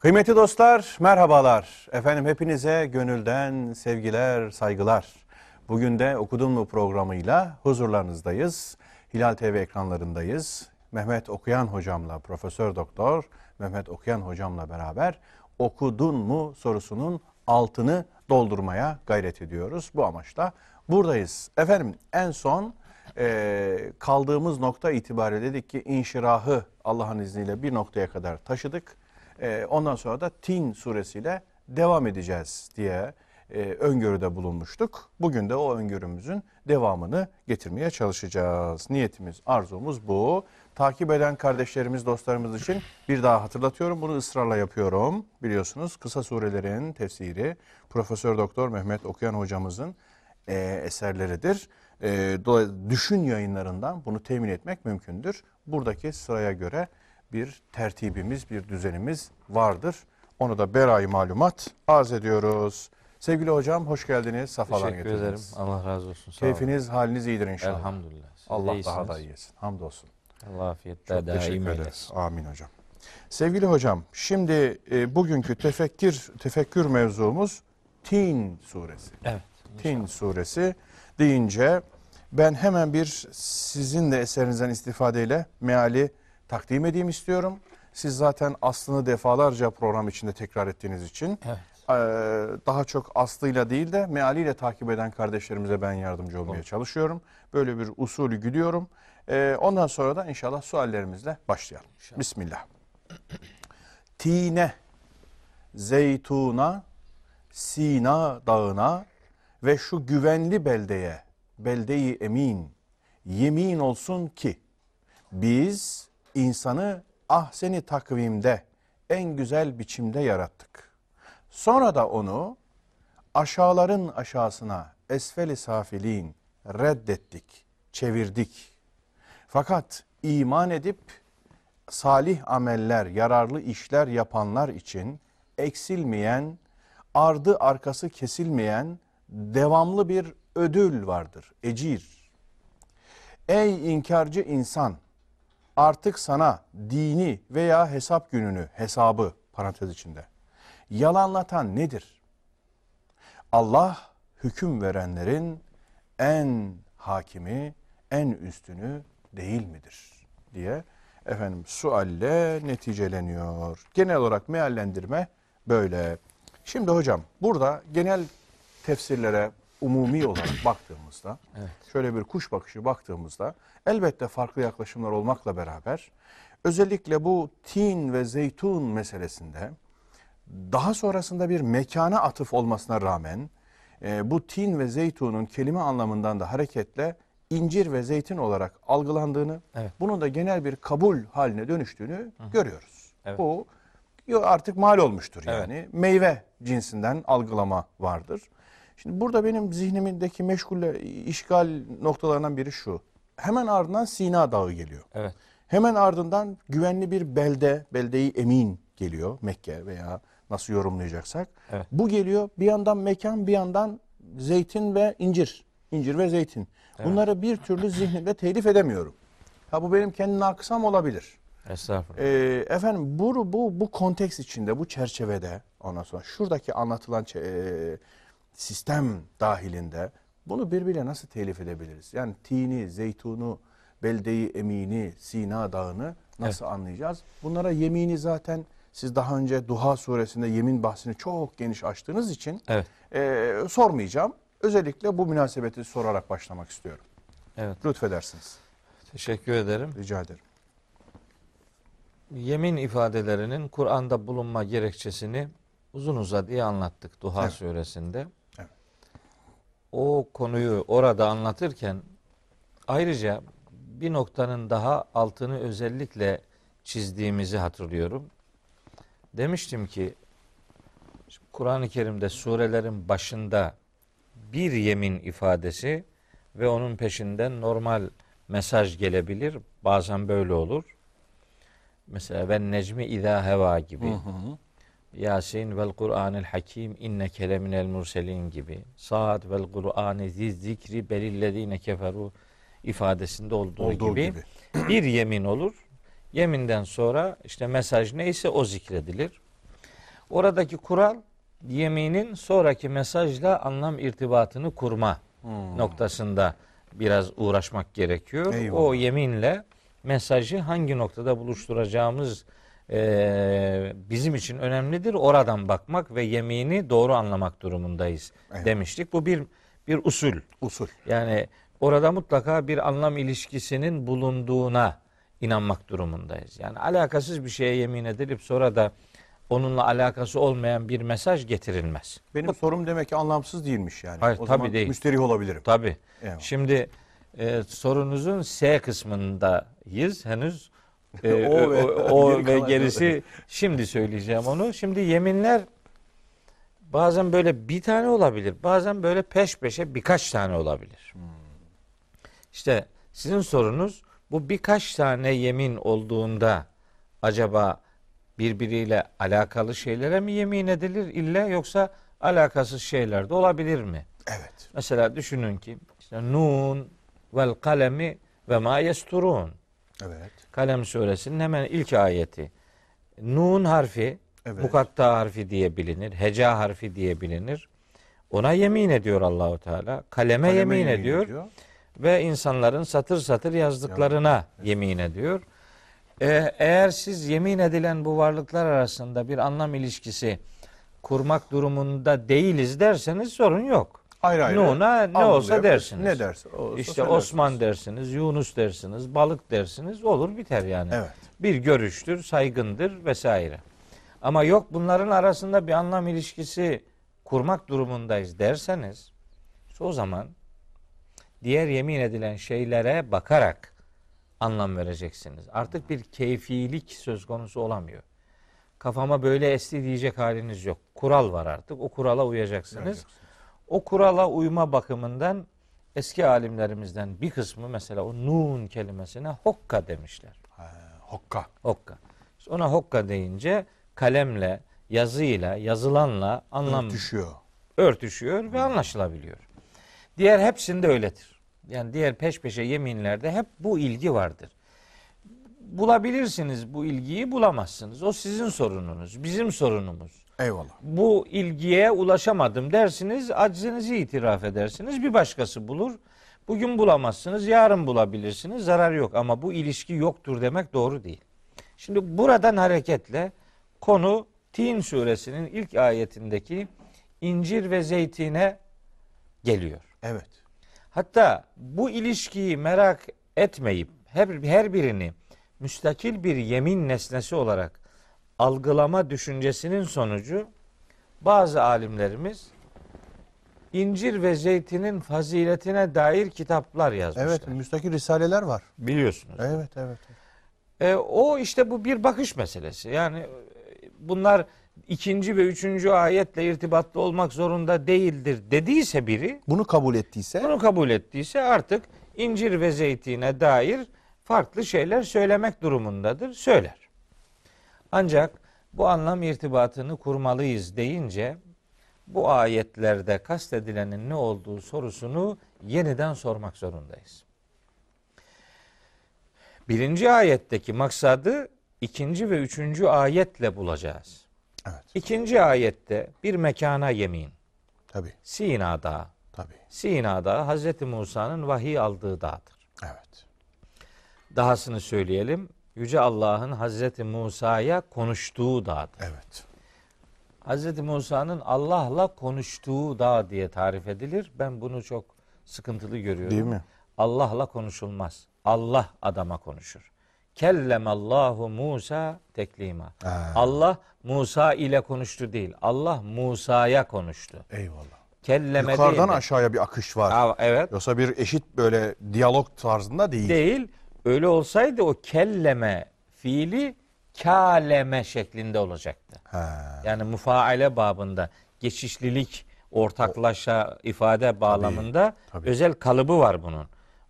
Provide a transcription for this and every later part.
Kıymetli dostlar, merhabalar. Efendim hepinize gönülden sevgiler, saygılar. Bugün de Okudun mu programıyla huzurlarınızdayız. Hilal TV ekranlarındayız. Mehmet Okuyan hocamla, Profesör Doktor Mehmet Okuyan hocamla beraber okudun mu sorusunun altını doldurmaya gayret ediyoruz. Bu amaçla buradayız. Efendim en son e, kaldığımız nokta itibariyle dedik ki inşirahı Allah'ın izniyle bir noktaya kadar taşıdık. E, ondan sonra da Tin suresiyle devam edeceğiz diye e, öngörüde bulunmuştuk. Bugün de o öngörümüzün devamını getirmeye çalışacağız. Niyetimiz, arzumuz bu. Takip eden kardeşlerimiz, dostlarımız için bir daha hatırlatıyorum. Bunu ısrarla yapıyorum. Biliyorsunuz kısa surelerin tefsiri Profesör Doktor Mehmet Okuyan hocamızın e, eserleridir. E, düşün yayınlarından bunu temin etmek mümkündür. Buradaki sıraya göre bir tertibimiz, bir düzenimiz vardır. Onu da berayı malumat arz ediyoruz. Sevgili hocam hoş geldiniz. Safalar Teşekkür getirdiniz. ederim. Allah razı olsun. Sağ Keyfiniz, haliniz iyidir olun. inşallah. Elhamdülillah. Siz Allah daha iyisiniz. da iyi etsin. Hamdolsun. Allah afiyetler Çok daim eylesin. ederiz. Amin hocam. Sevgili hocam, şimdi e, bugünkü tefekkür tefekkür mevzumuz Tin suresi. Evet. Tin suresi deyince ben hemen bir sizin de eserinizden istifadeyle meali takdim edeyim istiyorum. Siz zaten aslını defalarca program içinde tekrar ettiğiniz için Evet. daha çok aslıyla değil de mealiyle takip eden kardeşlerimize ben yardımcı olmaya çalışıyorum. Böyle bir usulü gidiyorum. Ondan sonra da inşallah suallerimizle başlayalım. Bismillah. Tine, zeytuna, Sina dağına ve şu güvenli beldeye, beldeyi emin, yemin olsun ki biz insanı ahseni takvimde en güzel biçimde yarattık. Sonra da onu aşağıların aşağısına esfeli safilin reddettik, çevirdik. Fakat iman edip salih ameller, yararlı işler yapanlar için eksilmeyen, ardı arkası kesilmeyen devamlı bir ödül vardır, ecir. Ey inkarcı insan, artık sana dini veya hesap gününü, hesabı parantez içinde yalanlatan nedir? Allah hüküm verenlerin en hakimi, en üstünü değil midir? diye efendim sualle neticeleniyor. Genel olarak meallendirme böyle. Şimdi hocam burada genel tefsirlere umumi olarak baktığımızda şöyle bir kuş bakışı baktığımızda elbette farklı yaklaşımlar olmakla beraber özellikle bu tin ve zeytun meselesinde daha sonrasında bir mekana atıf olmasına rağmen e, bu tin ve zeytunun kelime anlamından da hareketle incir ve zeytin olarak algılandığını, Evet. bunun da genel bir kabul haline dönüştüğünü görüyoruz. Evet. Bu artık mal olmuştur Evet. yani. Meyve cinsinden algılama vardır. Şimdi burada benim zihnimdeki meşgulle işgal noktalarından biri şu. Hemen ardından Sina Dağı geliyor. Evet. Hemen ardından güvenli bir belde, beldeyi emin geliyor Mekke veya nasıl yorumlayacaksak. Evet. Bu geliyor bir yandan mekan bir yandan zeytin ve incir. İncir ve zeytin. Bunları bir türlü zihnimde telif edemiyorum. Ha bu benim kendi nakısam olabilir. Estağfurullah. Ee, efendim bu, bu, bu konteks içinde, bu çerçevede ondan sonra şuradaki anlatılan e, sistem dahilinde bunu birbirine nasıl telif edebiliriz? Yani tini, zeytunu, beldeyi emini, Sina dağını nasıl anlayacağız? Bunlara yemini zaten siz daha önce Duha suresinde yemin bahsini çok geniş açtığınız için Evet. e, sormayacağım. Özellikle bu münasebeti sorarak başlamak istiyorum. Evet. Lütfedersiniz. Teşekkür ederim. Rica ederim. Yemin ifadelerinin Kur'an'da bulunma gerekçesini uzun uzadıya anlattık Duha Evet. suresinde. O konuyu orada anlatırken ayrıca bir noktanın daha altını özellikle çizdiğimizi hatırlıyorum. Demiştim ki Kur'an-ı Kerim'de surelerin başında bir yemin ifadesi ve onun peşinden normal mesaj gelebilir. Bazen böyle olur. Mesela ben necmi izâ heva gibi. Yasin vel Kur'anil hakim inneke leminel murselin gibi. Saad vel Kur'ani ziz zikri belillezine keferu ifadesinde olduğu, Olduğu gibi, gibi. bir yemin olur. Yeminden sonra işte mesaj neyse o zikredilir. Oradaki kural yeminin sonraki mesajla anlam irtibatını kurma noktasında biraz uğraşmak gerekiyor. Eyvallah. O yeminle mesajı hangi noktada buluşturacağımız eee, bizim için önemlidir. Oradan bakmak ve yemini doğru anlamak durumundayız Evet. demiştik. Bu bir bir usul. Usul. Yani orada mutlaka bir anlam ilişkisinin bulunduğuna inanmak durumundayız. Yani alakasız bir şeye yemin edilip sonra da onunla alakası olmayan bir mesaj getirilmez. Benim sorum demek ki anlamsız değilmiş yani. Hayır, o tabii zaman değil. müsterih olabilirim. Tabii. Eyvallah. Şimdi e, sorunuzun S kısmındayız henüz. E, O o ve- o geri ve gerisi şimdi söyleyeceğim onu. Şimdi yeminler bazen böyle bir tane olabilir. Bazen böyle peş peşe birkaç tane olabilir. İşte sizin sorunuz bu birkaç tane yemin olduğunda acaba birbiriyle alakalı şeylere mi yemin edilir ille yoksa alakasız şeyler de olabilir mi? Evet. Mesela düşünün ki işte Nun vel kalemi ve ma yesturun. Evet. Kalem suresinin hemen ilk ayeti. Nun harfi, Evet. mukatta harfi diye bilinir, heca harfi diye bilinir. Ona yemin ediyor Allahu Teala. Kaleme, Kaleme yemin, ediyor, ve insanların satır satır yazdıklarına yemin ediyor. Ee, eğer siz yemin edilen bu varlıklar arasında bir anlam ilişkisi kurmak durumunda değiliz derseniz sorun yok. Ayrı ayrı. Nun'a ne olsa dersiniz. Ne derse. olsa İşte söylersiniz. Osman dersiniz, Yunus dersiniz, balık dersiniz olur biter yani. Evet. Bir görüştür, saygındır vesaire. Ama yok bunların arasında bir anlam ilişkisi kurmak durumundayız derseniz o zaman diğer yemin edilen şeylere bakarak anlam vereceksiniz. Artık bir keyfilik söz konusu olamıyor. Kafama böyle esti diyecek haliniz yok. Kural var artık. O kurala uyacaksınız. O kurala uyma bakımından eski alimlerimizden bir kısmı mesela o nun kelimesine hokka demişler. Ha, hokka. Hokka. İşte Ona hokka deyince kalemle, yazıyla, yazılanla anlam Düşüyor. örtüşüyor ve anlaşılabiliyor. Diğer hepsinde öyledir. Yani diğer peş peşe yeminlerde hep bu ilgi vardır. Bulabilirsiniz bu ilgiyi bulamazsınız. O sizin sorununuz, bizim sorunumuz. Eyvallah. Bu ilgiye ulaşamadım dersiniz, aczinizi itiraf edersiniz. Bir başkası bulur. Bugün bulamazsınız, yarın bulabilirsiniz. Zarar yok ama bu ilişki yoktur demek doğru değil. Şimdi buradan hareketle konu Tin suresinin ilk ayetindeki incir ve zeytine geliyor. Evet. Hatta bu ilişkiyi merak etmeyip her, her birini müstakil bir yemin nesnesi olarak algılama düşüncesinin sonucu bazı alimlerimiz incir ve zeytinin faziletine dair kitaplar yazmışlar. Evet. Müstakil risaleler var. Biliyorsunuz. Evet, evet. E, o işte bu bir bakış meselesi. Yani e, bunlar ikinci ve üçüncü ayetle irtibatlı olmak zorunda değildir dediyse biri Bunu kabul ettiyse bunu kabul ettiyse artık incir ve zeytine dair farklı şeyler söylemek durumundadır. Söyler. Ancak bu anlam irtibatını kurmalıyız deyince bu ayetlerde kastedilenin ne olduğu sorusunu yeniden sormak zorundayız. Birinci ayetteki maksadı ikinci ve üçüncü ayetle bulacağız. Evet. İkinci ayette bir mekana yemin. tabii. Sina Dağı. Tabii. Sina Dağı Hazreti Musa'nın vahiy aldığı dağdır. Evet. Dahasını söyleyelim. Yüce Allah'ın Hazreti Musa'ya konuştuğu dağdır. Evet. Hazreti Musa'nın Allah'la konuştuğu dağ diye tarif edilir. Ben bunu çok sıkıntılı görüyorum. Değil mi? Allah'la konuşulmaz. Allah adama konuşur. Kellemallahu Musa teklima. Ha. Allah Musa ile konuştu değil. Allah Musa'ya konuştu. Eyvallah. Kelleme Yukarıdan değil de- aşağıya bir akış var. Aa, evet. Yoksa bir eşit böyle diyalog tarzında değil. Değil. Öyle olsaydı o kelleme fiili kaleme şeklinde olacaktı. Ha. Yani mufaale babında geçişlilik ortaklaşa ifade bağlamında tabii. özel kalıbı var bunun.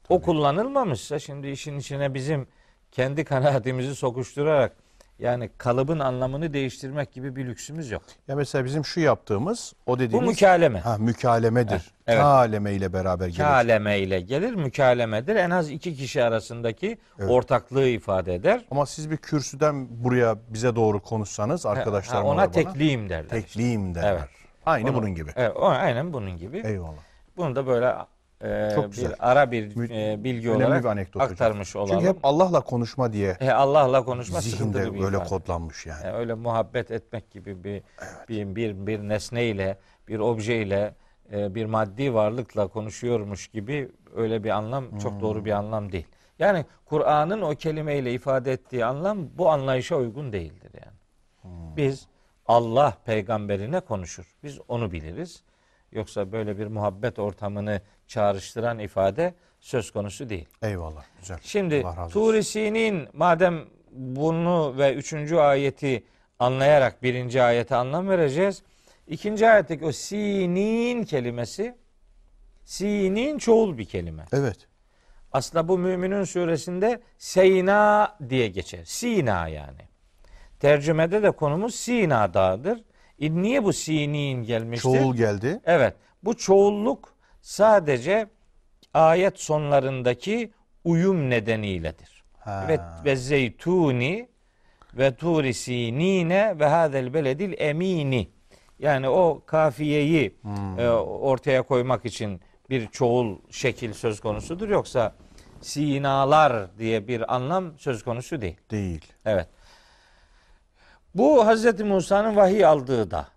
O kullanılmamışsa şimdi işin içine bizim kendi kanaatimizi sokuşturarak Yani kalıbın anlamını değiştirmek gibi bir lüksümüz yok. Ya mesela bizim şu yaptığımız o Bu dediğimiz mükaleme. ha, mükalemedir. Evet. Kaleme ile beraber gelir. Kaleme ile gelir, mükalemedir. En az iki kişi arasındaki ortaklığı ifade eder. Ama siz bir kürsüden buraya bize doğru konuşsanız arkadaşlarım Ha, ona bana. tekliyim derler. Tekliyim derler. Evet. Aynı Onu- bunun gibi. Evet, o aynen bunun gibi. Eyvallah. Bunu da böyle e, Çok bir güzel. ara bir e, bilgi Önemli olarak bir anekdot hocam. aktarmış olalım. Çünkü hep Allah'la konuşma diye E, Allah'la konuşma zihinde sıkıntılı bir böyle ifade. kodlanmış yani. Yani öyle muhabbet etmek gibi bir bir bir, bir nesneyle, bir objeyle, e, bir maddi varlıkla konuşuyormuş gibi öyle bir anlam çok doğru bir anlam değil. Yani Kur'an'ın o kelimeyle ifade ettiği anlam bu anlayışa uygun değildir yani. Biz Allah peygamberine konuşur. Biz onu biliriz. Yoksa böyle bir muhabbet ortamını çağrıştıran ifade söz konusu değil. Eyvallah. Güzel. Şimdi Allah razı olsun. Tur-i Sinin madem bunu ve üçüncü ayeti anlayarak birinci ayete anlam vereceğiz. İkinci ayetteki o sinin kelimesi sinin çoğul bir kelime. Evet. Aslında bu Müminun suresinde Seyna diye geçer. Sina yani. Tercümede de konumuz Sina dağıdır. E niye bu sinin gelmiştir? Çoğul geldi. Evet. Bu çoğulluk sadece ayet sonlarındaki uyum nedeniyledir. Ha. Ve, ve zeytuni ve turi sinine ve hadel beledil emini. Yani o kafiyeyi Hmm. e, ortaya koymak için bir çoğul şekil söz konusudur. Yoksa sinalar diye bir anlam söz konusu değil. Değil. Evet. Bu Hz. Musa'nın vahiy aldığı da.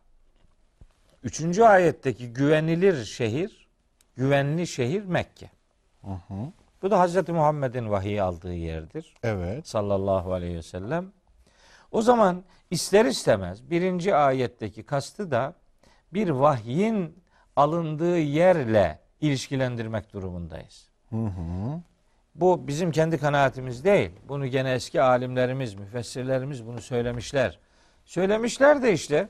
Üçüncü ayetteki güvenilir şehir, güvenli şehir Mekke. Bu da Hz. Muhammed'in vahiy aldığı yerdir. Evet. Sallallahu aleyhi ve sellem. O zaman ister istemez birinci ayetteki kastı da bir vahyin alındığı yerle ilişkilendirmek durumundayız. Hı hı. Bu bizim kendi kanaatimiz değil. Bunu gene eski alimlerimiz, müfessirlerimiz bunu söylemişler. Söylemişler de işte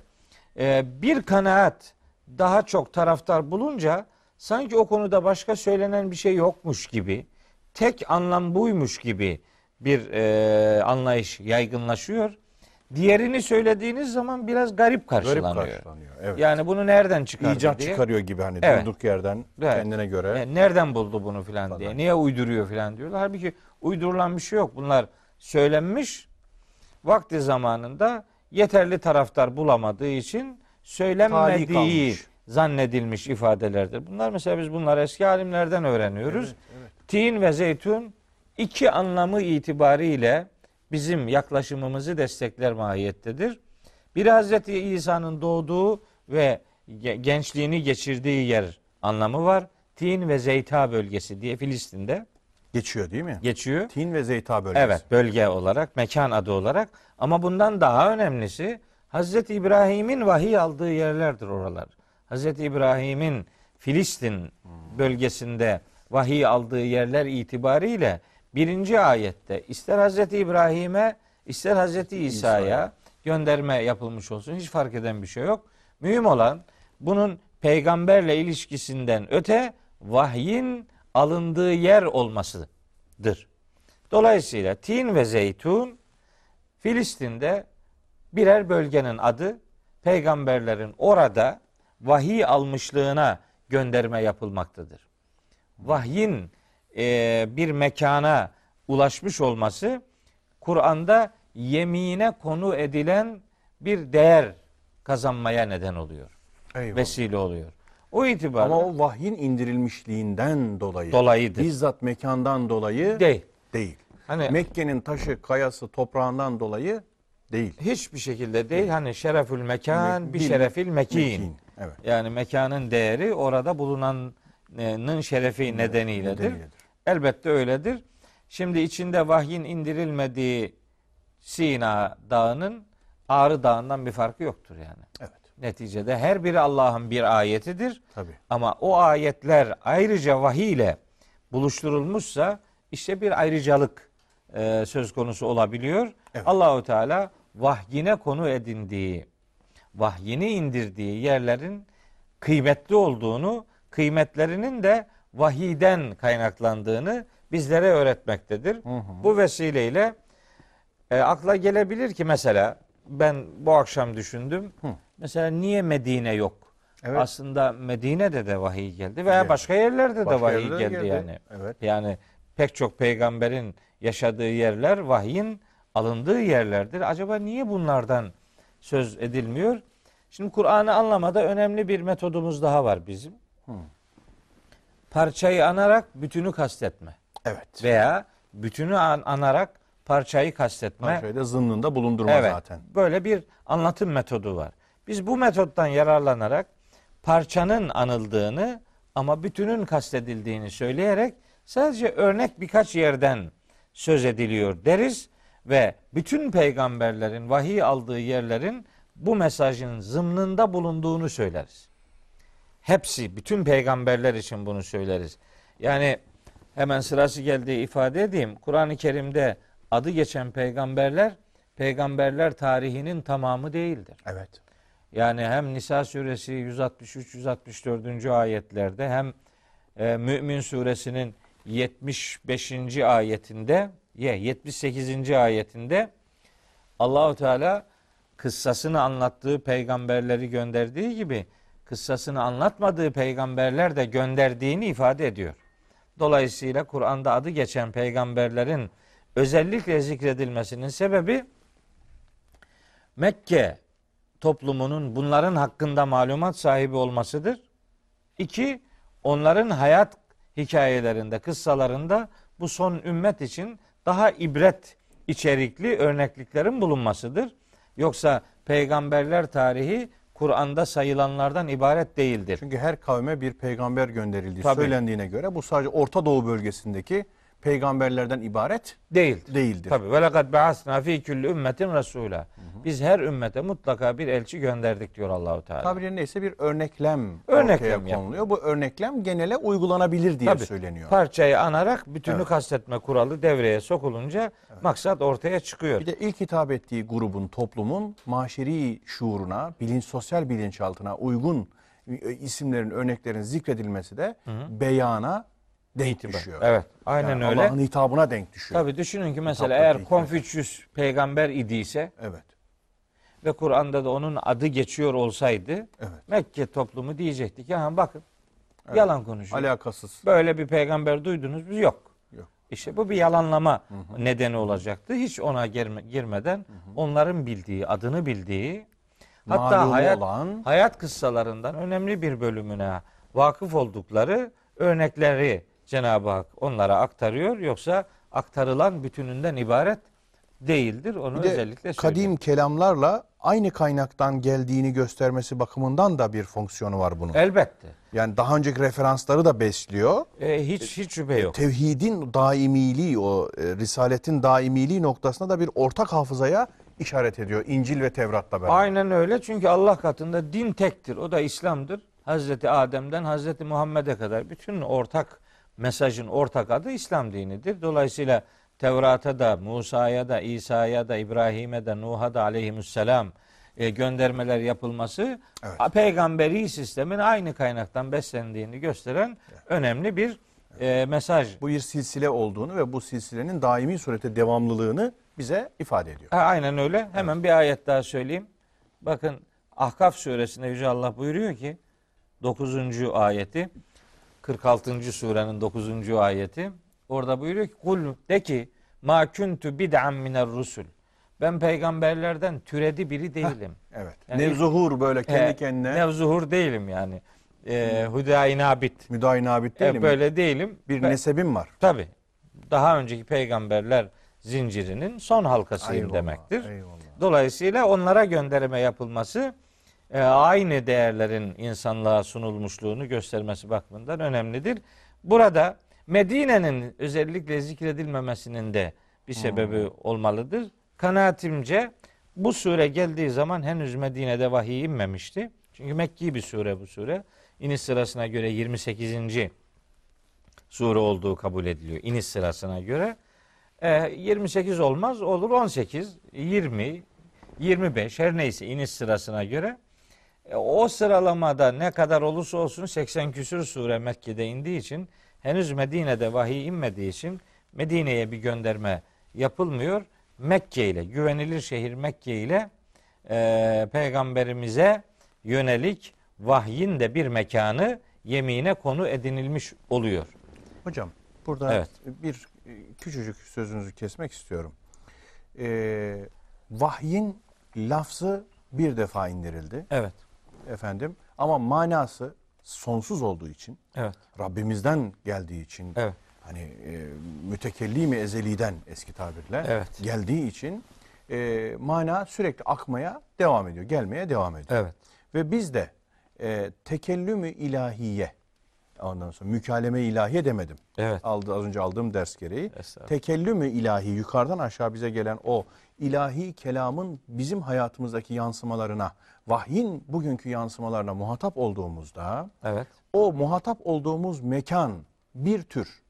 e, bir kanaat daha çok taraftar bulunca sanki o konuda başka söylenen bir şey yokmuş gibi, tek anlam buymuş gibi bir e, anlayış yaygınlaşıyor. Diğerini söylediğiniz zaman biraz garip Garip karşılanıyor. karşılanıyor. Evet. Yani bunu nereden çıkardı İcat diye. çıkarıyor gibi hani Evet. durduk yerden Evet. kendine göre. E, nereden buldu bunu filan Falan. diye. Niye uyduruyor filan diyorlar. Halbuki uydurulan bir şey yok. Bunlar söylenmiş. Vakti zamanında yeterli taraftar bulamadığı için söylenmediği. Zannedilmiş ifadelerdir. Bunlar mesela biz bunları eski alimlerden öğreniyoruz. Evet, evet. Tin ve zeytun iki anlamı itibariyle bizim yaklaşımımızı destekler mahiyettedir. Biri Hazreti İsa'nın doğduğu ve ge- gençliğini geçirdiği yer anlamı var. Tin ve Zeyta bölgesi diye Filistin'de Geçiyor değil mi? geçiyor. Tin ve Zeyta bölgesi. Evet bölge olarak, mekan adı olarak. Ama bundan daha önemlisi Hazreti İbrahim'in vahiy aldığı yerlerdir oralar. Hazreti İbrahim'in Filistin bölgesinde vahiy aldığı yerler itibariyle birinci ayette ister Hazreti İbrahim'e ister Hazreti İsa'ya gönderme yapılmış olsun. Hiç fark eden bir şey yok. Mühim olan bunun peygamberle ilişkisinden öte vahyin alındığı yer olmasıdır. Dolayısıyla Tin ve Zeytun Filistin'de birer bölgenin adı peygamberlerin orada vahiy almışlığına gönderme yapılmaktadır. Vahyin e, bir mekana ulaşmış olması Kur'an'da yemine konu edilen bir değer kazanmaya neden oluyor. Eyvallah. Vesile oluyor. O itibarla Ama o vahyin indirilmişliğinden dolayı. Dolayıdır. Bizzat mekandan dolayı değil. değil. Hani Mekke'nin taşı, kayası, toprağından dolayı değil. hiçbir şekilde değil. Hani şerefül mekan Me- bir şerefil mekin. Mekin, Evet. Yani mekanın değeri orada bulunanın şerefi nedeniyledir. nedeniyle. Elbette öyledir. Şimdi içinde vahyin indirilmediği Sina Dağı'nın Ağrı Dağı'ndan bir farkı yoktur yani. Evet. Neticede her biri Allah'ın bir ayetidir. Tabii. Ama o ayetler ayrıca vahiy ile buluşturulmuşsa işte bir ayrıcalık e, söz konusu olabiliyor. Evet. Allahu Teala vahyine konu edindiği, vahyini indirdiği yerlerin kıymetli olduğunu, kıymetlerinin de vahiyden kaynaklandığını bizlere öğretmektedir. Bu vesileyle E, akla gelebilir ki mesela ben bu akşam düşündüm. Mesela niye Medine yok? Evet. Aslında Medine'de de vahiy geldi veya Geldi. başka yerlerde de Başka vahiy yerlere geldi, geldi. yani. Evet. Yani pek çok peygamberin yaşadığı yerler vahyin alındığı yerlerdir. Acaba niye bunlardan söz edilmiyor? Şimdi Kur'an'ı anlamada önemli bir metodumuz daha var bizim. Parçayı anarak bütünü kastetme Evet. veya bütünü an- anarak parçayı kastetme. Parçayı da zınnında bulundurma Evet. zaten. Böyle bir anlatım metodu var. Biz bu metottan yararlanarak parçanın anıldığını ama bütünün kastedildiğini söyleyerek sadece örnek birkaç yerden söz ediliyor deriz ve bütün peygamberlerin vahiy aldığı yerlerin bu mesajın zımnında bulunduğunu söyleriz. Hepsi, bütün peygamberler için bunu söyleriz. Yani hemen sırası geldiği ifade edeyim. Kur'an-ı Kerim'de adı geçen peygamberler, peygamberler tarihinin tamamı değildir. Evet. Yani hem Nisa suresi 163-164. ayetlerde hem e, Mümin suresinin 75. ayetinde, ye 78. ayetinde Allahu Teala kıssasını anlattığı peygamberleri gönderdiği gibi kıssasını anlatmadığı peygamberler de gönderdiğini ifade ediyor. Dolayısıyla Kur'an'da adı geçen peygamberlerin özellikle zikredilmesinin sebebi Mekke toplumunun bunların hakkında malumat sahibi olmasıdır. İki, onların hayat hikayelerinde, kıssalarında bu son ümmet için daha ibret içerikli örnekliklerin bulunmasıdır. Yoksa peygamberler tarihi Kur'an'da sayılanlardan ibaret değildir. Çünkü her kavme bir peygamber gönderildiği Tabii. söylendiğine göre bu sadece Orta Doğu bölgesindeki peygamberlerden ibaret Değildir. değildir. Tabi ve lekad ba'asna fi kulli ümmetin rasula. Biz her ümmete mutlaka bir elçi gönderdik diyor Allahu Teala. Tabiri neyse bir örneklem, Örneklem ortaya konuluyor. Bu örneklem genele uygulanabilir diye Tabii. söyleniyor. Parçayı anarak bütünü Evet. kastetme kuralı devreye sokulunca maksat ortaya çıkıyor. Bir de ilk hitap ettiği grubun, toplumun maşeri şuuruna, bilinç, sosyal bilinçaltına uygun e, isimlerin, örneklerin zikredilmesi de beyana denk İtibar. düşüyor. Evet, aynen Yani öyle. Allah'ın hitabına denk düşüyor. Tabi düşünün ki mesela Hitaptaki eğer. Konfüçyüs peygamber idiyse Evet. ve Kur'an'da da onun adı geçiyor olsaydı Evet. Mekke toplumu diyecekti ki ha bakın yalan konuşuyor. Alakasız. Böyle bir peygamber duydunuz mu? Yok. Yok. İşte bu bir yalanlama nedeni olacaktı. Hiç ona girme- girmeden onların bildiği, adını bildiği hatta hayat olan- hayat kıssalarından önemli bir bölümüne vakıf oldukları örnekleri Cenab-ı Hak onlara aktarıyor. Yoksa aktarılan bütününden ibaret değildir. Onu Bir de özellikle kadim söyleyeyim. kelamlarla aynı kaynaktan geldiğini göstermesi bakımından da bir fonksiyonu var bunun. Elbette. Yani daha önceki referansları da besliyor. E, hiç hiç şüphe yok. Tevhidin daimiliği, o e, risaletin daimiliği noktasında da bir ortak hafızaya işaret ediyor. İncil ve Tevrat'la beraber. Aynen öyle. Çünkü Allah katında din tektir. O da İslam'dır. Hazreti Adem'den Hazreti Muhammed'e kadar bütün ortak mesajın ortak adı İslam dinidir. Dolayısıyla Tevrat'a da, Musa'ya da, İsa'ya da, İbrahim'e de, Nuh'a da aleyhisselam e, göndermeler yapılması Evet. peygamberi sistemin aynı kaynaktan beslendiğini gösteren önemli bir e, mesaj. Bu bir silsile olduğunu ve bu silsilenin daimi surete devamlılığını bize ifade ediyor. Ha, aynen öyle. Hemen bir ayet daha söyleyeyim. Bakın Ahkaf suresinde Yüce Allah buyuruyor ki 9. ayeti 46. surenin 9. ayeti orada buyuruyor ki kul de ki ma kuntu bid'an miner rusul. Ben peygamberlerden türedi biri değilim. Evet. Yani- Nevzuhur böyle kendi He, kendine Nevzuhur değilim yani. E, Hüdayi nabit. müdahil E, değilim. böyle değilim. bir Ben- nesebim var. Tabi. Daha önceki peygamberler zincirinin son halkasıyım Eyvallah, demektir. eyvallah. Dolayısıyla onlara gönderme yapılması e, aynı değerlerin insanlığa sunulmuşluğunu göstermesi bakımından önemlidir. Burada Medine'nin özellikle zikredilmemesinin de bir sebebi olmalıdır. Kanaatimce bu sure geldiği zaman henüz Medine'de vahiy inmemişti. Çünkü Mekki bir sure bu sure. İniş sırasına göre 28. sure olduğu kabul ediliyor. İniş sırasına göre. E, 28 olmaz olur 18, 20, 25 her neyse iniş sırasına göre. E, o sıralamada ne kadar olursa olsun 80 küsür sure Mekke'de indiği için henüz Medine'de vahiy inmediği için Medine'ye bir gönderme yapılmıyor. Mekke ile güvenilir şehir Mekke ile e, peygamberimize yönelik vahyin de bir mekanı yemine konu edinilmiş oluyor. Hocam burada Evet. bir küçücük sözünüzü kesmek istiyorum. Ee, vahyin lafzı bir defa indirildi Evet. Efendim ama manası sonsuz olduğu için Evet. Rabbimizden geldiği için Evet. hani e, mütekellim ezeliden eski tabirle Evet. geldiği için e, mana sürekli akmaya devam ediyor, gelmeye devam ediyor. Evet. Ve biz de e, tekellümü ilahiye ondan sonra mükaleme ilahiye demedim. Evet. Aldı, az önce aldığım ders gereği. Tekellümü ilahi yukarıdan aşağı bize gelen o ilahi kelamın bizim hayatımızdaki yansımalarına, vahyin bugünkü yansımalarına muhatap olduğumuzda Evet. o muhatap olduğumuz mekan bir tür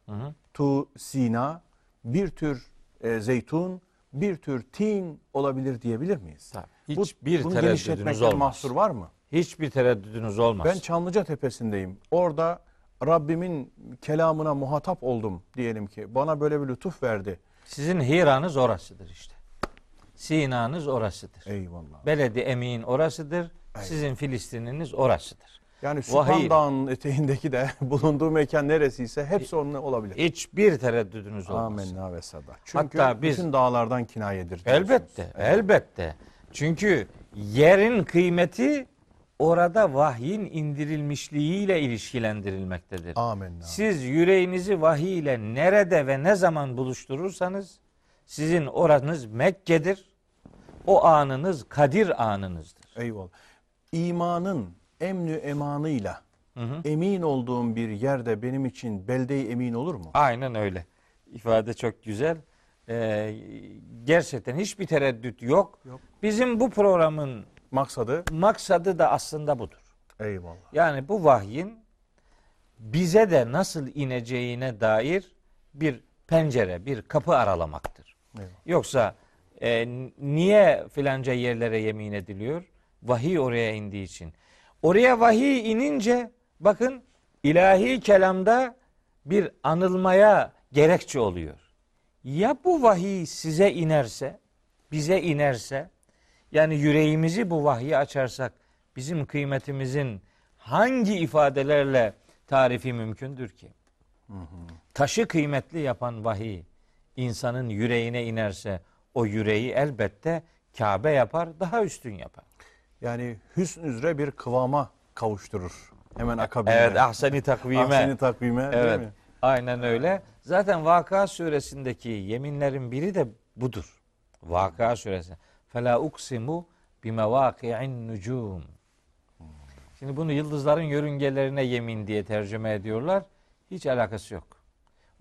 tu sina, bir tür e, zeytun, bir tür tin olabilir diyebilir miyiz? Tabii. Hiçbir bunu tereddüdünüz olmaz. mahsur var mı? Hiçbir tereddüdünüz olmaz. Ben Çamlıca Tepesi'ndeyim. Orada Rabbimin kelamına muhatap oldum diyelim ki. Bana böyle bir lütuf verdi. Sizin Hira'nız orasıdır işte. Sina'nız orasıdır. Eyvallah. Beledi Emin orasıdır. Sizin Filistininiz orasıdır. Yani Vahiy. Dağı'nın eteğindeki de bulunduğu mekan neresiyse hepsi onunla olabilir. Hiçbir tereddüdünüz olmaz. Amenna ve sada. Çünkü Hatta biz- bütün dağlardan kinayedir. Elbette, elbette. Çünkü yerin kıymeti orada vahyin indirilmişliğiyle ilişkilendirilmektedir. Amenna. Siz yüreğinizi vahiy ile nerede ve ne zaman buluşturursanız sizin oranız Mekke'dir. O anınız Kadir anınızdır. Eyvallah. İmanın emnü emanıyla emin olduğum bir yerde benim için belde-i emin olur mu? Aynen öyle. İfade çok güzel. Ee, gerçekten hiçbir tereddüt yok. Yok. Bizim bu programın Maksadı maksadı da aslında budur. eyvallah. Yani bu vahyin bize de nasıl ineceğine dair bir pencere, bir kapı aralamaktır. Yoksa e, niye filanca yerlere yemin ediliyor? Vahiy oraya indiği için. Oraya vahiy inince bakın ilahi kelamda bir anılmaya gerekçe oluyor. Ya bu vahiy size inerse, bize inerse, yani yüreğimizi bu vahyi açarsak bizim kıymetimizin hangi ifadelerle tarifi mümkündür ki? Taşı kıymetli yapan vahiy insanın yüreğine inerse o yüreği elbette Kabe yapar, daha üstün yapar. Yani hüsn üzere bir kıvama kavuşturur. Hemen akabinde. Evet, ahseni takvime. Ahseni takvime değil Evet. mi? Aynen öyle. Zaten Vakıa suresindeki yeminlerin biri de budur. Vakıa suresi. Fela uksimu bimevaki'in nucum. Şimdi bunu yıldızların yörüngelerine yemin diye tercüme ediyorlar. Hiç alakası yok.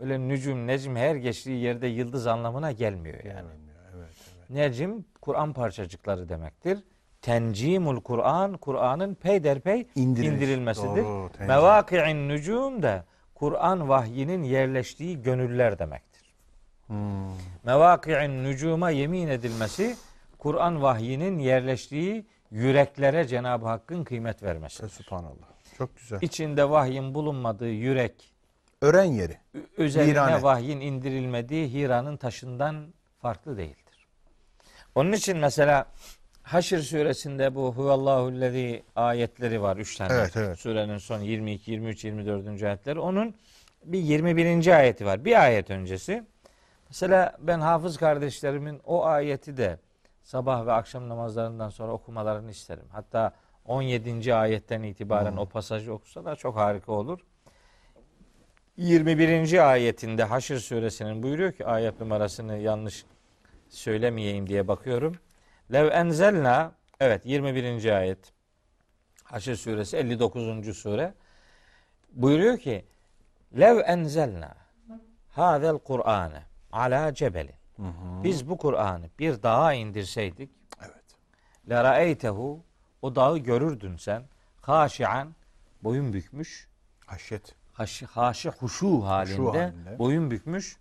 Öyle nücum, necim her geçtiği yerde yıldız anlamına gelmiyor yani. Gelmiyor, Evet, evet. Necim Kur'an parçacıkları demektir. Tencimul Kur'an Kur'an'ın peyderpey İndirilir. indirilmesidir. Doğru, tencim. Mevaki'in nucum da Kur'an vahyinin yerleştiği gönüller demektir. Hmm. Mevaki'in nucuma yemin edilmesi Kur'an vahyinin yerleştiği yüreklere Cenab-ı Hakk'ın kıymet vermesidir. Subhanallah. Çok güzel. İçinde vahyin bulunmadığı yürek, Ören yeri. Üzerine Hirane. vahyin indirilmediği Hira'nın taşından farklı değildir. Onun için mesela Haşr suresinde bu huvallahu'llezî ayetleri var. Üç tane. Evet, evet. Surenin son 22, 23, 24. ayetleri. Onun bir 21. ayeti var. Bir ayet öncesi. Mesela ben hafız kardeşlerimin o ayeti de sabah ve akşam namazlarından sonra okumalarını isterim. Hatta 17. ayetten itibaren o pasajı okusalar çok harika olur. 21. ayetinde Haşr suresinin buyuruyor ki ayet numarasını yanlış söylemeyeyim diye bakıyorum. Lev enzelna evet 21. ayet Haşr suresi 59. sure buyuruyor ki Lev enzelna hazel Kur'ane ala cebelin biz bu Kur'an'ı bir dağa indirseydik Evet. la ra'eytehu o dağı görürdün sen haşian boyun bükmüş Haşyet. Haşi, haşi huşu halinde, halinde. boyun bükmüş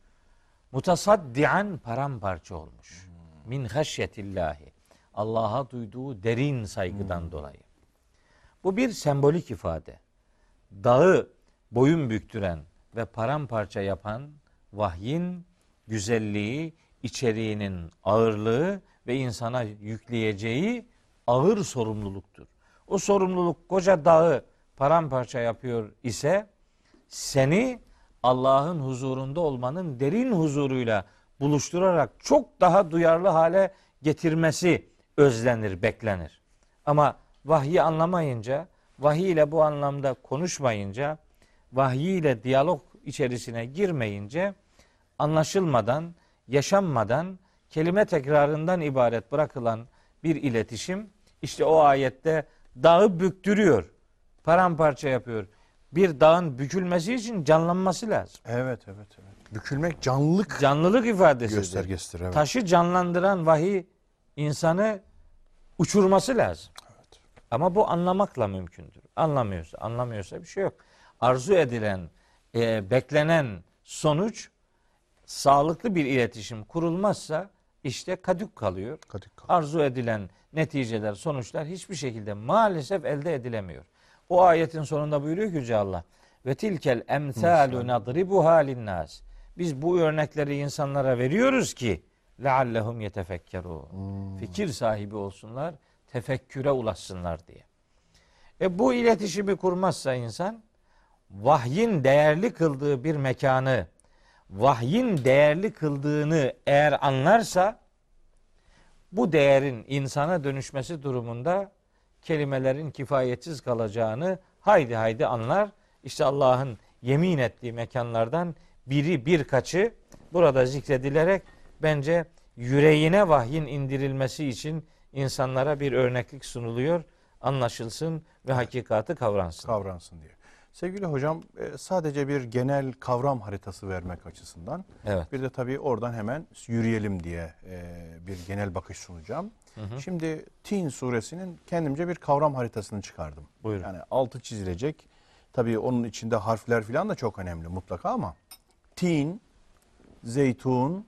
mutasaddian paramparça olmuş. Min haşyetillahi. Allah'a duyduğu derin saygıdan dolayı. Bu bir sembolik ifade. Dağı boyun büktüren ve paramparça yapan vahyin güzelliği, içeriğinin ağırlığı ve insana yükleyeceği ağır sorumluluktur. O sorumluluk koca dağı paramparça yapıyor ise seni Allah'ın huzurunda olmanın derin huzuruyla buluşturarak çok daha duyarlı hale getirmesi özlenir, beklenir. Ama vahyi anlamayınca, vahiy ile bu anlamda konuşmayınca, vahiy ile diyalog içerisine girmeyince anlaşılmadan, yaşanmadan, kelime tekrarından ibaret bırakılan bir iletişim işte o ayette dağı büktürüyor, paramparça yapıyor. Bir dağın bükülmesi için canlanması lazım. Evet, evet, evet. Bükülmek canlılık Canlılık ifadesidir. göstergesidir. Evet. Taşı canlandıran vahiy insanı uçurması lazım. Ama bu anlamakla mümkündür. Anlamıyorsa, anlamıyorsa bir şey yok. Arzu edilen, e, beklenen sonuç sağlıklı bir iletişim kurulmazsa işte kadük kalıyor. Kadık kal- Arzu edilen neticeler, sonuçlar hiçbir şekilde maalesef elde edilemiyor. O ayetin sonunda buyuruyor ki Yüce Allah ve tilkel emsalu nadribu halin nas. Biz bu örnekleri insanlara veriyoruz ki leallehum yetefekkerun. Fikir sahibi olsunlar, tefekküre ulaşsınlar diye. E bu iletişimi kurmazsa insan vahyin değerli kıldığı bir mekanı vahyin değerli kıldığını eğer anlarsa bu değerin insana dönüşmesi durumunda kelimelerin kifayetsiz kalacağını haydi haydi anlar. İşte Allah'ın yemin ettiği mekanlardan biri birkaçı burada zikredilerek bence yüreğine vahyin indirilmesi için insanlara bir örneklik sunuluyor. Anlaşılsın ve hakikati kavransın. kavransın diye. Sevgili hocam e, sadece bir genel kavram haritası vermek açısından Evet. bir de tabii oradan hemen yürüyelim diye e, bir genel bakış sunacağım. Şimdi Tin suresinin kendimce bir kavram haritasını çıkardım. Buyurun. Yani altı çizilecek. Tabii onun içinde harfler falan da çok önemli mutlaka ama Tin, Zeytun,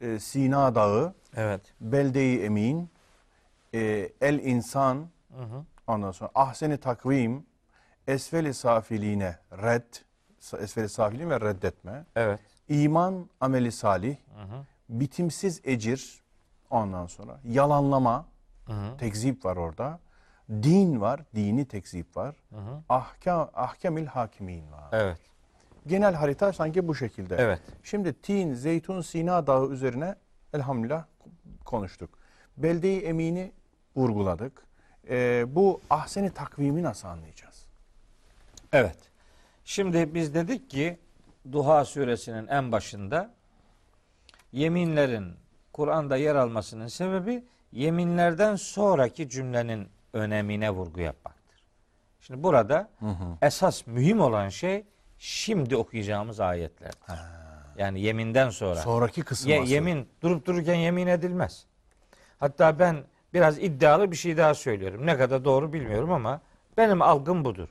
e, Sina Dağı, Evet. Belde-i Emin, e, El İnsan, ondan sonra Ahseni Takvim, Esfeli Safiline Red, Esfeli Safilin ve reddetme, Evet. İman Ameli Salih, Bitimsiz Ecir, ondan sonra yalanlama, tekzip var orada, Din var, dini tekzip var, Ahkam, Ahkamil Hakimin var. Evet. Genel harita sanki bu şekilde. Evet. Şimdi Tin, Zeytun, Sina Dağı üzerine elhamdülillah konuştuk. Belde-i Emin'i vurguladık. Ee, bu ahseni takvimi nasıl anlayacağız? Evet. Şimdi biz dedik ki Duha suresinin en başında yeminlerin Kur'an'da yer almasının sebebi yeminlerden sonraki cümlenin önemine vurgu yapmaktır. Şimdi burada esas mühim olan şey şimdi okuyacağımız ayetlerdir. Yani yeminden sonra. Sonraki kısım Ye- yemin durup dururken yemin edilmez. Hatta ben biraz iddialı bir şey daha söylüyorum. Ne kadar doğru bilmiyorum ama benim algım budur.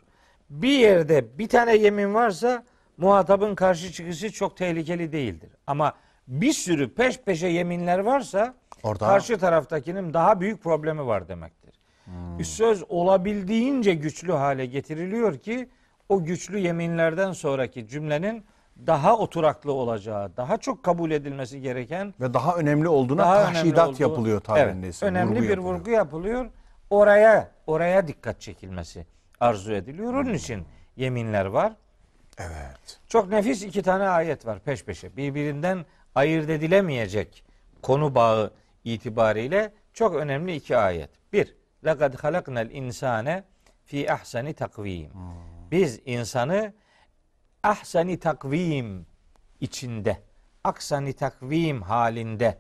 Bir yerde bir tane yemin varsa muhatabın karşı çıkışı çok tehlikeli değildir. Ama bir sürü peş peşe yeminler varsa Orada- karşı taraftakinin daha büyük problemi var demektir. Bir söz olabildiğince güçlü hale getiriliyor ki o güçlü yeminlerden sonraki cümlenin daha oturaklı olacağı, daha çok kabul edilmesi gereken Ve daha önemli olduğuna daha tahşidat olduğu- yapılıyor tabirindeyse. Evet, önemli vurgu bir yapılıyor. vurgu yapılıyor. Oraya oraya dikkat çekilmesi arzu ediliyor. Onun için yeminler var. Evet. Çok nefis iki tane ayet var peş peşe. Birbirinden ayırt edilemeyecek konu bağı itibariyle çok önemli iki ayet. Bir, لَقَدْ خَلَقْنَا insane fi ahsani takvim. Hmm. Biz insanı ahsani takvim içinde, aksani takvim halinde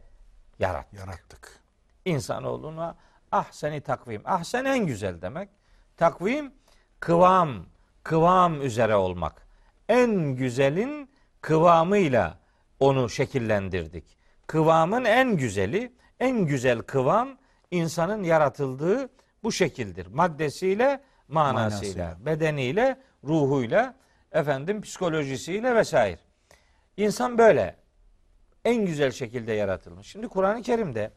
yarattık. Yarattık. İnsanoğluna ahsani takvim. Ahsen en güzel demek. Takvim kıvam, kıvam üzere olmak. En güzelin kıvamıyla onu şekillendirdik. Kıvamın en güzeli, en güzel kıvam insanın yaratıldığı bu şekildir. Maddesiyle, manasıyla, Manasıyla. bedeniyle, ruhuyla, efendim psikolojisiyle vesaire. İnsan böyle en güzel şekilde yaratılmış. Şimdi Kur'an-ı Kerim'de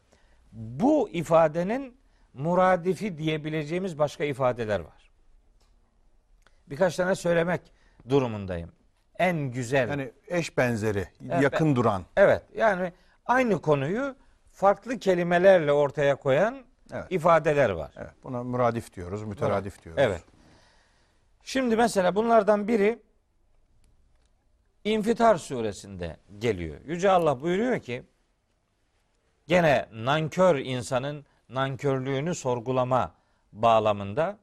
bu ifadenin muradifi diyebileceğimiz başka ifadeler var. Birkaç tane söylemek durumundayım. En güzel. Yani eş benzeri, Evet, yakın duran. evet yani aynı konuyu farklı kelimelerle ortaya koyan Evet. ifadeler var. Evet, buna müradif diyoruz, müteradif diyoruz. Evet. Şimdi mesela bunlardan biri İnfitar suresinde geliyor. Yüce Allah buyuruyor ki gene nankör insanın nankörlüğünü sorgulama bağlamında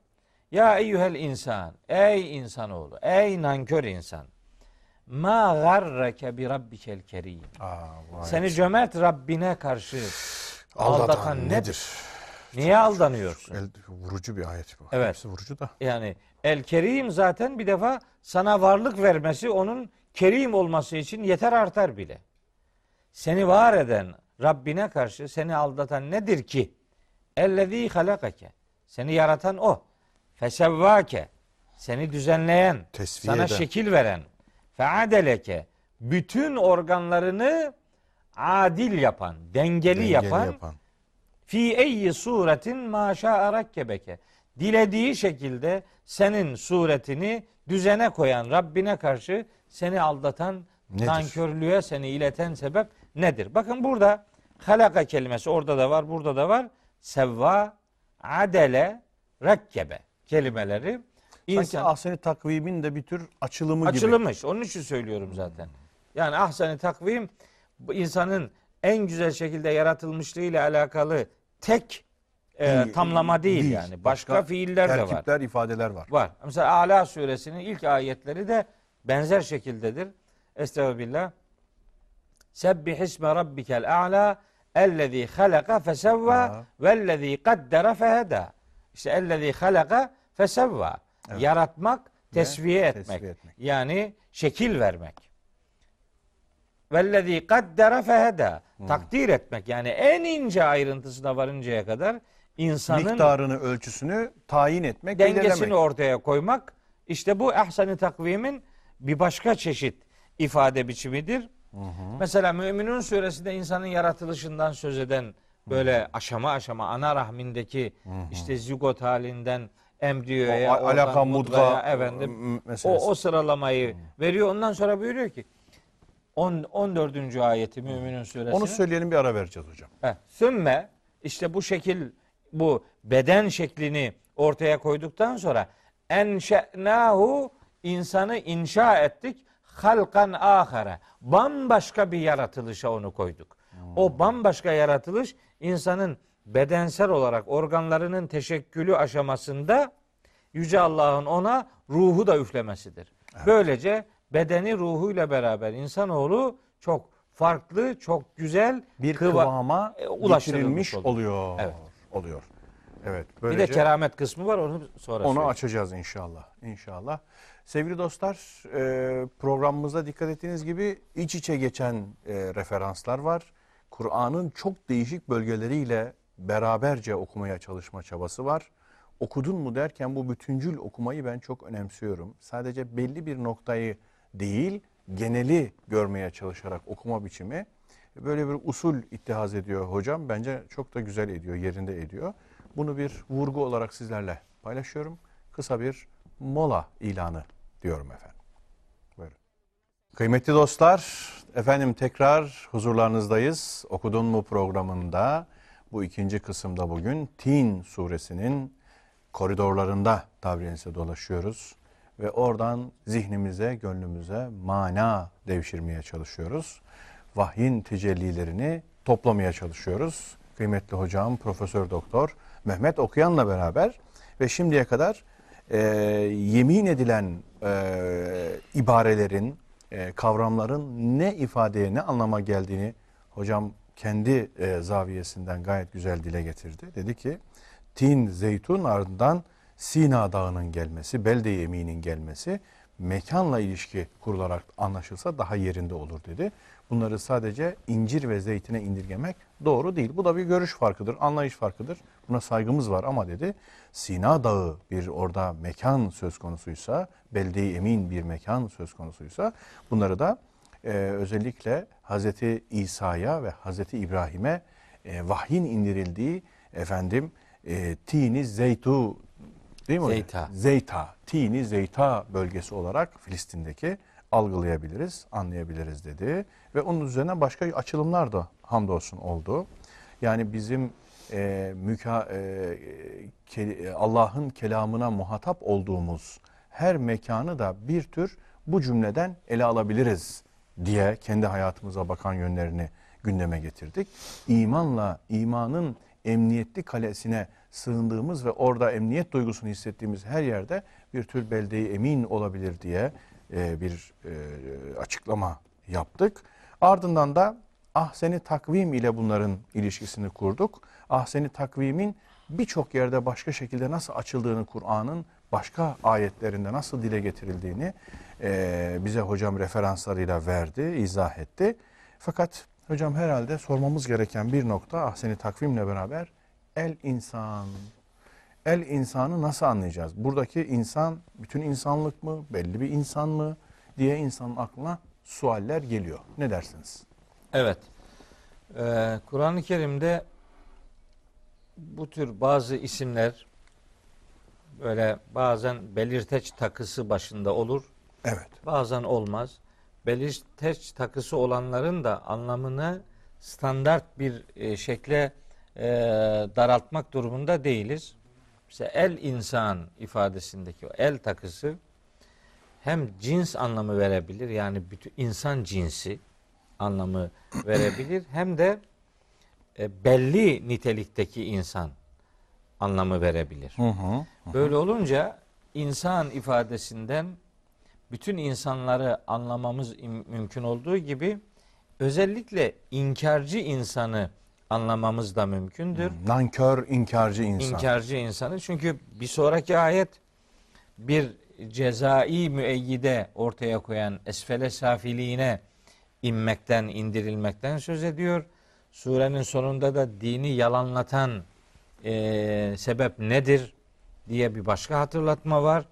ya eyyuhel insan ey insanoğlu ey nankör insan ma garreke bi rabbikel kerim seni cömert Rabbine karşı aldatan, nedir? Niye aldanıyorsun? El, vurucu bir ayet bu. Evet. Hepsi vurucu da. Yani El Kerim zaten bir defa sana varlık vermesi onun kerim olması için yeter artar bile. Seni var eden Rabbine karşı seni aldatan nedir ki? Ellezî halakake. Seni yaratan o. Fesevvake. Seni düzenleyen, Tesviye sana eden. şekil veren. Feadeleke. Bütün organlarını adil yapan, dengeli, Dengeli yapan, Fi eyyi suretin ma şa'a rakkebeke. Dilediği şekilde senin suretini düzene koyan Rabbine karşı seni aldatan, Nedir? nankörlüğe seni ileten sebep nedir? Bakın burada halaka kelimesi orada da var, burada da var. Sevva, adele, rakkebe kelimeleri Sanki insan ahseni takvimin de bir tür açılımı gibi. açılmış. Onun için söylüyorum zaten. Yani ahseni takvim insanın en güzel şekilde yaratılmışlığıyla alakalı tek e, Değil, tamlama değil, yani. Başka, fiiller de var. terkipler, ifadeler var. Var. Mesela Ala suresinin ilk ayetleri de benzer şekildedir. Estağfirullah. Sebbih isme rabbikel a'la ellezî halaka fesevva vellezî kaddere feheda. İşte ellezî halaka fesevva. Evet. Yaratmak, tesviye etmek. tesviye etmek. Yani şekil vermek. Vellezî kaddere feheda. Hmm. Takdir etmek. Yani en ince ayrıntısına varıncaya kadar insanın Miktarını, ölçüsünü tayin etmek, dengesini belirlemek. ortaya koymak işte bu ehsen-i takvimin bir başka çeşit ifade biçimidir. Mesela Müminun suresinde insanın yaratılışından söz eden böyle aşama aşama ana rahmindeki işte zigot halinden embriyoya, O a- oradan alaka, mudga, efendim m- o, meselesi. o sıralamayı veriyor. Ondan sonra buyuruyor ki 10 14. ayeti Müminun suresinin Onu söyleyelim bir ara vereceğiz hocam. Heh, Sümme işte bu şekil bu beden şeklini ortaya koyduktan sonra enşe'nahu insanı inşa ettik halkan ahara bambaşka bir yaratılışa onu koyduk. O bambaşka yaratılış insanın bedensel olarak organlarının teşekkülü aşamasında Yüce Allah'ın ona ruhu da üflemesidir. Böylece bedeni ruhuyla beraber insanoğlu çok farklı, çok güzel Bir kıva- kıvama e, ulaştırılmış oluyor. oluyor. Evet. Oluyor. Evet. Bir Böylece de keramet kısmı var onu sonra onu söyleyeyim. açacağız inşallah. İnşallah. Sevgili dostlar, e, programımızda dikkat ettiğiniz gibi iç içe geçen e, referanslar var. Kur'an'ın çok değişik bölgeleriyle beraberce okumaya çalışma çabası var. Okudun mu derken bu bütüncül okumayı ben çok önemsiyorum. Sadece belli bir noktayı değil, geneli görmeye çalışarak okuma biçimi böyle bir usul ittihaz ediyor hocam. Bence çok da güzel ediyor, yerinde ediyor. Bunu bir vurgu olarak sizlerle paylaşıyorum. Kısa bir mola ilanı diyorum efendim. Buyurun. Kıymetli dostlar, efendim tekrar huzurlarınızdayız. Okudun mu programında bu ikinci kısımda bugün Tin suresinin koridorlarında tabirinize dolaşıyoruz. Ve oradan zihnimize, gönlümüze mana devşirmeye çalışıyoruz. Vahyin tecellilerini toplamaya çalışıyoruz. Kıymetli hocam Profesör Doktor Mehmet Okuyan'la beraber ve şimdiye kadar e, yemin edilen e, ibarelerin, e, kavramların ne ifadeye, ne anlama geldiğini hocam kendi e, zaviyesinden gayet güzel dile getirdi. Dedi ki, tin, zeytun ardından Sina Dağı'nın gelmesi, Belde-i Emin'in gelmesi mekanla ilişki kurularak anlaşılsa daha yerinde olur dedi. Bunları sadece incir ve zeytine indirgemek doğru değil. Bu da bir görüş farkıdır, anlayış farkıdır. Buna saygımız var ama dedi Sina Dağı bir orada mekan söz konusuysa, Belde-i Emin bir mekan söz konusuysa bunları da e, özellikle Hazreti İsa'ya ve Hazreti İbrahim'e e, vahyin indirildiği efendim e, Tini Zeytu değil mi? hocam? Zeyta. Zeyta, Tini Zeyta bölgesi olarak Filistin'deki algılayabiliriz, anlayabiliriz dedi. Ve onun üzerine başka açılımlar da hamdolsun oldu. Yani bizim e, müka, e, ke- Allah'ın kelamına muhatap olduğumuz her mekanı da bir tür bu cümleden ele alabiliriz diye kendi hayatımıza bakan yönlerini gündeme getirdik. İmanla, imanın emniyetli kalesine sığındığımız ve orada emniyet duygusunu hissettiğimiz her yerde bir tür beldeyi emin olabilir diye e, bir e, açıklama yaptık. Ardından da ahseni takvim ile bunların ilişkisini kurduk. Ahseni takvimin birçok yerde başka şekilde nasıl açıldığını Kur'an'ın başka ayetlerinde nasıl dile getirildiğini e, bize hocam referanslarıyla verdi, izah etti. Fakat hocam herhalde sormamız gereken bir nokta ahseni takvimle beraber el insan. El insanı nasıl anlayacağız? Buradaki insan bütün insanlık mı, belli bir insan mı diye insanın aklına sualler geliyor. Ne dersiniz? Evet. Ee, Kur'an-ı Kerim'de bu tür bazı isimler böyle bazen belirteç takısı başında olur, Evet. bazen olmaz. Belirteç takısı olanların da anlamını standart bir e, şekle e, daraltmak durumunda değiliz. Mesela el insan ifadesindeki o el takısı hem cins anlamı verebilir yani bütün insan cinsi anlamı verebilir hem de e, belli nitelikteki insan anlamı verebilir. Hı hı. Böyle olunca insan ifadesinden bütün insanları anlamamız mümkün olduğu gibi özellikle inkarcı insanı anlamamız da mümkündür. Nankör, inkarcı insan. İnkarcı insanı çünkü bir sonraki ayet bir cezai müeyyide ortaya koyan esfele safiliğine inmekten, indirilmekten söz ediyor. Surenin sonunda da dini yalanlatan eee, sebep nedir diye bir başka hatırlatma var.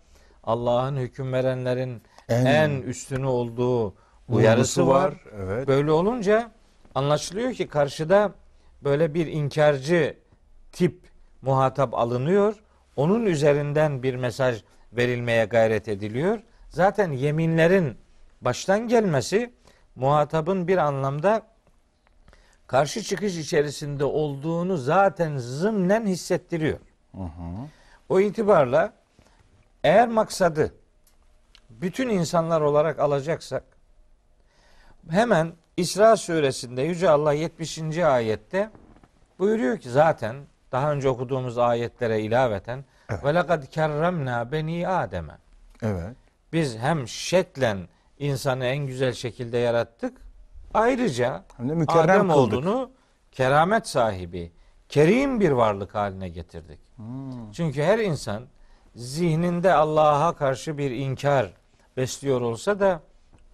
Allah'ın hüküm verenlerin En- en, üstünü olduğu uyarısı var. Evet. Böyle olunca anlaşılıyor ki karşıda böyle bir inkarcı tip muhatap alınıyor. Onun üzerinden bir mesaj verilmeye gayret ediliyor. Zaten yeminlerin baştan gelmesi muhatabın bir anlamda karşı çıkış içerisinde olduğunu zaten zımnen hissettiriyor. O itibarla eğer maksadı bütün insanlar olarak alacaksak hemen İsra suresinde Yüce Allah 70. ayette buyuruyor ki zaten daha önce okuduğumuz ayetlere ilaveten Evet. ve lekad kerremna beni Adem'e. Evet. Biz hem şeklen insanı en güzel şekilde yarattık. Ayrıca Hem de mükerrem Adem kıldık. oğlunu keramet sahibi, kerim bir varlık haline getirdik. Hmm. Çünkü her insan zihninde Allah'a karşı bir inkar besliyor olsa da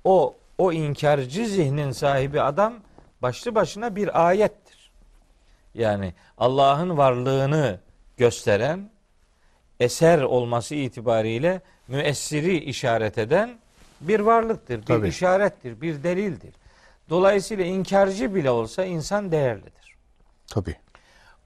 o o inkarcı zihnin sahibi adam başlı başına bir ayettir. Yani Allah'ın varlığını gösteren eser olması itibariyle müessiri işaret eden bir varlıktır, bir Tabii. işarettir, bir delildir. Dolayısıyla inkarcı bile olsa insan değerlidir. Tabii.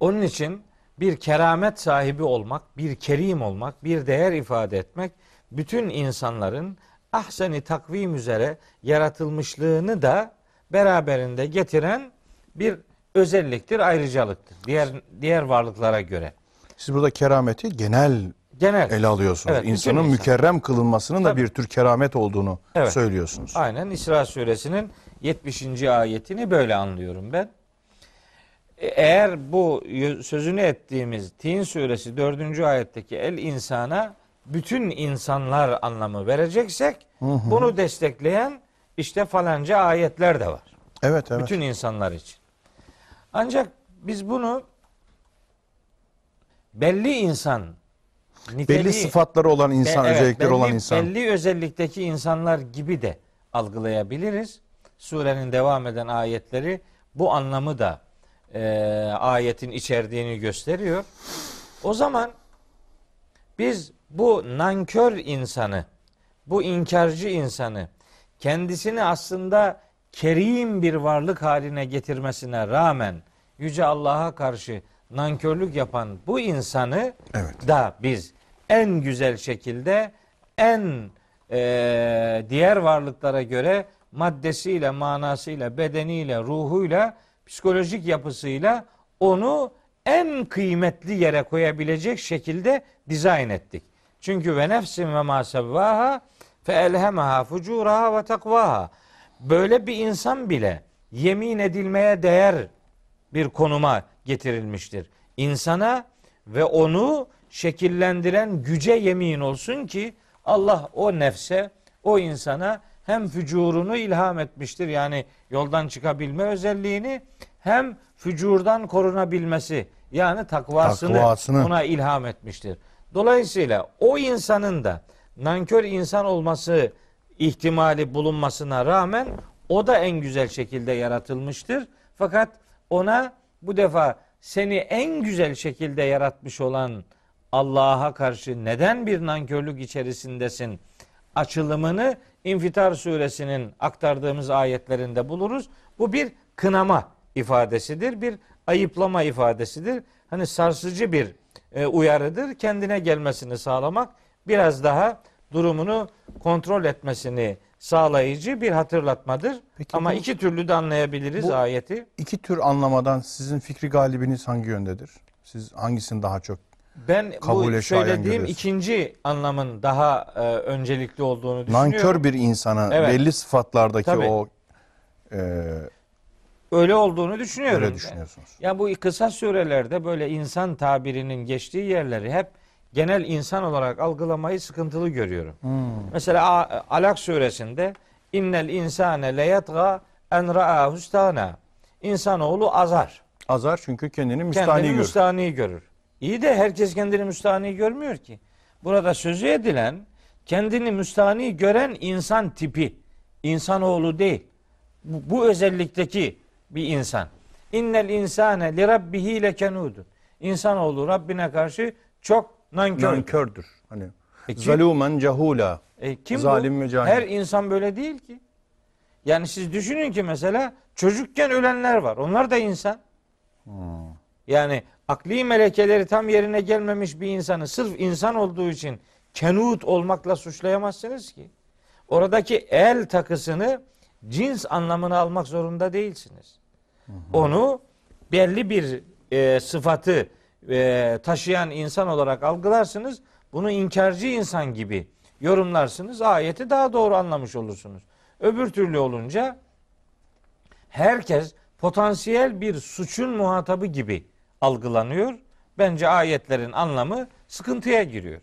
Onun için bir keramet sahibi olmak, bir kerim olmak, bir değer ifade etmek bütün insanların ahseni takvim üzere yaratılmışlığını da beraberinde getiren bir özelliktir, ayrıcalıktır. Diğer diğer varlıklara göre. Siz burada kerameti genel Genel. ele alıyorsunuz. Evet, İnsanın insan. mükerrem kılınmasının da Tabii. bir tür keramet olduğunu Evet. söylüyorsunuz. Aynen İsra suresinin 70. ayetini böyle anlıyorum ben. E- Eğer bu sözünü ettiğimiz Tin suresi 4. ayetteki el insana bütün insanlar anlamı vereceksek bunu destekleyen işte falanca ayetler de var. Evet, evet. Bütün insanlar için. Ancak biz bunu belli insan belli niteliği- sıfatları olan insan, Be- evet, özellikleri olan belli- insan. Belli özellikteki insanlar gibi de algılayabiliriz. Surenin devam eden ayetleri bu anlamı da e, ayetin içerdiğini gösteriyor. O zaman biz bu nankör insanı, bu inkarcı insanı kendisini aslında kerim bir varlık haline getirmesine rağmen Yüce Allah'a karşı nankörlük yapan bu insanı Evet. da biz en güzel şekilde en e, diğer varlıklara göre maddesiyle, manasıyla, bedeniyle, ruhuyla psikolojik yapısıyla onu en kıymetli yere koyabilecek şekilde dizayn ettik. Çünkü ve nefsin ve ma sevvaha fe elhemaha fucuraha ve takvaha. Böyle bir insan bile yemin edilmeye değer bir konuma getirilmiştir. İnsana ve onu şekillendiren güce yemin olsun ki Allah o nefse, o insana hem fücurunu ilham etmiştir. Yani yoldan çıkabilme özelliğini hem fücurdan korunabilmesi yani takvasını, Takvasını. ona ilham etmiştir. Dolayısıyla o insanın da nankör insan olması ihtimali bulunmasına rağmen o da en güzel şekilde yaratılmıştır. Fakat ona bu defa seni en güzel şekilde yaratmış olan Allah'a karşı neden bir nankörlük içerisindesin açılımını İnfitar suresinin aktardığımız ayetlerinde buluruz. Bu bir kınama ifadesidir, bir ayıplama ifadesidir. Hani sarsıcı bir e, uyarıdır. Kendine gelmesini sağlamak biraz daha durumunu kontrol etmesini sağlayıcı bir hatırlatmadır. Peki Ama bu- iki türlü de anlayabiliriz bu- ayeti. İki tür anlamadan sizin fikri galibiniz hangi yöndedir? Siz hangisini daha çok Ben kabule bu söylediğim ikinci anlamın daha e, öncelikli olduğunu düşünüyorum. nankör bir insana Evet. belli sıfatlardaki Tabii. o e, öyle olduğunu düşünüyorum. öyle düşünüyorsunuz? Ya bu kısa sürelerde böyle insan tabirinin geçtiği yerleri hep genel insan olarak algılamayı sıkıntılı görüyorum. Mesela A- Alak suresinde innel insane leyatga en ra'ahu. İnsanoğlu azar. Azar çünkü kendini müstahni Kendini görür. müstahni görür. İyi de herkes kendini müstahni görmüyor ki. Burada sözü edilen kendini müstahni gören insan tipi. İnsanoğlu değil. Bu, bu özellikteki bir insan. İnnel insane li rabbihi lekenudu. İnsanoğlu Rabbine karşı çok nankör. Nankördür. Hani E zalumen cehula. E, kim Zalim bu? ve cahil. Her insan böyle değil ki. Yani siz düşünün ki mesela çocukken ölenler var. Onlar da insan. Yani akli melekeleri tam yerine gelmemiş bir insanı sırf insan olduğu için kenut olmakla suçlayamazsınız ki. Oradaki el takısını cins anlamına almak zorunda değilsiniz. Onu belli bir e, sıfatı e, taşıyan insan olarak algılarsınız. Bunu inkarcı insan gibi yorumlarsınız. Ayeti daha doğru anlamış olursunuz. Öbür türlü olunca herkes potansiyel bir suçun muhatabı gibi algılanıyor. Bence ayetlerin anlamı sıkıntıya giriyor.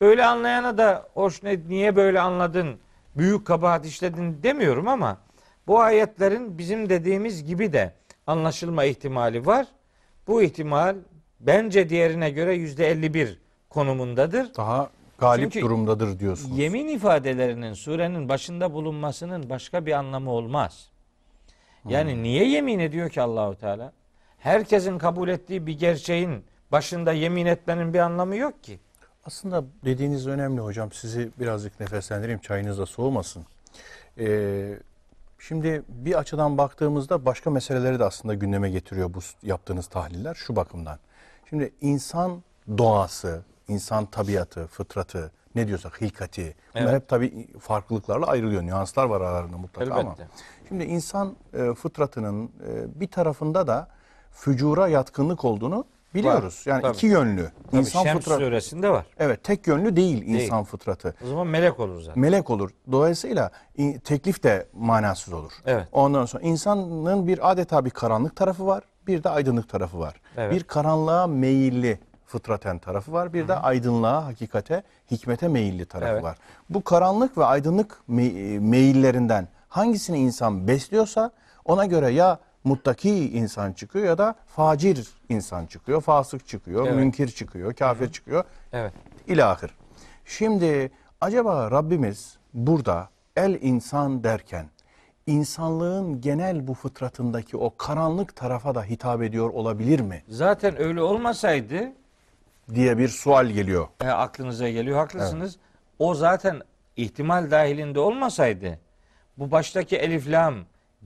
Öyle anlayana da hoş ne niye böyle anladın, büyük kabahat işledin demiyorum ama bu ayetlerin bizim dediğimiz gibi de anlaşılma ihtimali var. Bu ihtimal bence diğerine göre yüzde 51 konumundadır. Daha galip Çünkü durumdadır diyorsunuz. Yemin ifadelerinin surenin başında bulunmasının başka bir anlamı olmaz. Yani niye yemin ediyor ki Allahu Teala? Herkesin kabul ettiği bir gerçeğin başında yemin etmenin bir anlamı yok ki. Aslında dediğiniz önemli hocam. Sizi birazcık nefeslendireyim. Çayınız da soğumasın. Ee, şimdi bir açıdan baktığımızda başka meseleleri de aslında gündeme getiriyor bu yaptığınız tahliller şu bakımdan. Şimdi insan doğası, insan tabiatı, fıtratı, ne diyorsak hilkati. Bunlar Evet. hep tabii farklılıklarla ayrılıyor. Nüanslar var aralarında mutlaka ama. Elbette. Şimdi insan e, fıtratının e, bir tarafında da fücura yatkınlık olduğunu biliyoruz. yani tabii. iki yönlü. Tabii insan Şems fıtratı. suresinde var. Evet tek yönlü değil, insan fıtratı. O zaman melek olur zaten. Melek olur. Dolayısıyla teklif de manasız olur. Evet. Ondan sonra insanın bir adeta bir karanlık tarafı var, bir de aydınlık tarafı var. Evet. Bir karanlığa meyilli fıtraten tarafı var, bir de aydınlığa, hakikate, hikmete meyilli tarafı Evet. var. Bu karanlık ve aydınlık me- meyillerinden hangisini insan besliyorsa ona göre ya muttaki insan çıkıyor ya da facir insan çıkıyor, fasık çıkıyor, Evet. münkir çıkıyor, kafir çıkıyor Evet. ilahir. Şimdi acaba Rabbimiz burada el insan derken insanlığın genel bu fıtratındaki o karanlık tarafa da hitap ediyor olabilir mi Zaten öyle olmasaydı diye bir sual geliyor. e, aklınıza geliyor. Haklısınız. O zaten ihtimal dahilinde olmasaydı bu baştaki elif lam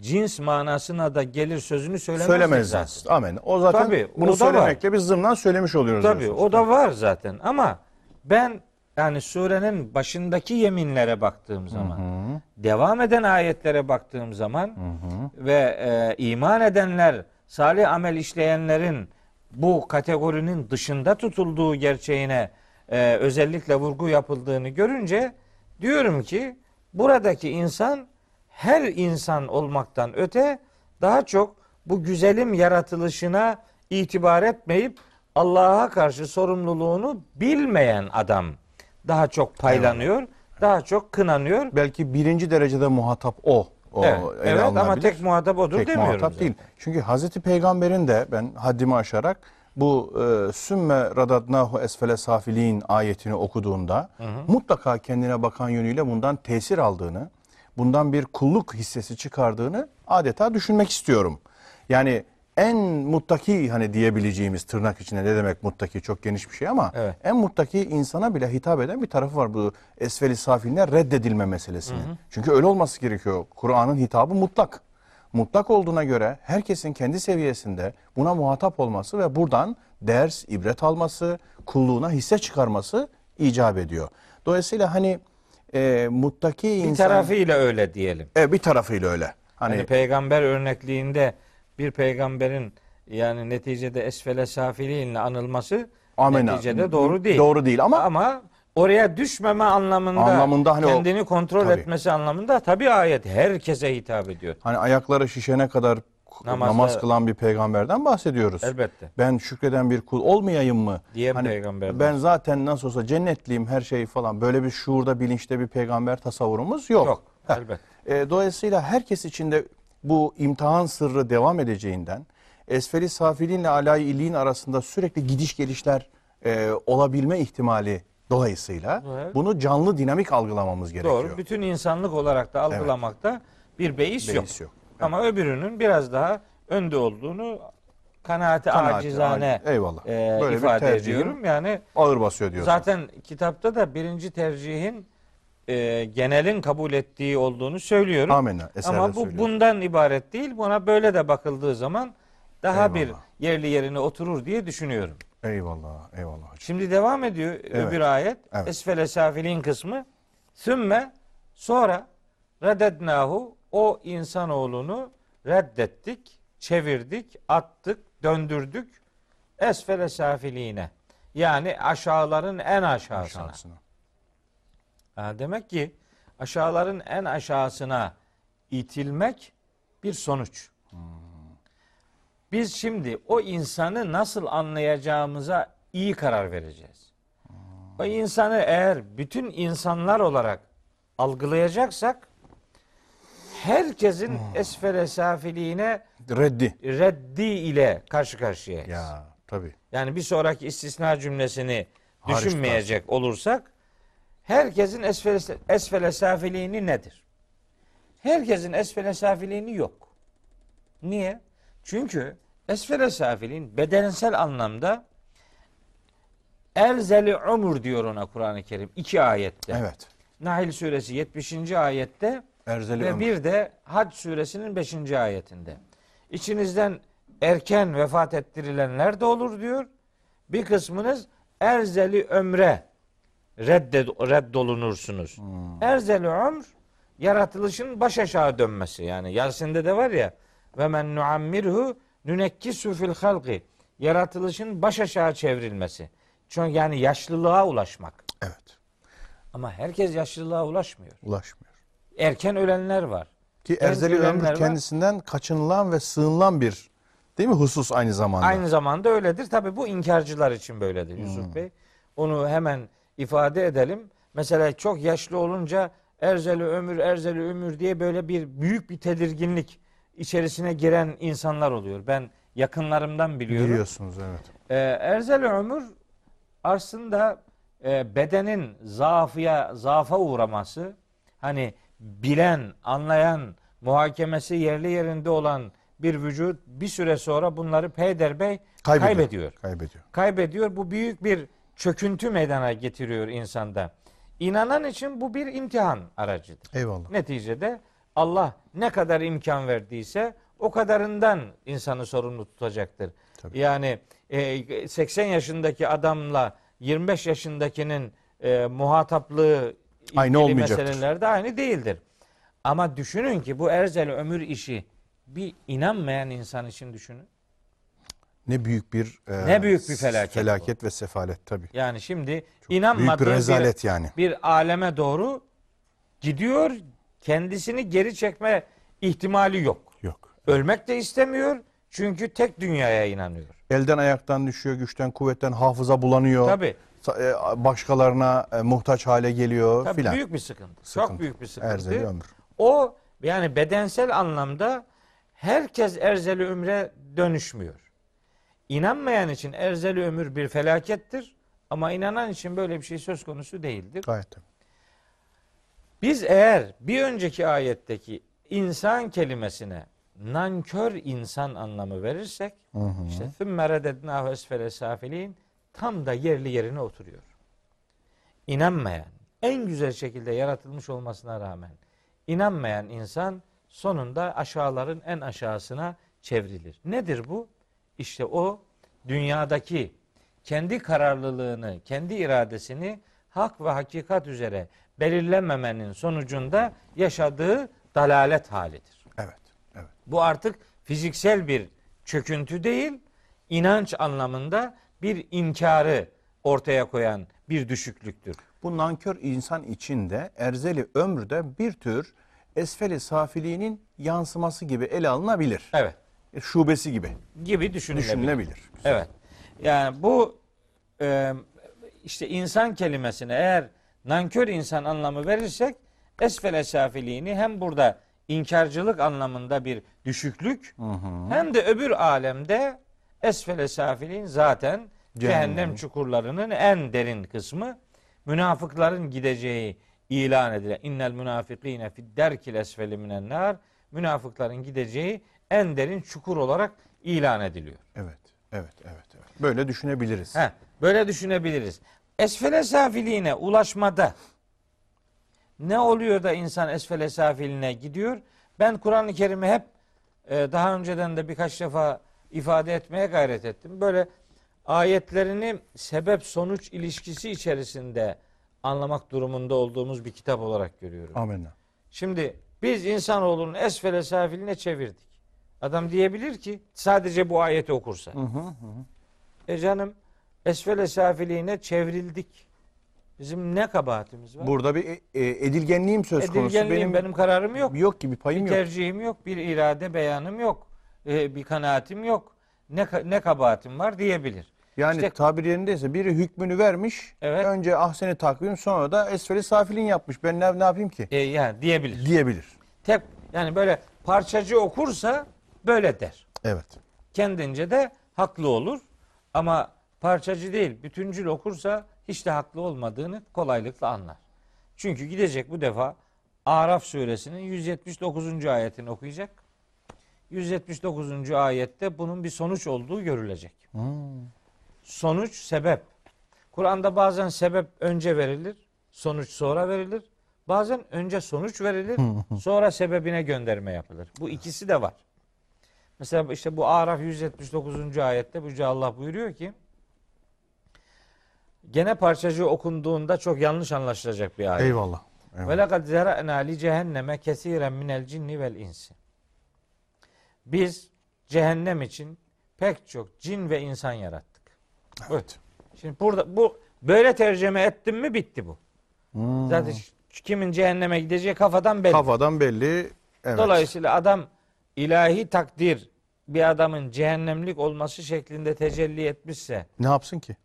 cins manasına da gelir sözünü söylemezdi Söylemezler. zaten. Amen. O zaten Tabii, bunu o var. söylemekle biz zımnan söylemiş oluyoruz. Tabii diyorsunuz. o da var zaten ama ben yani surenin başındaki yeminlere baktığım zaman, devam eden ayetlere baktığım zaman ve e, iman edenler, salih amel işleyenlerin bu kategorinin dışında tutulduğu gerçeğine e, özellikle vurgu yapıldığını görünce diyorum ki buradaki insan her insan olmaktan öte daha çok bu güzelim yaratılışına itibar etmeyip Allah'a karşı sorumluluğunu bilmeyen adam daha çok paylanıyor, daha çok kınanıyor. Belki birinci derecede muhatap o. o evet, evet ama tek muhatap odur Tek demiyorum. muhatap zaten. değil. Çünkü Hazreti Peygamber'in de ben haddimi aşarak bu e, sümme radadnahu esfele safilin ayetini okuduğunda mutlaka kendine bakan yönüyle bundan tesir aldığını, bundan bir kulluk hissesi çıkardığını adeta düşünmek istiyorum. Yani en muttaki hani diyebileceğimiz tırnak içinde ne demek muttaki çok geniş bir şey ama Evet. en muttaki insana bile hitap eden bir tarafı var bu esfeli safiline reddedilme meselesinin. Çünkü öyle olması gerekiyor. Kur'an'ın hitabı mutlak. Mutlak olduğuna göre herkesin kendi seviyesinde buna muhatap olması ve buradan ders, ibret alması, kulluğuna hisse çıkarması icap ediyor. Dolayısıyla hani e, muttaki Bir insan... tarafıyla öyle diyelim. E, bir tarafıyla öyle. Hani, Hani peygamber örnekliğinde bir peygamberin yani neticede esfele safiliğinle anılması Amenna. neticede doğru değil. Doğru değil ama Ama oraya düşmeme anlamında, Anlamında hani o- kendini kontrol Tabii. etmesi anlamında tabii ayet herkese hitap ediyor. hani ayakları şişene kadar Namazda- namaz kılan bir peygamberden bahsediyoruz. Elbette. Ben şükreden bir kul olmayayım mı? Diyen Hani peygamberden. Ben zaten nasıl olsa cennetliyim her şey falan. Böyle bir şuurda, bilinçte bir peygamber tasavvurumuz yok. Yok. Elbette. E, dolayısıyla herkes için de bu imtihan sırrı devam edeceğinden esfeli safilinle alay iliğin arasında sürekli gidiş gelişler e, olabilme ihtimali dolayısıyla Evet. bunu canlı dinamik algılamamız gerekiyor. Doğru. Bütün insanlık olarak da algılamakta bir beis, yok. Beis yok. Ama öbürünün biraz daha önde olduğunu kanaati, Kanaati, acizane aciz. Eyvallah. e, Böyle bir ifade tercihin ediyorum. Yani Ağır basıyor diyorsun. zaten kitapta da birinci tercihin e, genelin kabul ettiği olduğunu söylüyorum. Amenna. Ama bu bundan ibaret değil. Buna böyle de bakıldığı zaman daha bir Eyvallah. yerli yerine oturur diye düşünüyorum. Eyvallah. Eyvallah hocam. Şimdi devam ediyor öbür ayet. evet. Esfele safilin kısmı. Sümme sonra reddednahu o insanoğlunu reddettik, çevirdik, attık, döndürdük. Esfele safiline. Yani aşağıların en aşağısına. Aşağısına. Ha, demek ki aşağıların en aşağısına itilmek bir sonuç. Biz şimdi o insanı nasıl anlayacağımıza iyi karar vereceğiz. O insanı eğer bütün insanlar olarak algılayacaksak herkesin esfere safiliğine Reddi. reddi ile karşı karşıyayız. Ya tabii. Yani bir sonraki istisna cümlesini Hariç düşünmeyecek olursak herkesin esfele, esfele safiliğini nedir? Herkesin esfele safiliğini yok. Niye? Çünkü esfele safiliğin bedensel anlamda erzeli umur diyor ona Kur'an-ı Kerim. iki ayette. Evet. Nahil suresi 70. ayette Erzeli ve ömür. bir de Hac suresinin 5. ayetinde. İçinizden erken vefat ettirilenler de olur diyor. Bir kısmınız erzeli ömre redde, reddolunursunuz. Erzeli ömr yaratılışın baş aşağı dönmesi. Yani Yasin'de de var ya ve men nuammirhu nünekkisu fil halqi yaratılışın baş aşağı çevrilmesi. Çünkü yani yaşlılığa ulaşmak. Evet. Ama herkes yaşlılığa ulaşmıyor. Ulaşmıyor. Erken ölenler var. Ki erzeli ömür var. kendisinden kaçınılan ve sığınılan bir değil mi husus aynı zamanda? Aynı zamanda öyledir. Tabi bu inkarcılar için böyledir Yusuf Bey. Onu hemen ifade edelim. Mesela çok yaşlı olunca erzeli ömür, erzeli ömür diye böyle bir büyük bir tedirginlik içerisine giren insanlar oluyor. Ben yakınlarımdan biliyorum. Biliyorsunuz evet. Ee, erzeli ömür aslında e, bedenin zaafıya, zaafa uğraması, hani bilen, anlayan, muhakemesi yerli yerinde olan bir vücut bir süre sonra bunları peyderbey Kaybediyor. kaybediyor. Kaybediyor. Kaybediyor. Bu büyük bir çöküntü meydana getiriyor insanda. İnanan için bu bir imtihan aracıdır. Eyvallah. Neticede Allah ne kadar imkan verdiyse o kadarından insanı sorumlu tutacaktır. Tabii. Yani e, 80 yaşındaki adamla 25 yaşındakinin e, muhataplığı Aynı olmayacaktır. meselelerde aynı değildir. Ama düşünün ki bu erzel ömür işi bir inanmayan insan için düşünün. Ne büyük bir e, Ne büyük bir felaket felaket ve sefalet tabii. Yani şimdi Büyük inanmadığı bir bir, rezalet yani. bir aleme doğru gidiyor. Kendisini geri çekme ihtimali yok. Yok. Ölmek de istemiyor. Çünkü tek dünyaya inanıyor. Elden ayaktan düşüyor, güçten kuvvetten hafıza bulanıyor. Tabii. E, başkalarına e, muhtaç hale geliyor Tabii filan. Büyük bir sıkıntı. sıkıntı. Çok büyük bir sıkıntı. Erzeli ömür. O yani bedensel anlamda herkes erzeli ömre dönüşmüyor. İnanmayan için erzeli ömür bir felakettir ama inanan için böyle bir şey söz konusu değildir. Gayet. Biz eğer bir önceki ayetteki insan kelimesine nankör insan anlamı verirsek hı hı. işte tüm merededna esfele safilin tam da yerli yerine oturuyor. İnanmayan, en güzel şekilde yaratılmış olmasına rağmen inanmayan insan sonunda aşağıların en aşağısına çevrilir. Nedir bu? İşte o dünyadaki kendi kararlılığını, kendi iradesini hak ve hakikat üzere belirlememenin sonucunda yaşadığı dalalet halidir. Evet. Evet. Bu artık fiziksel bir çöküntü değil, inanç anlamında bir inkarı ortaya koyan bir düşüklüktür. Bu nankör insan içinde erzeli ömrde bir tür esfeli safiliğinin yansıması gibi ele alınabilir. Evet. E, Şubesi gibi Gibi düşünülebilir. düşünülebilir. Evet. Yani bu e, işte insan kelimesine eğer nankör insan anlamı verirsek esfele safiliğini hem burada inkarcılık anlamında bir düşüklük hem de öbür alemde esfele safiliğin zaten Cehennem. cehennem çukurlarının en derin kısmı münafıkların gideceği ilan edilen innel münafikine fid derkil esfeli minen nar münafıkların gideceği en derin çukur olarak ilan ediliyor. Evet. Evet, evet, evet. Böyle düşünebiliriz. He, böyle düşünebiliriz. Esfele safiliğine ulaşmada ne oluyor da insan esfele safiline gidiyor? Ben Kur'an-ı Kerim'i hep e, daha önceden de birkaç defa ifade etmeye gayret ettim. Böyle ayetlerini sebep sonuç ilişkisi içerisinde anlamak durumunda olduğumuz bir kitap olarak görüyorum. Amenna. Şimdi biz insanoğlunun esfele safiline çevirdik. Adam diyebilir ki sadece bu ayeti okursa. Hı hı hı. E canım esfele safiliğine çevrildik. Bizim ne kabahatimiz var? Burada bir e, edilgenliğim söz konusu. Edilgenliğim, benim, kararım yok. yok gibi payım bir yok. tercihim yok. Bir irade beyanım yok. E, bir kanaatim yok. Ne ne kabahatim var diyebilir. Yani İşte- tabir yerindeyse biri hükmünü vermiş. Evet. Önce ahseni takvim sonra da esfeli safilin yapmış. Ben ne, ne yapayım ki? E, yani diyebilir. Diyebilir. Tek yani böyle parçacı okursa böyle der. Evet. Kendince de haklı olur. Ama parçacı değil, bütüncül okursa hiç de haklı olmadığını kolaylıkla anlar. Çünkü gidecek bu defa Araf suresinin 179. ayetini okuyacak. 179. ayette bunun bir sonuç olduğu görülecek. Sonuç sebep. Kur'an'da bazen sebep önce verilir, sonuç sonra verilir. Bazen önce sonuç verilir, sonra sebebine gönderme yapılır. Bu ikisi de var. Mesela işte bu Araf 179. ayette Yüce Allah buyuruyor ki gene parçacı okunduğunda çok yanlış anlaşılacak bir ayet. Eyvallah. Ve lekad zera'na li cehenneme kesiren minel cinni vel insi. Biz cehennem için pek çok cin ve insan yarattık. Evet. Şimdi burada bu böyle tercüme ettim mi bitti bu. Hmm. Zaten kimin cehenneme gideceği kafadan belli. Kafadan belli. Evet. Dolayısıyla adam ilahi takdir bir adamın cehennemlik olması şeklinde tecelli etmişse Ne yapsın ki?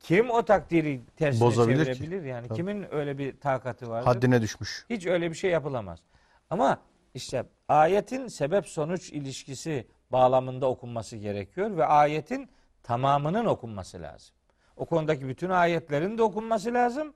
kim o takdiri tersine Bozabilir ki. çevirebilir yani? Tabii. Kimin öyle bir takati vardır? Haddine düşmüş. Hiç öyle bir şey yapılamaz. Ama işte ayetin sebep sonuç ilişkisi bağlamında okunması gerekiyor ve ayetin tamamının okunması lazım. O konudaki bütün ayetlerin de okunması lazım.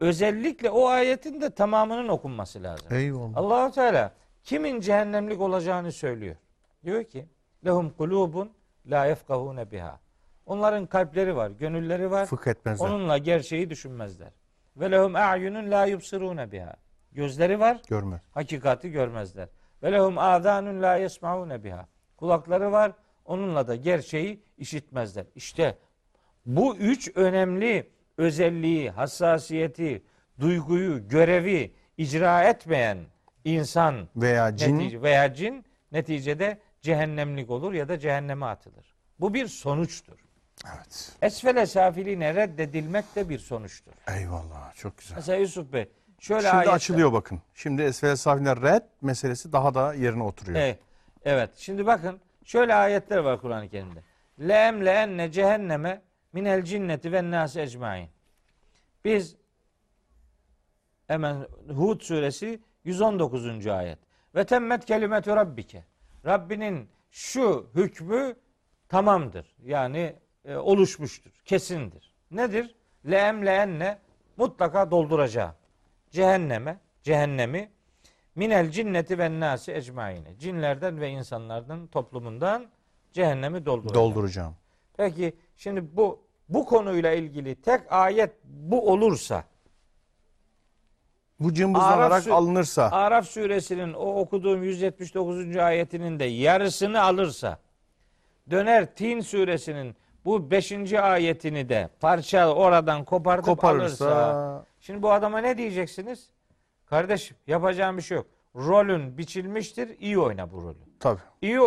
Özellikle o ayetin de tamamının okunması lazım. Eyvallah. Allahu Teala kimin cehennemlik olacağını söylüyor. Diyor ki: "Lehum kulubun la yefkahune biha." Onların kalpleri var, gönülleri var. Fıkh etmezler. Onunla gerçeği düşünmezler. Ve lehum a'yunun la yubsirune biha. Gözleri var, Görmez. hakikati görmezler. Ve lehum adanun la yesmaune biha. Kulakları var, onunla da gerçeği işitmezler. İşte bu üç önemli özelliği, hassasiyeti, duyguyu, görevi icra etmeyen insan Veya cin netice, veya cin neticede cehennemlik olur ya da cehenneme atılır. Bu bir sonuçtur. Evet. Esfele safiline reddedilmek de bir sonuçtur. Eyvallah. Çok güzel. Mesela Yusuf Bey şöyle Şimdi ayetler- açılıyor bakın. Şimdi esfel safineler red meselesi daha da yerine oturuyor. Evet. Evet. Şimdi bakın şöyle ayetler var Kur'an-ı Kerim'de. Leem leenne cehenneme minel cinneti ve nasi ecmain. Biz hemen Hud suresi 119. ayet. Ve temmet kelimetü rabbike. Rabbinin şu hükmü tamamdır. Yani e, oluşmuştur. Kesindir. Nedir? Leem leenne mutlaka dolduracağım. Cehenneme, cehennemi minel cinneti ve nasi ecmaine. Cinlerden ve insanlardan toplumundan cehennemi dolduracağım. Dolduracağım. Peki şimdi bu bu konuyla ilgili tek ayet bu olursa Bu cımbız Araf alınırsa Araf suresinin o okuduğum 179. ayetinin de yarısını alırsa döner Tin suresinin bu 5. ayetini de parça oradan kopartıp koparırsa alırsa şimdi bu adama ne diyeceksiniz? Kardeşim yapacağım bir şey yok. Rolün biçilmiştir. iyi oyna bu rolü. tabii. İyi,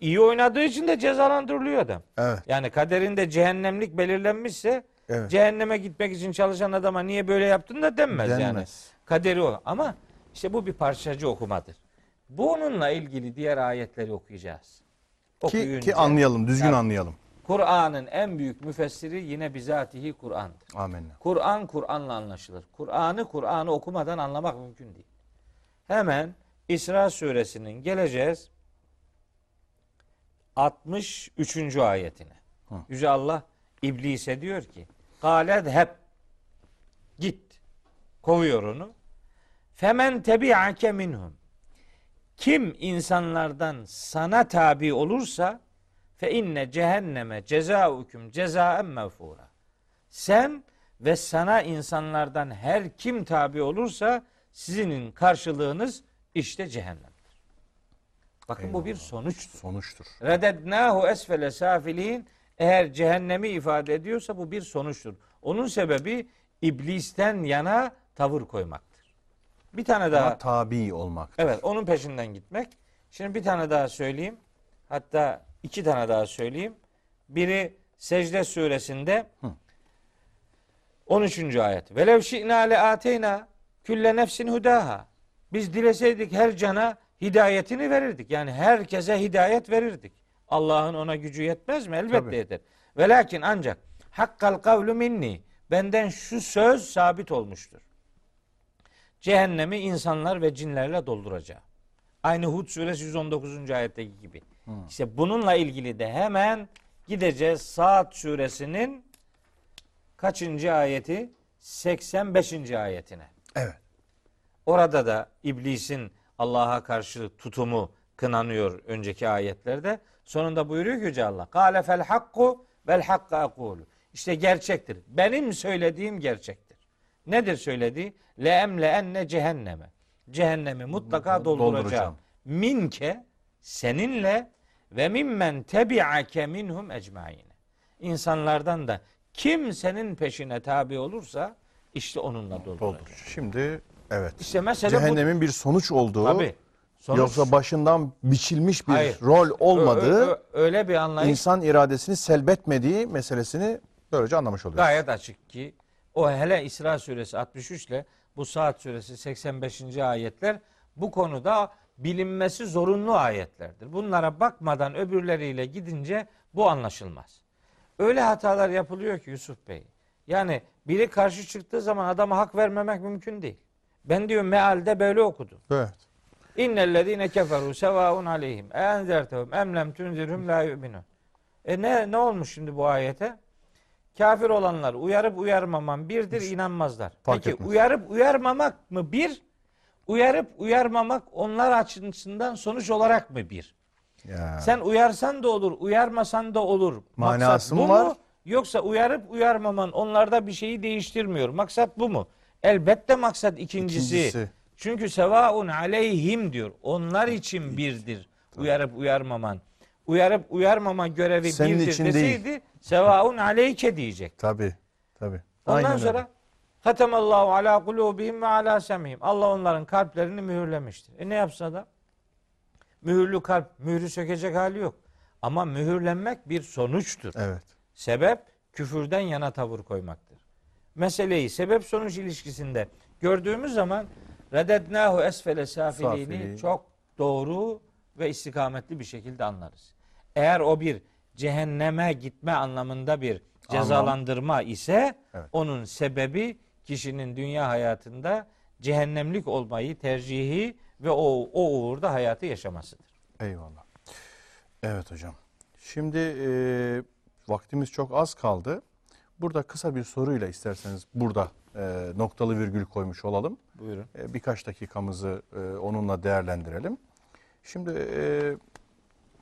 iyi oynadığı için de cezalandırılıyor adam. Evet. Yani kaderinde cehennemlik belirlenmişse Evet. cehenneme gitmek için çalışan adama niye böyle yaptın da denmez, yani. Denmez. Kaderi o. Ama işte bu bir parçacı okumadır. Bununla ilgili diğer ayetleri okuyacağız. Ki, Okuyunca ki anlayalım, düzgün Tabii. anlayalım. Kur'an'ın en büyük müfessiri yine bizatihi Kur'an'dır. Amenna. Kur'an Kur'an'la anlaşılır. Kur'an'ı Kur'an'ı okumadan anlamak mümkün değil. Hemen İsra suresinin geleceğiz 63. ayetine. Hı. Yüce Allah iblise diyor ki Galed hep git. Kovuyor onu. Femen tebi'ake minhum. Kim insanlardan sana tabi olursa fe inne cehenneme cezaukum cezaen mevfura. Sen ve sana insanlardan her kim tabi olursa sizin karşılığınız işte cehennemdir. Bakın bu bir sonuçtur. Sonuçtur. Redednahu esfele safilin eğer cehennemi ifade ediyorsa bu bir sonuçtur. Onun sebebi iblisten yana tavır koymaktır. Bir tane daha Ama tabi olmak. Evet onun peşinden gitmek. Şimdi bir tane daha söyleyeyim. Hatta iki tane daha söyleyeyim. Biri Secde suresinde 13. ayet. Velev şi'na le ateyna külle nefsin hudaha. Biz dileseydik her cana hidayetini verirdik. Yani herkese hidayet verirdik. Allah'ın ona gücü yetmez mi? Elbette Tabii. yeter. Ve lakin ancak hakkal kavlu minni. Benden şu söz sabit olmuştur cehennemi insanlar ve cinlerle dolduracağım. Aynı Hud suresi 119. ayetteki gibi. İşte bununla ilgili de hemen gideceğiz Saat suresinin kaçıncı ayeti? 85. ayetine. Evet. Orada da iblisin Allah'a karşı tutumu kınanıyor önceki ayetlerde. Sonunda buyuruyor ki Yüce Allah. Kale fel hakku vel hakka akulu. İşte gerçektir. Benim söylediğim gerçektir. Nedir söylediği? Le emle enne cehenneme. Cehennemi mutlaka dolduracağım. Dolduracağım. Minke seninle ve mimmen tebi'ake minhum ecmaine. İnsanlardan da kim senin peşine tabi olursa işte onunla dolduracağım. Doldur. Şimdi evet. İşte mesele bu. Cehennemin bir sonuç olduğu Tabii. Sonuç- yoksa başından biçilmiş bir Hayır. rol olmadığı, ö- ö- öyle bir anlayış insan iradesini selbetmediği meselesini böylece anlamış oluyoruz. gayet açık ki o hele İsra suresi 63 ile bu Saat suresi 85. ayetler bu konuda bilinmesi zorunlu ayetlerdir. Bunlara bakmadan öbürleriyle gidince bu anlaşılmaz. Öyle hatalar yapılıyor ki Yusuf Bey. Yani biri karşı çıktığı zaman adama hak vermemek mümkün değil. Ben diyor mealde böyle okudum. Evet. İnnellezine keferu sevaun aleyhim. E enzertehum em lem tunzirhum la yu'minun. E ne ne olmuş şimdi bu ayete? Kafir olanlar uyarıp uyarmaman birdir inanmazlar. Fark Peki etmez. uyarıp uyarmamak mı bir? Uyarıp uyarmamak onlar açısından sonuç olarak mı bir? Ya. Sen uyarsan da olur, uyarmasan da olur. Manası Maksat mı bu var? mu? Yoksa uyarıp uyarmaman onlarda bir şeyi değiştirmiyor. Maksat bu mu? Elbette maksat ikincisi. İkincisi. Çünkü sevaun aleyhim diyor. Onlar için birdir. Uyarıp uyarmaman. Uyarıp uyarmama görevi Senin birdir için deseydi sevaun aleyke diyecek. Tabii. Tabii. Ondan Aynen öyle. Hatemallahu ala kulubihim ve ala semihim. Allah onların kalplerini mühürlemiştir. E ne yapsa da? Mühürlü kalp mührü sökecek hali yok. Ama mühürlenmek bir sonuçtur. Evet. Sebep küfürden yana tavır koymaktır. Meseleyi sebep sonuç ilişkisinde gördüğümüz zaman redednahu esfele safilini Safili. çok doğru ve istikametli bir şekilde anlarız. Eğer o bir cehenneme gitme anlamında bir cezalandırma ise Evet. onun sebebi kişinin dünya hayatında cehennemlik olmayı tercihi ve o, o uğurda hayatı yaşamasıdır. Eyvallah. Evet hocam. Şimdi e, vaktimiz çok az kaldı. Burada kısa bir soruyla isterseniz burada e, noktalı virgül koymuş olalım. Buyurun. E, birkaç dakikamızı e, onunla değerlendirelim. Şimdi e,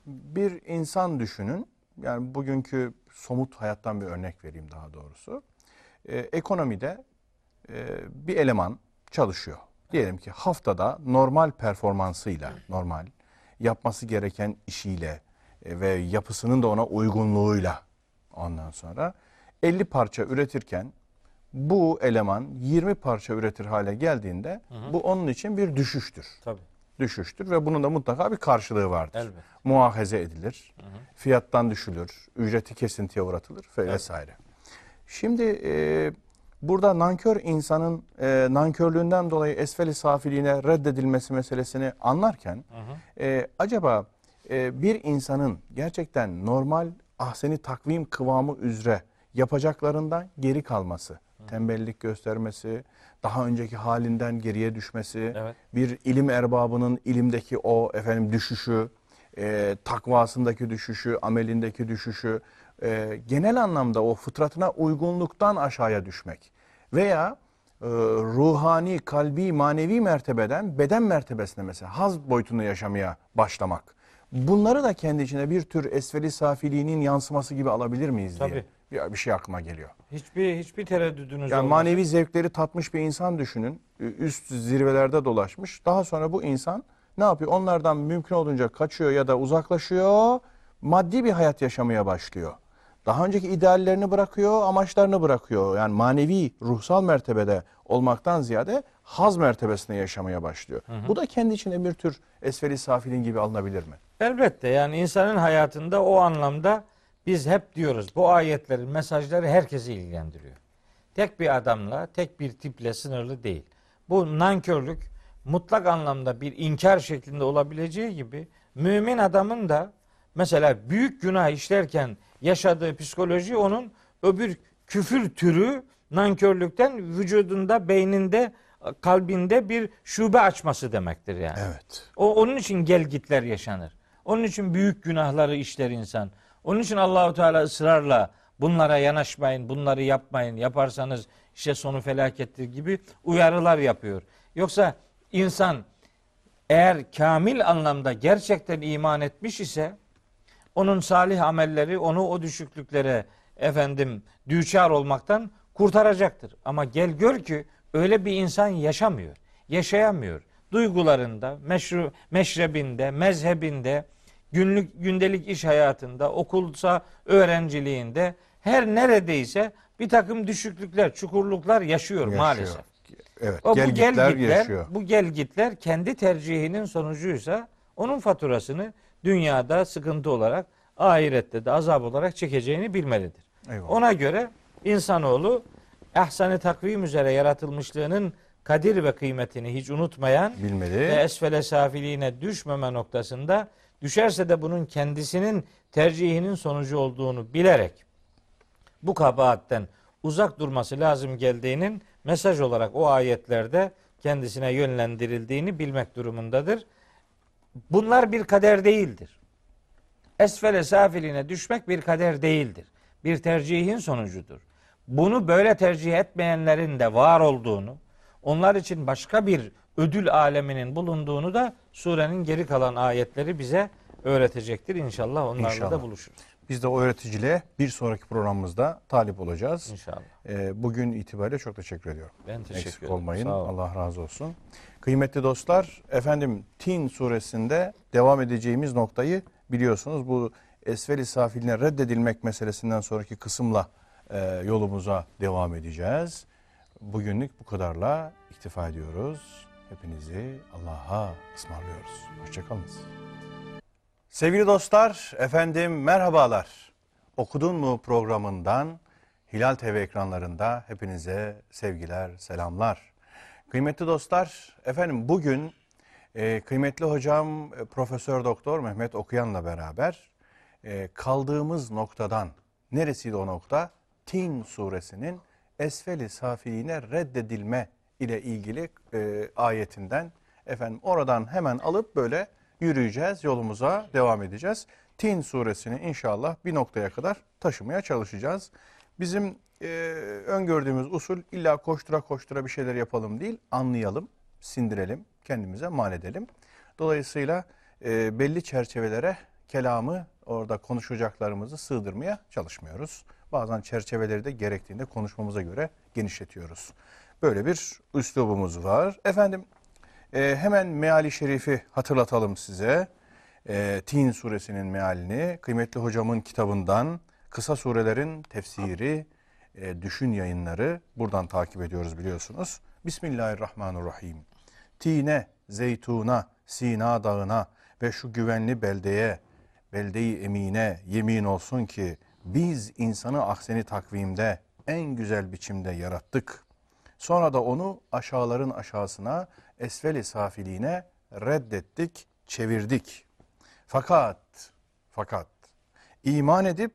bir insan düşünün. Yani bugünkü somut hayattan bir örnek vereyim daha doğrusu. E, ekonomide e, bir eleman çalışıyor. Diyelim ki haftada normal performansıyla, normal yapması gereken işiyle e, ve yapısının da ona uygunluğuyla ondan sonra 50 parça üretirken bu eleman 20 parça üretir hale geldiğinde bu onun için bir düşüştür. Tabii. Düşüştür ve bunun da mutlaka bir karşılığı vardır. Elbette. Muahaze edilir, fiyattan düşülür, ücreti kesintiye uğratılır ve vesaire. Şimdi e, burada nankör insanın e, nankörlüğünden dolayı esfeli safiliğine reddedilmesi meselesini anlarken e, acaba e, bir insanın gerçekten normal ahseni takvim kıvamı üzere yapacaklarından geri kalması, tembellik göstermesi, daha önceki halinden geriye düşmesi, Evet. bir ilim erbabının ilimdeki o efendim düşüşü, e, takvasındaki düşüşü, amelindeki düşüşü, e, genel anlamda o fıtratına uygunluktan aşağıya düşmek veya e, ruhani, kalbi, manevi mertebeden beden mertebesine mesela haz boyutunda yaşamaya başlamak. Bunları da kendi içine bir tür esveli safiliğinin yansıması gibi alabilir miyiz diye Tabii. bir, bir şey aklıma geliyor. Hiçbir hiçbir tereddüdünüz Yani manevi zevkleri tatmış bir insan düşünün. Üst zirvelerde dolaşmış. Daha sonra bu insan ne yapıyor? Onlardan mümkün olduğunca kaçıyor ya da uzaklaşıyor. Maddi bir hayat yaşamaya başlıyor. Daha önceki ideallerini bırakıyor, amaçlarını bırakıyor. Yani manevi, ruhsal mertebede olmaktan ziyade haz mertebesine yaşamaya başlıyor. Bu da kendi içinde bir tür esferi safilin gibi alınabilir mi? Elbette yani insanın hayatında o anlamda biz hep diyoruz bu ayetlerin mesajları herkesi ilgilendiriyor. Tek bir adamla, tek bir tiple sınırlı değil. Bu nankörlük mutlak anlamda bir inkar şeklinde olabileceği gibi mümin adamın da mesela büyük günah işlerken yaşadığı psikoloji onun öbür küfür türü nankörlükten vücudunda, beyninde, kalbinde bir şube açması demektir yani. Evet. O onun için gelgitler yaşanır. Onun için büyük günahları işler insan. Onun için Allahu Teala ısrarla bunlara yanaşmayın, bunları yapmayın. Yaparsanız işte sonu felakettir gibi uyarılar yapıyor. Yoksa insan eğer kamil anlamda gerçekten iman etmiş ise onun salih amelleri onu o düşüklüklere efendim düçar olmaktan kurtaracaktır. Ama gel gör ki öyle bir insan yaşamıyor. Yaşayamıyor. Duygularında, meşru, meşrebinde, mezhebinde, günlük gündelik iş hayatında, okulsa öğrenciliğinde her neredeyse bir takım düşüklükler, çukurluklar yaşıyor, Yaşıyor. maalesef. Evet, O bu gelgitler gelgitler, yaşıyor. bu gelgitler kendi tercihinin sonucuysa onun faturasını dünyada sıkıntı olarak, ahirette de azap olarak çekeceğini bilmelidir. Eyvallah. Ona göre insanoğlu ehsani takvim üzere yaratılmışlığının kadir ve kıymetini hiç unutmayan Bilmeli. ve esfele safiliğine düşmeme noktasında düşerse de bunun kendisinin tercihinin sonucu olduğunu bilerek bu kabahatten uzak durması lazım geldiğinin mesaj olarak o ayetlerde kendisine yönlendirildiğini bilmek durumundadır. Bunlar bir kader değildir. Esfele safiline düşmek bir kader değildir. Bir tercihin sonucudur. Bunu böyle tercih etmeyenlerin de var olduğunu, onlar için başka bir ödül aleminin bulunduğunu da surenin geri kalan ayetleri bize öğretecektir. İnşallah onlarla İnşallah. da buluşuruz. Biz de o öğreticiliğe bir sonraki programımızda talip olacağız. İnşallah. Ee, bugün itibariyle çok teşekkür ediyorum. Ben teşekkür Eksik ederim. olmayın. Allah razı olsun. Kıymetli dostlar, efendim Tin suresinde devam edeceğimiz noktayı biliyorsunuz. Bu esveli safiline reddedilmek meselesinden sonraki kısımla e, yolumuza devam edeceğiz. Bugünlük bu kadarla iktifa ediyoruz. Hepinizi Allah'a ısmarlıyoruz. Hoşçakalınız. Sevgili dostlar, efendim merhabalar. Okudun mu programından Hilal TV ekranlarında hepinize sevgiler, selamlar. Kıymetli dostlar, efendim bugün e, kıymetli hocam e, Profesör Doktor Mehmet Okuyan'la beraber e, kaldığımız noktadan, neresiydi o nokta? Tin suresinin esfeli safiliğine reddedilme ile ilgili e, ayetinden efendim oradan hemen alıp böyle yürüyeceğiz, yolumuza devam edeceğiz. Tin suresini inşallah bir noktaya kadar taşımaya çalışacağız. Bizim e, öngördüğümüz usul illa koştura koştura bir şeyler yapalım değil, anlayalım, sindirelim, kendimize mal edelim. Dolayısıyla e, belli çerçevelere kelamı orada konuşacaklarımızı sığdırmaya çalışmıyoruz. Bazen çerçeveleri de gerektiğinde konuşmamıza göre genişletiyoruz. Böyle bir üslubumuz var. Efendim e, hemen meali şerifi hatırlatalım size. E, Tin suresinin mealini kıymetli hocamın kitabından kısa surelerin tefsiri, e, düşün yayınları buradan takip ediyoruz biliyorsunuz. Bismillahirrahmanirrahim. Tine, zeytuna, Sina dağına ve şu güvenli beldeye, beldeyi emine yemin olsun ki biz insanı ahseni takvimde en güzel biçimde yarattık. Sonra da onu aşağıların aşağısına, esfeli safiliğine reddettik, çevirdik. Fakat, fakat iman edip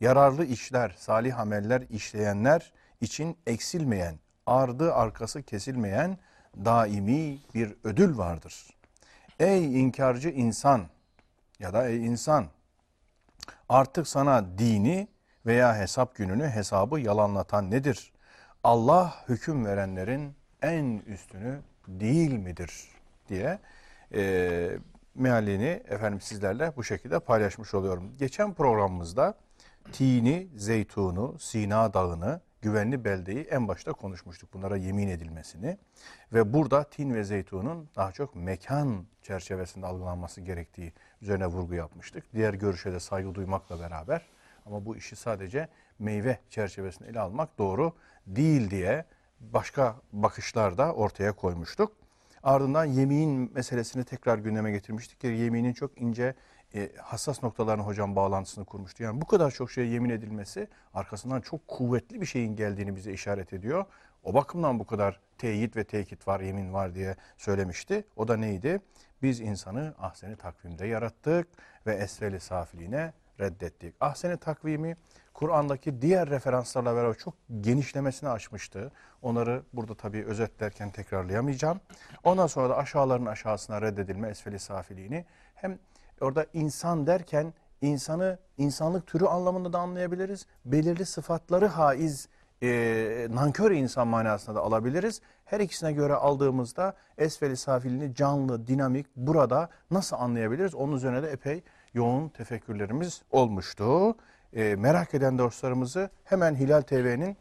yararlı işler, salih ameller işleyenler için eksilmeyen, ardı arkası kesilmeyen daimi bir ödül vardır. Ey inkarcı insan ya da ey insan artık sana dini veya hesap gününü hesabı yalanlatan nedir? Allah hüküm verenlerin en üstünü değil midir diye e, mealini efendim sizlerle bu şekilde paylaşmış oluyorum. Geçen programımızda Tini, Zeytunu, Sina Dağı'nı, güvenli beldeyi en başta konuşmuştuk. Bunlara yemin edilmesini ve burada Tin ve Zeytun'un daha çok mekan çerçevesinde algılanması gerektiği üzerine vurgu yapmıştık. Diğer görüşe de saygı duymakla beraber ama bu işi sadece meyve çerçevesinde ele almak doğru değil diye başka bakışlar da ortaya koymuştuk. Ardından yemin meselesini tekrar gündeme getirmiştik yeminin çok ince e, hassas noktalarını hocam bağlantısını kurmuştu. Yani bu kadar çok şeye yemin edilmesi arkasından çok kuvvetli bir şeyin geldiğini bize işaret ediyor. O bakımdan bu kadar teyit ve tekit var, yemin var diye söylemişti. O da neydi? Biz insanı ahseni takvimde yarattık ve esveli safiliğine reddettik. Ahseni takvimi Kur'an'daki diğer referanslarla beraber çok genişlemesini açmıştı. Onları burada tabii özetlerken tekrarlayamayacağım. Ondan sonra da aşağıların aşağısına reddedilme esfeli safiliğini hem orada insan derken insanı insanlık türü anlamında da anlayabiliriz. Belirli sıfatları haiz e, nankör insan manasında da alabiliriz. Her ikisine göre aldığımızda esfeli safilini canlı, dinamik burada nasıl anlayabiliriz? Onun üzerine de epey yoğun tefekkürlerimiz olmuştu. E, merak eden dostlarımızı hemen Hilal TV'nin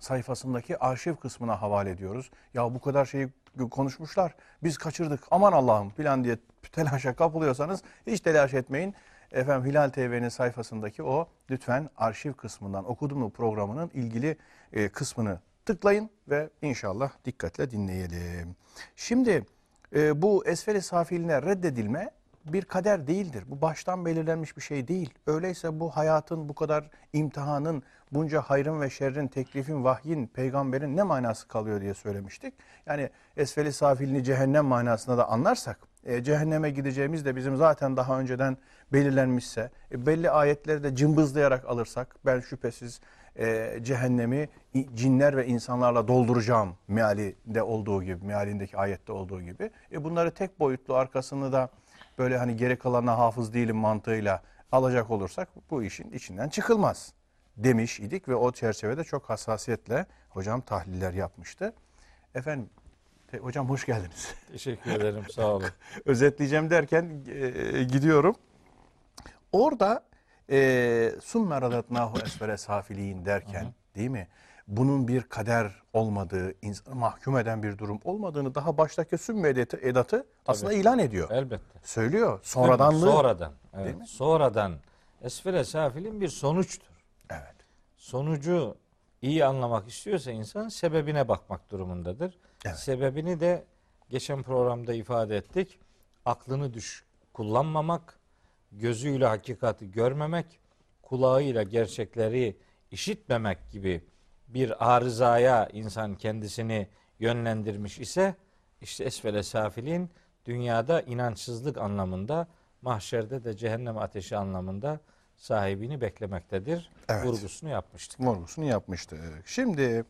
sayfasındaki arşiv kısmına havale ediyoruz. Ya bu kadar şeyi konuşmuşlar biz kaçırdık aman Allah'ım falan diye telaşa kapılıyorsanız hiç telaş etmeyin. Efendim Hilal TV'nin sayfasındaki o lütfen arşiv kısmından okudum mu programının ilgili e, kısmını tıklayın ve inşallah dikkatle dinleyelim. Şimdi e, bu esferi safiline reddedilme bir kader değildir. Bu baştan belirlenmiş bir şey değil. Öyleyse bu hayatın bu kadar imtihanın, bunca hayrın ve şerrin, teklifin, vahyin, peygamberin ne manası kalıyor diye söylemiştik. Yani esfeli safilini cehennem manasında da anlarsak, e, cehenneme gideceğimiz de bizim zaten daha önceden belirlenmişse, e, belli ayetleri de cımbızlayarak alırsak, ben şüphesiz e, cehennemi cinler ve insanlarla dolduracağım mealinde olduğu gibi, mealindeki ayette olduğu gibi. E, bunları tek boyutlu arkasını da böyle hani geri kalanına hafız değilim mantığıyla alacak olursak bu işin içinden çıkılmaz demiş idik ve o çerçevede çok hassasiyetle hocam tahliller yapmıştı. Efendim te- hocam hoş geldiniz. Teşekkür ederim. Sağ olun. Özetleyeceğim derken e, gidiyorum. Orada e, summe radatnahu esfere safiliğin derken değil mi? Bunun bir kader olmadığı, insanı mahkum eden bir durum olmadığını daha baştaki sümme edatı, edatı aslında ilan ediyor. Elbette. Söylüyor. Sonradanlığı. Sonradan. Değil Evet. mi? Sonradan esfele safilin bir sonuçtur. Evet. sonucu iyi anlamak istiyorsa insan sebebine bakmak durumundadır. Evet. Sebebini de geçen programda ifade ettik. Aklını düş kullanmamak, gözüyle hakikati görmemek, kulağıyla gerçekleri işitmemek gibi bir arızaya insan kendisini yönlendirmiş ise işte esfele safilin dünyada inançsızlık anlamında, mahşerde de cehennem ateşi anlamında sahibini beklemektedir. Evet. Vurgusunu yapmıştık. Vurgusunu yapmıştık. Şimdi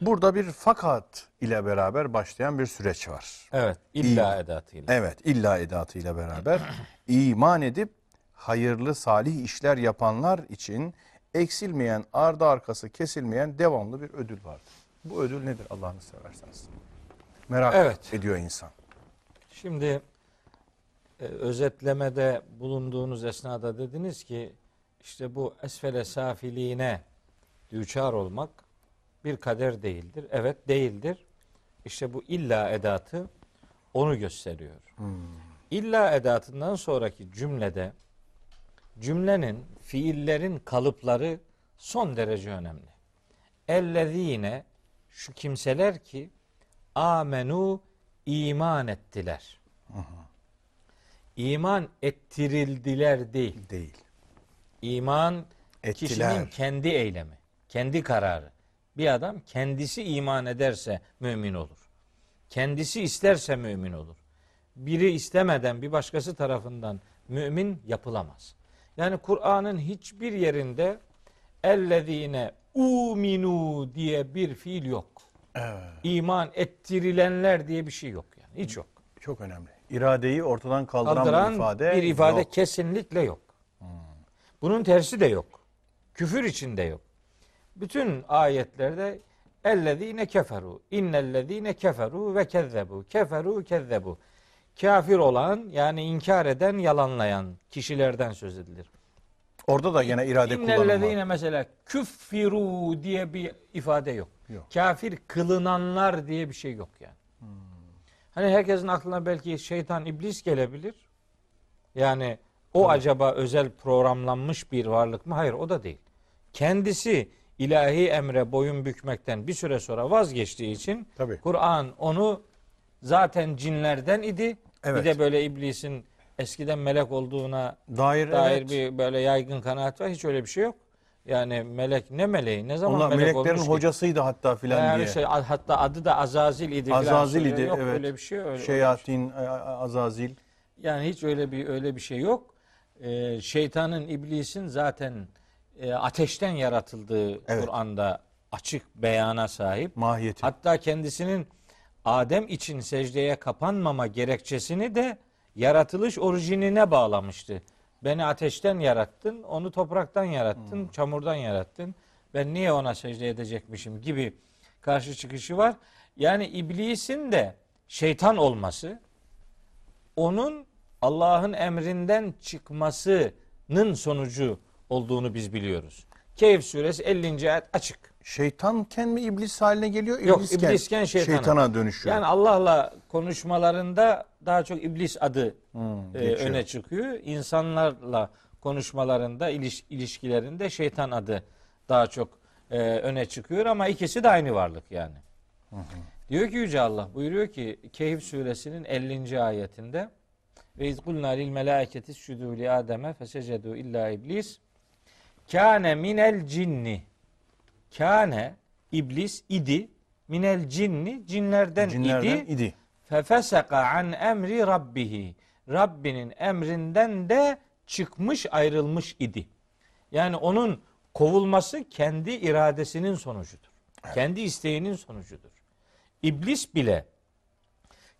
burada bir fakat ile beraber başlayan bir süreç var. Evet, illa İyi. edatıyla. Evet, illa edatıyla beraber iman edip hayırlı salih işler yapanlar için eksilmeyen, ardı arkası kesilmeyen devamlı bir ödül var. Bu ödül nedir Allah'ını severseniz? Merak Evet. ediyor insan. Şimdi e, özetlemede bulunduğunuz esnada dediniz ki işte bu esfele safiliğine düçar olmak bir kader değildir. Evet değildir. İşte bu illa edatı onu gösteriyor. İlla edatından sonraki cümlede cümlenin fiillerin kalıpları son derece önemli. Ellezine şu kimseler ki amenu iman ettiler. İman ettirildiler değil. Değil. İman Ettiler. kişinin kendi eylemi, kendi kararı. Bir adam kendisi iman ederse mümin olur. Kendisi isterse mümin olur. Biri istemeden bir başkası tarafından mümin yapılamaz. Yani Kur'an'ın hiçbir yerinde ellezine uminu diye bir fiil yok. Evet. İman ettirilenler diye bir şey yok yani. Hiç yok. Çok önemli. İradeyi ortadan kaldıran, kaldıran bir ifade, bir ifade yok. kesinlikle yok. Bunun tersi de yok. Küfür içinde yok. Bütün ayetlerde ellezine keferu, innellezine keferu ve kezzebu, keferu kezzebu. Kafir olan yani inkar eden, yalanlayan kişilerden söz edilir. Orada da yine irade kullanımı var. mesela küffiru diye bir ifade yok. Yok. Kafir kılınanlar diye bir şey yok yani. Hani herkesin aklına belki şeytan iblis gelebilir. Yani o acaba özel programlanmış bir varlık mı? Hayır o da değil. Kendisi ilahi emre boyun bükmekten bir süre sonra vazgeçtiği için. Kur'an onu zaten cinlerden idi. Evet. Bir de böyle iblisin eskiden melek olduğuna Dair, dair evet. bir böyle yaygın kanaat var. Hiç öyle bir şey yok. Yani melek ne meleği? Ne zaman Onlar melek meleklerin olmuş ki? hocasıydı hatta filan Yani diye. şey, hatta adı da Azazil idi. Azazil idi Yok evet. öyle bir şey. Öyle, Şeyatin, e, Azazil. yani hiç öyle bir öyle bir şey yok. Ee, şeytanın, iblisin zaten e, ateşten yaratıldığı Evet. Kur'an'da açık beyana sahip. Mahiyeti. Hatta kendisinin Adem için secdeye kapanmama gerekçesini de yaratılış orijinine bağlamıştı. Beni ateşten yarattın, onu topraktan yarattın, çamurdan yarattın. Ben niye ona secde edecekmişim gibi karşı çıkışı var. Yani iblisin de şeytan olması onun Allah'ın emrinden çıkmasının sonucu olduğunu biz biliyoruz. Keyif suresi 50. ayet açık. Şeytanken mi iblis haline geliyor? Yok, İblisken, iblisken şeytana. şeytana dönüşüyor. Yani Allah'la konuşmalarında daha çok iblis adı Hmm, e, öne çıkıyor. İnsanlarla konuşmalarında, iliş, ilişkilerinde şeytan adı daha çok e, öne çıkıyor ama ikisi de aynı varlık yani. Diyor ki Yüce Allah buyuruyor ki Kehf suresinin 50. ayetinde ve iz kulna lil melaiketi şudu li ademe fesecedu illa iblis kâne minel cinni kâne iblis idi minel cinni cinlerden, Cinlerden idi idi. fefeseka an emri rabbihi Rabbinin emrinden de çıkmış ayrılmış idi. Yani onun kovulması kendi iradesinin sonucudur. Kendi isteğinin sonucudur. İblis bile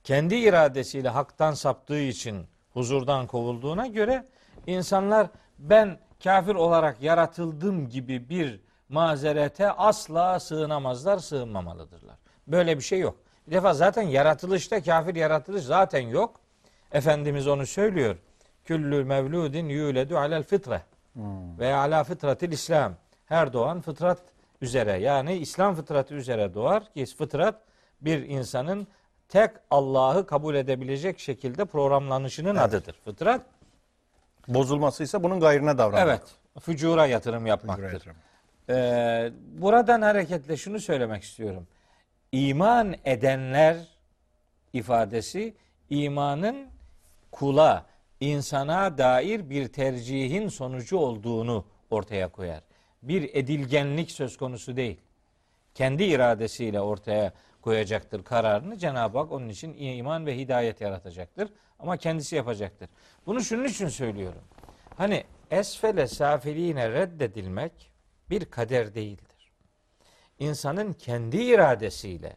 kendi iradesiyle haktan saptığı için huzurdan kovulduğuna göre insanlar ben kafir olarak yaratıldım gibi bir mazerete asla sığınamazlar, sığınmamalıdırlar. Böyle bir şey yok. Bir defa zaten yaratılışta kafir yaratılış zaten yok. Efendimiz onu söylüyor. Küllü mevludin yuledu alel fitre ve ala fıtratil İslam. Her doğan fıtrat üzere yani İslam fıtratı üzere doğar ki fıtrat bir insanın tek Allah'ı kabul edebilecek şekilde programlanışının adıdır. Fıtrat Bozulması ise bunun gayrına davranmak. evet fücura yatırım yapmaktır. Fücura yatırım. Ee, buradan hareketle şunu söylemek istiyorum. İman edenler ifadesi imanın kula, insana dair bir tercihin sonucu olduğunu ortaya koyar. Bir edilgenlik söz konusu değil. Kendi iradesiyle ortaya koyacaktır kararını. Cenab-ı Hak onun için iman ve hidayet yaratacaktır. Ama kendisi yapacaktır. Bunu şunun için söylüyorum. Hani esfele safiline reddedilmek bir kader değildir. İnsanın kendi iradesiyle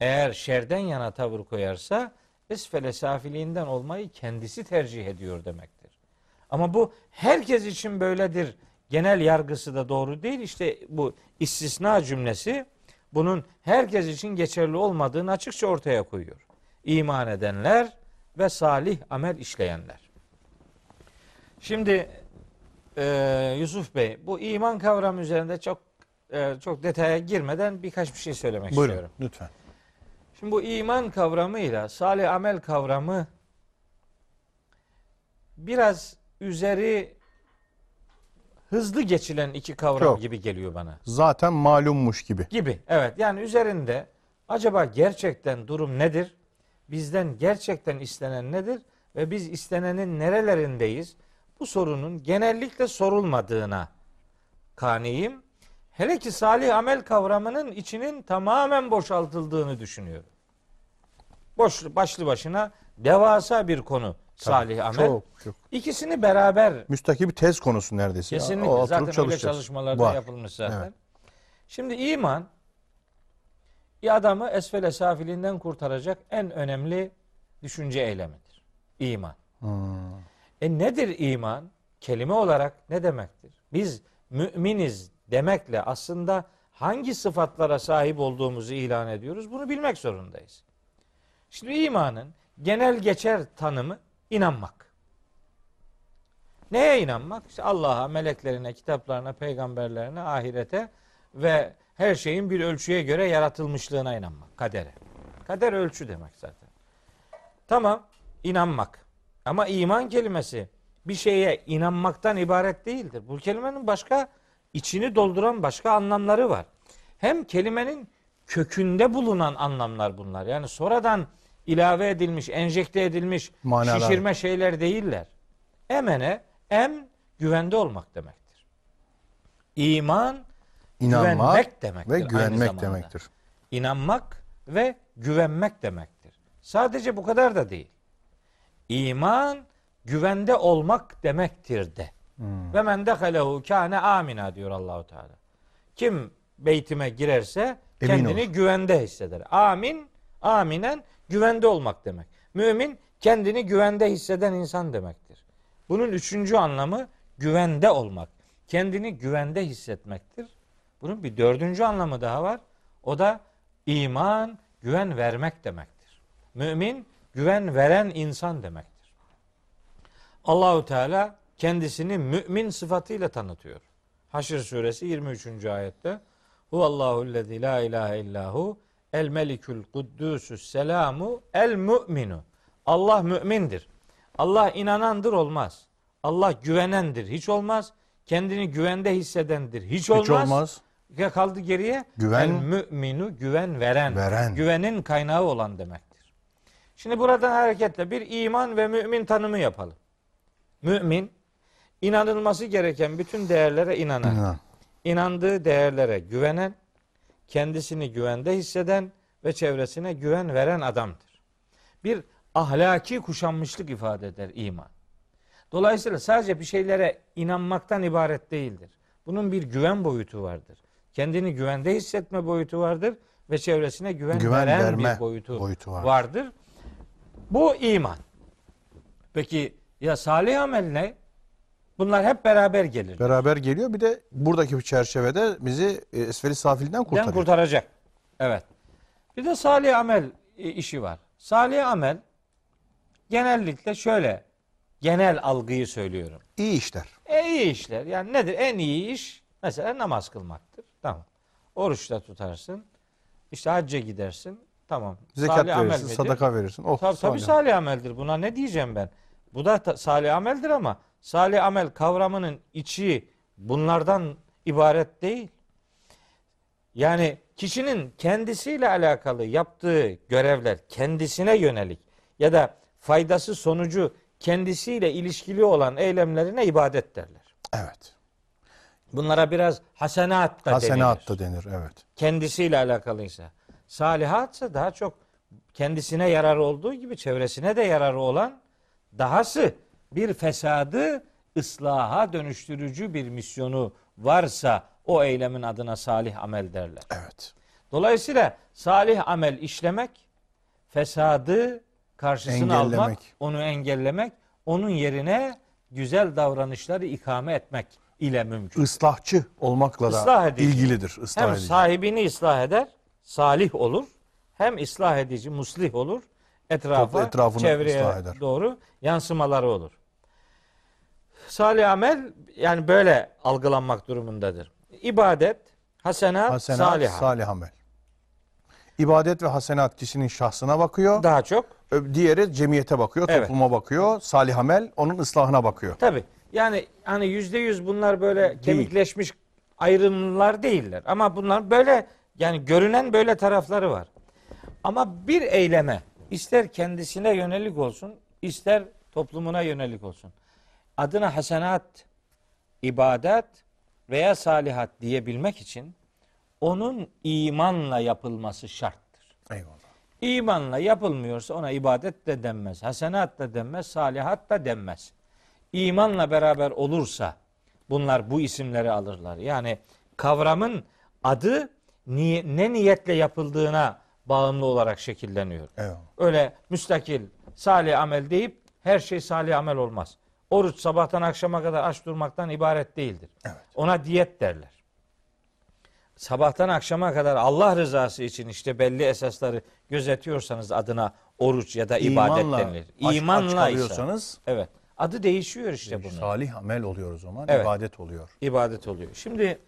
eğer şerden yana tavır koyarsa esfele safiliğinden olmayı kendisi tercih ediyor demektir. Ama bu herkes için böyledir. Genel yargısı da doğru değil. İşte bu istisna cümlesi bunun herkes için geçerli olmadığını açıkça ortaya koyuyor. İman edenler ve salih amel işleyenler. Şimdi e, Yusuf Bey bu iman kavramı üzerinde çok e, çok detaya girmeden birkaç bir şey söylemek Buyurun istiyorum. lütfen. Şimdi bu iman kavramıyla salih amel kavramı biraz üzeri hızlı geçilen iki kavram Çok. gibi geliyor bana. Zaten malummuş gibi. Gibi. Evet. Yani üzerinde acaba gerçekten durum nedir? Bizden gerçekten istenen nedir? Ve biz istenenin nerelerindeyiz? Bu sorunun genellikle sorulmadığına kaniyim. Hele ki salih amel kavramının içinin tamamen boşaltıldığını düşünüyorum. Boş, başlı başına devasa bir konu salih amel. Çok çok. İkisini beraber Müstakil bir tez konusu neredeyse. ya. Kesinlikle. O oturup Zaten öyle çalışmalarda Var. yapılmış zaten. Evet. Şimdi iman bir adamı esfele safiliğinden kurtaracak en önemli düşünce eylemidir. İman. Hmm. E nedir iman? Kelime olarak ne demektir? Biz müminiz demekle aslında hangi sıfatlara sahip olduğumuzu ilan ediyoruz? Bunu bilmek zorundayız. Şimdi imanın genel geçer tanımı inanmak. Neye inanmak? İşte Allah'a, meleklerine, kitaplarına, peygamberlerine, ahirete ve her şeyin bir ölçüye göre yaratılmışlığına inanmak. Kadere. Kader ölçü demek zaten. Tamam, inanmak. Ama iman kelimesi bir şeye inanmaktan ibaret değildir. Bu kelimenin başka içini dolduran başka anlamları var. Hem kelimenin kökünde bulunan anlamlar bunlar. Yani sonradan ilave edilmiş, enjekte edilmiş, Manalar. şişirme şeyler değiller. Emene em güvende olmak demektir. İman İnanmak güvenmek demektir. ve güvenmek demektir. İnanmak ve güvenmek demektir. Sadece bu kadar da değil. İman güvende olmak demektir de. Hmm. Ve men dehalehu kâne amina diyor Allahu Teala. Kim beytime girerse Emin kendini olur. güvende hisseder. Amin, aminen güvende olmak demek. Mümin kendini güvende hisseden insan demektir. Bunun üçüncü anlamı güvende olmak. Kendini güvende hissetmektir. Bunun bir dördüncü anlamı daha var. O da iman, güven vermek demektir. Mümin, güven veren insan demektir. Allahu Teala kendisini mümin sıfatıyla tanıtıyor. Haşr suresi 23. ayette Huvallahu lezî la ilahe illahu el melikül kuddüsüs selamu el mü'minu. Allah mümindir. Allah inanandır olmaz. Allah güvenendir hiç olmaz. Kendini güvende hissedendir hiç olmaz. Hiç olmaz. Ya kaldı geriye Güven- el müminu güven veren. Veren. Güvenin kaynağı olan demektir. Şimdi buradan hareketle bir iman ve mümin tanımı yapalım. Mümin inanılması gereken bütün değerlere inanan, İnan. inandığı değerlere güvenen, kendisini güvende hisseden ve çevresine güven veren adamdır. Bir ahlaki kuşanmışlık ifade eder iman. Dolayısıyla sadece bir şeylere inanmaktan ibaret değildir. Bunun bir güven boyutu vardır. Kendini güvende hissetme boyutu vardır ve çevresine güven, Güven veren verme bir boyutu, boyutu vardır. vardır. Bu iman. Peki ya salih amel ne? Bunlar hep beraber gelir. Beraber geliyor. Bir de buradaki çerçevede bizi e, esferi safilden Den kurtarıyor. kurtaracak. Evet. Bir de salih amel e, işi var. Salih amel genellikle şöyle genel algıyı söylüyorum. İyi işler. E iyi işler. Yani nedir? En iyi iş mesela namaz kılmaktır. Tamam. Oruç da tutarsın. İşte hacca gidersin. Tamam. Zekat Salih verirsin, sadaka verirsin. Oh, Tabii, tabii salih. salih ameldir. Buna ne diyeceğim ben? Bu da ta- salih ameldir ama salih amel kavramının içi bunlardan ibaret değil. Yani kişinin kendisiyle alakalı yaptığı görevler kendisine yönelik ya da faydası sonucu kendisiyle ilişkili olan eylemlerine ibadet derler. Evet. Bunlara biraz hasenat da Hasenat denilir. da denir. Evet. Kendisiyle alakalıysa. Salihatsa daha çok kendisine yararı olduğu gibi çevresine de yararı olan dahası bir fesadı ıslaha dönüştürücü bir misyonu varsa o eylemin adına salih amel derler. Evet. Dolayısıyla salih amel işlemek, fesadı karşısına almak, Engellemek. onu engellemek, onun yerine güzel davranışları ikame etmek ile mümkün. Islahçı olmakla da edici. ilgilidir. Islah Hem edici. sahibini ıslah eder, salih olur. Hem ıslah edici, muslih olur. Etrafa, etrafını çevreye ıslah eder. doğru yansımaları olur. Salih amel yani böyle algılanmak durumundadır. İbadet, hasenat, Hasenat, salih salih amel. İbadet ve hasenat kişinin şahsına bakıyor. Daha çok Diğeri cemiyete bakıyor, Evet. topluma bakıyor. Salih amel onun ıslahına bakıyor. Tabi yani hani yüzde yüz bunlar böyle kemikleşmiş ayrımlar değiller. Ama bunlar böyle yani görünen böyle tarafları var. Ama bir eyleme ister kendisine yönelik olsun ister toplumuna yönelik olsun. Adına hasenat, ibadet veya salihat diyebilmek için onun imanla yapılması şarttır. Eyvallah. İmanla yapılmıyorsa ona ibadet de denmez. Hasenat da denmez, salihat da denmez. İmanla beraber olursa bunlar bu isimleri alırlar. Yani kavramın adı niye, ne niyetle yapıldığına bağımlı olarak şekilleniyor. Eyvallah. Öyle müstakil salih amel deyip her şey salih amel olmaz. Oruç sabahtan akşama kadar aç durmaktan ibaret değildir. Evet. Ona diyet derler. Sabahtan akşama kadar Allah rızası için işte belli esasları gözetiyorsanız adına oruç ya da ibadet İmanla denilir. aç- aç İmanla ise kalıyorsanız evet. Adı değişiyor işte bunun. salih amel oluyor o zaman. Evet. ibadet oluyor. ibadet oluyor. Şimdi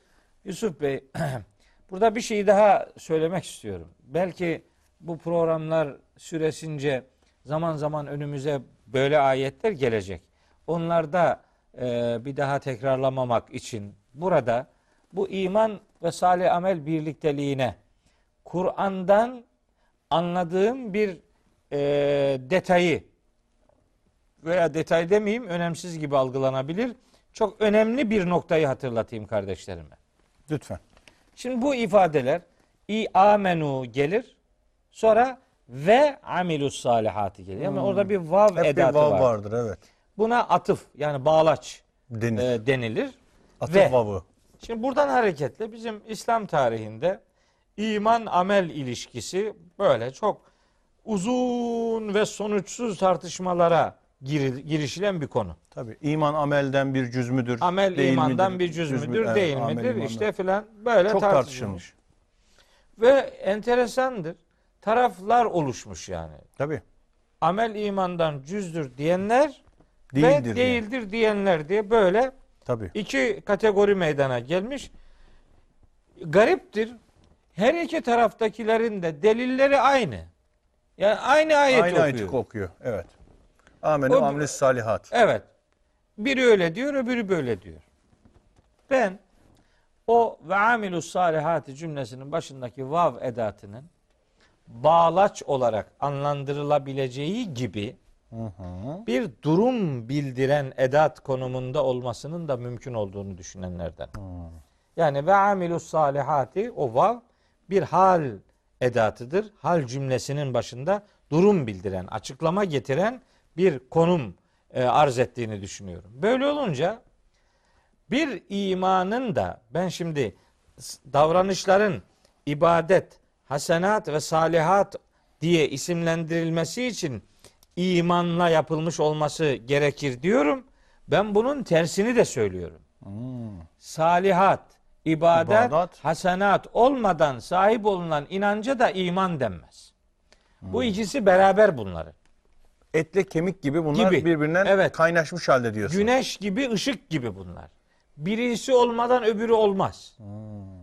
Yusuf Bey burada bir şey daha söylemek istiyorum. Belki bu programlar süresince zaman zaman önümüze böyle ayetler gelecek. Onlarda e, bir daha tekrarlamamak için burada bu iman ve salih amel birlikteliğine Kur'an'dan anladığım bir e, detayı veya detay demeyeyim önemsiz gibi algılanabilir. Çok önemli bir noktayı hatırlatayım kardeşlerime. Lütfen. Şimdi bu ifadeler i amenu gelir. Sonra ve amilus salihati gelir. Yani orada bir vav. Hep bir edatı vav var. vardır evet. Buna atıf yani bağlaç Denir. e, denilir. Atıf ve- vavı. Şimdi buradan hareketle bizim İslam tarihinde iman amel ilişkisi böyle çok uzun ve sonuçsuz tartışmalara gir- girişilen bir konu. Tabii iman amelden bir cüz müdür? Amel değil imandan midir? bir cüz Cüz müdür, mü- değil evet, midir? imandan. İşte filan böyle Çok tartışılmış. Ve enteresandır. Taraflar oluşmuş yani. Tabii. Amel imandan cüzdür diyenler Değildir. ve yani. değildir diyenler diye böyle Tabii. iki kategori meydana gelmiş. Gariptir. Her iki taraftakilerin de delilleri aynı. Yani aynı ayet Aynı okuyor. ayeti okuyor. Evet. Amenü O- amlis salihat. Evet. Biri öyle diyor, öbürü böyle diyor. Ben o ve amilus salihati cümlesinin başındaki vav edatının bağlaç olarak anlandırılabileceği gibi bir durum bildiren edat konumunda olmasının da mümkün olduğunu düşünenlerden. Yani ve amilus salihati o vav bir hal edatıdır. Hal cümlesinin başında durum bildiren, açıklama getiren bir konum e, arz ettiğini düşünüyorum. Böyle olunca bir imanın da ben şimdi davranışların ibadet, hasenat ve salihat diye isimlendirilmesi için imanla yapılmış olması gerekir diyorum. Ben bunun tersini de söylüyorum. Salihat, ibadet, İbadet. hasenat olmadan sahip olunan inanca da iman denmez. Bu ikisi beraber bunların. Etle kemik gibi bunlar Gibi. birbirinden Evet. kaynaşmış halde diyorsun. Güneş gibi, ışık gibi bunlar. Birisi olmadan öbürü olmaz.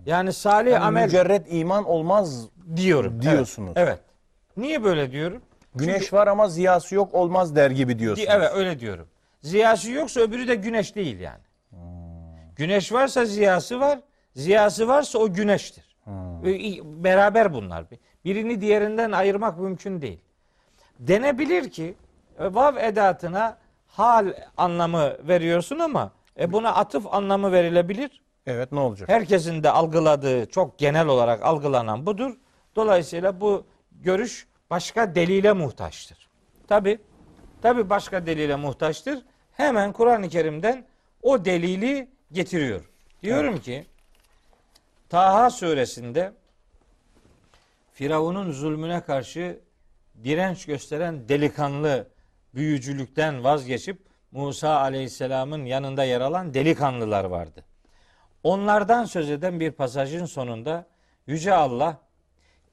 Yani salih Yani amel mücerret iman olmaz. diyorum. diyorsunuz. Evet. evet. Niye böyle diyorum? Güneş var ama ziyası yok olmaz der gibi diyorsunuz. Evet öyle diyorum. Ziyası yoksa öbürü de güneş değil yani. Güneş varsa ziyası var, Ziyası varsa o güneştir. Ee, Beraber bunlar. Birini diğerinden ayırmak mümkün değil. Denebilir ki e, vav edatına hal anlamı veriyorsun ama e, buna atıf anlamı verilebilir. Evet ne olacak? Herkesin de algıladığı çok genel olarak algılanan budur. Dolayısıyla bu görüş başka delile muhtaçtır. Tabi tabi başka delile muhtaçtır. Hemen Kur'an-ı Kerim'den o delili getiriyor. Diyorum ki Taha suresinde Firavun'un zulmüne karşı direnç gösteren delikanlı büyücülükten vazgeçip Musa Aleyhisselam'ın yanında yer alan delikanlılar vardı. Onlardan söz eden bir pasajın sonunda Yüce Allah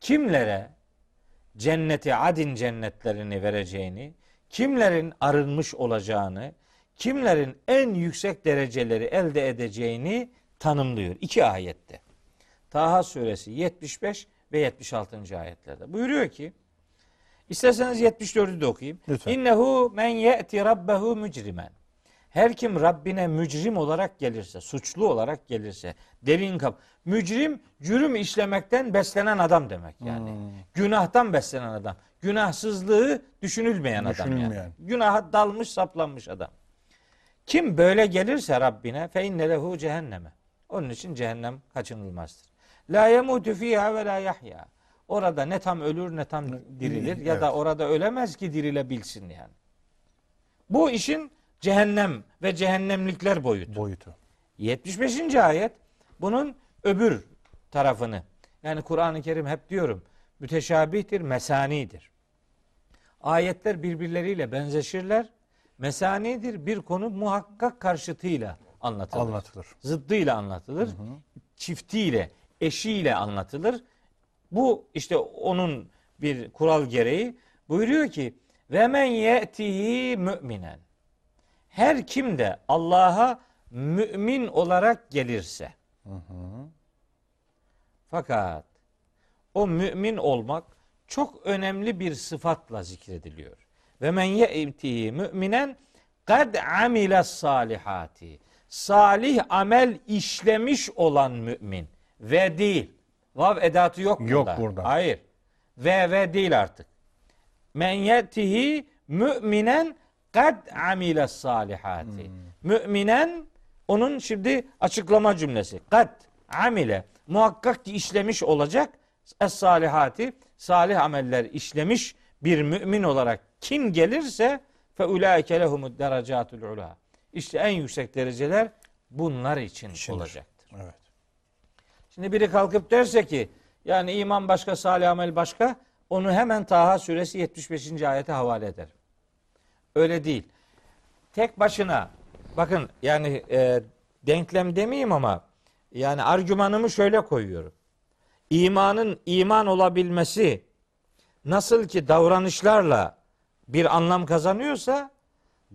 kimlere cenneti adin cennetlerini vereceğini, kimlerin arınmış olacağını, kimlerin en yüksek dereceleri elde edeceğini tanımlıyor. iki ayette. Taha suresi 75 ve 76. ayetlerde. Buyuruyor ki İsterseniz 74'ü de okuyayım. Lütfen. İnnehu men ye'ti rabbehu mücrimen. Her kim Rabbine mücrim olarak gelirse, suçlu olarak gelirse, derin kap. Mücrim, cürüm işlemekten beslenen adam demek yani. Hmm. Günahtan beslenen adam. Günahsızlığı düşünülmeyen adam yani. Düşünülmeyen. Günaha dalmış, saplanmış adam. Kim böyle gelirse Rabbine fe inne lehu cehenneme. Onun için cehennem kaçınılmazdır. La yemutu fiha ve la yahya. Orada ne tam ölür ne tam dirilir ya da Evet. orada ölemez ki dirilebilsin yani. Bu işin cehennem ve cehennemlikler boyutu. Boyutu. 75. ayet bunun öbür tarafını. Yani Kur'an-ı Kerim hep diyorum müteşabihtir, mesanidir. Ayetler birbirleriyle benzeşirler. Mesanidir bir konu muhakkak karşıtıyla anlatılır. Anlatılır. Zıddıyla anlatılır. Çiftiyle, eşiyle anlatılır. Bu işte onun bir kural gereği buyuruyor ki ve men ye'tihi müminen. Her kim de Allah'a mümin olarak gelirse. Fakat o mümin olmak çok önemli bir sıfatla zikrediliyor. Ve men ye'tihi müminen kad amile salihati. Salih amel işlemiş olan mümin ve değil. Vav edatı yok burada. Yok burada. Hayır. Ve ve değil artık. Men yetihi müminen kad amile salihati. Müminen onun şimdi açıklama cümlesi. Kad amile muhakkak ki işlemiş olacak es salihati salih ameller işlemiş bir mümin olarak kim gelirse fe ulaike lehumud derecatul ula. İşte en yüksek dereceler bunlar için İçindir. olacaktır. Evet. Şimdi biri kalkıp derse ki yani iman başka, salih amel başka onu hemen Taha suresi 75. ayete havale eder. Öyle değil. Tek başına bakın yani e, denklem demeyeyim ama yani argümanımı şöyle koyuyorum. İmanın iman olabilmesi nasıl ki davranışlarla bir anlam kazanıyorsa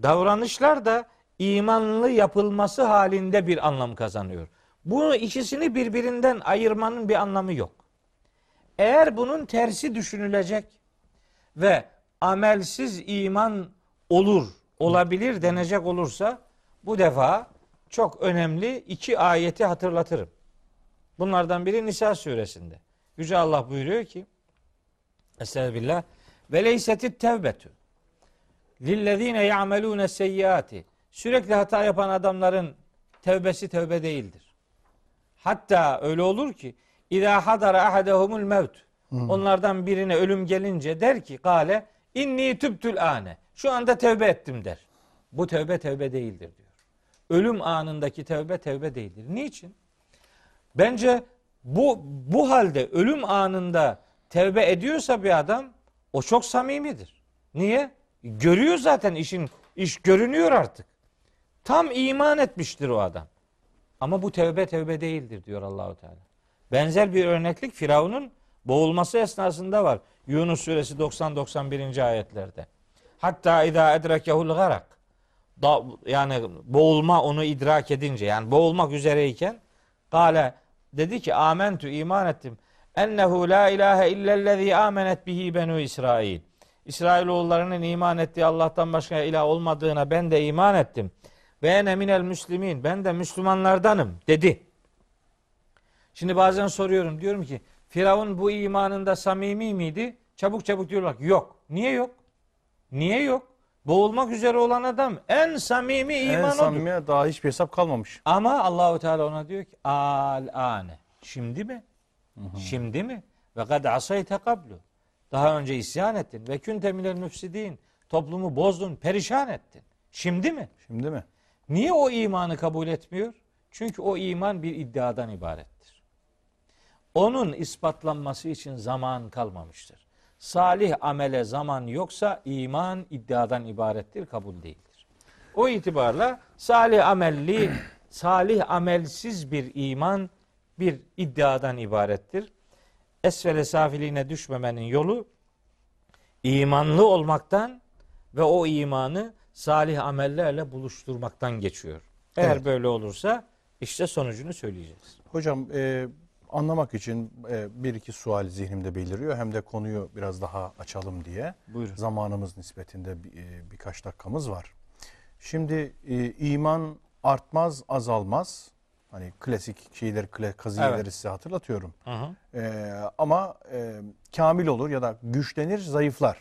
davranışlar da imanlı yapılması halinde bir anlam kazanıyor. Bu ikisini birbirinden ayırmanın bir anlamı yok. Eğer bunun tersi düşünülecek ve amelsiz iman olur, olabilir denecek olursa bu defa çok önemli iki ayeti hatırlatırım. Bunlardan biri Nisa suresinde. Yüce Allah buyuruyor ki Estağfirullah ve leysetit tevbetü lillezine ya'melune seyyiati sürekli hata yapan adamların tevbesi tevbe değildir. Hatta öyle olur ki İza hadara ahadehumul mevt. Onlardan birine ölüm gelince der ki gale inni tübtül ane. Şu anda tevbe ettim der. Bu tevbe tevbe değildir diyor. Ölüm anındaki tevbe tevbe değildir. Niçin? Bence bu bu halde ölüm anında tevbe ediyorsa bir adam o çok samimidir. Niye? Görüyor zaten işin iş görünüyor artık. Tam iman etmiştir o adam. Ama bu tevbe tevbe değildir diyor Allahu Teala. Benzer bir örneklik Firavun'un boğulması esnasında var. Yunus suresi 90-91. ayetlerde. Hatta idâ edrekehul garak. Da, yani boğulma onu idrak edince yani boğulmak üzereyken Kale dedi ki amentü iman ettim. Ennehu la ilahe illellezî amenet bihi benu İsrail. İsrailoğullarının iman ettiği Allah'tan başka ilah olmadığına ben de iman ettim. Ve ene minel müslimin. Ben de Müslümanlardanım dedi. Şimdi bazen soruyorum diyorum ki Firavun bu imanında samimi miydi? Çabuk çabuk diyorlar ki yok. Niye yok? Niye yok? Boğulmak üzere olan adam en samimi En iman odur. samimiye daha hiçbir hesap kalmamış. Ama Allahu Teala ona diyor ki al ane. Şimdi mi? Şimdi mi? Ve kad asayte kablu. Daha önce isyan ettin ve künte minel müfsidin. Toplumu bozdun, perişan ettin. Şimdi mi? Şimdi mi? Niye o imanı kabul etmiyor? Çünkü o iman bir iddiadan ibarettir. Onun ispatlanması için zaman kalmamıştır. Salih amele zaman yoksa iman iddiadan ibarettir, kabul değildir. O itibarla salih amelli, salih amelsiz bir iman bir iddiadan ibarettir. Esfele safiliğine düşmemenin yolu imanlı olmaktan ve o imanı salih amellerle buluşturmaktan geçiyor. Eğer Evet. böyle olursa işte sonucunu söyleyeceğiz. Hocam e, anlamak için e, bir iki sual zihnimde beliriyor. Hem de konuyu biraz daha açalım diye. Buyurun. Zamanımız nispetinde bir- e, birkaç dakikamız var. Şimdi e, iman artmaz, azalmaz. Hani klasik şeyler, kaziyeleri Evet. size hatırlatıyorum. Hı hı. E, ama e, kamil olur ya da güçlenir, zayıflar.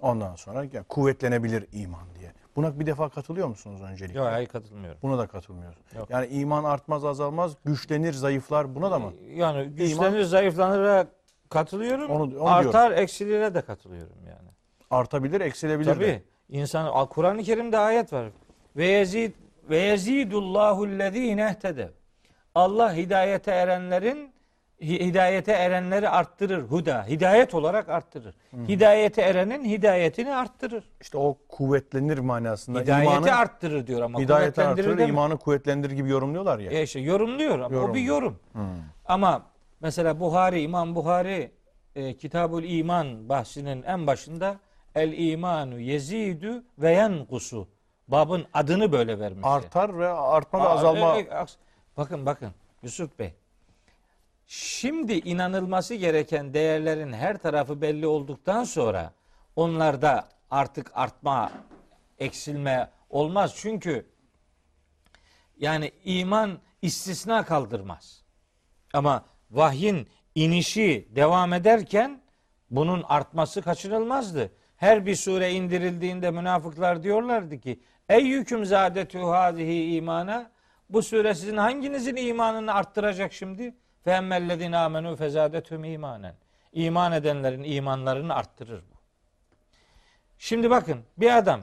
Ondan sonra yani kuvvetlenebilir iman diye. Buna bir defa katılıyor musunuz öncelikle? Yok hayır katılmıyorum. Buna da katılmıyoruz. Yok. Yani iman artmaz, azalmaz, güçlenir, zayıflar buna da mı? Yani güçlenir zayıflanır katılıyorum. Onu- onu Artar eksilire de katılıyorum yani. Artabilir, eksilebilir de. Tabii. İnsan Kur'an-ı Kerim'de ayet var. Ve yezid ve yezidullahu ellezine ihtedev. Allah hidayete erenlerin hidayete erenleri arttırır. Huda. Hidayet olarak arttırır. Hidayete erenin hidayetini arttırır. İşte o kuvvetlenir manasında. Hidayeti imanı, arttırır diyor ama hidayeti artırır, demiyor. imanı kuvvetlendirir gibi yorumluyorlar ya. Ya işte yorumluyor ama o Yorum. bir yorum. Hmm. Ama mesela Buhari, İmam Buhari e, Kitabul İman bahsinin en başında el imanu yezidu ve yenkusu. Babın adını böyle vermiş. Artar ve artma ve azalma. e, e, bakın bakın Yusuf Bey. Şimdi inanılması gereken değerlerin her tarafı belli olduktan sonra onlarda artık artma, eksilme olmaz. Çünkü yani iman istisna kaldırmaz. Ama vahyin inişi devam ederken bunun artması kaçınılmazdı. Her bir sure indirildiğinde münafıklar diyorlardı ki Ey yüküm zadetu hadihi imana bu sure sizin hanginizin imanını arttıracak şimdi? Fehemmellezine amenu fezadethum imanen. İman edenlerin imanlarını arttırır bu. Şimdi bakın bir adam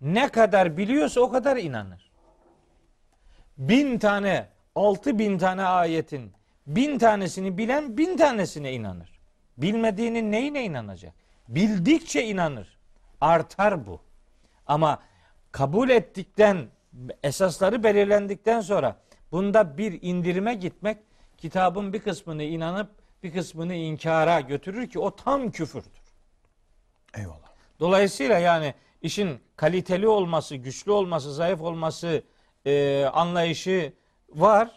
ne kadar biliyorsa o kadar inanır. Bin tane, altı bin tane ayetin bin tanesini bilen bin tanesine inanır. Bilmediğinin neyine inanacak? Bildikçe inanır. Artar bu. Ama kabul ettikten, esasları belirlendikten sonra bunda bir indirime gitmek kitabın bir kısmını inanıp bir kısmını inkara götürür ki o tam küfürdür. Eyvallah. Dolayısıyla yani işin kaliteli olması, güçlü olması, zayıf olması e, anlayışı var.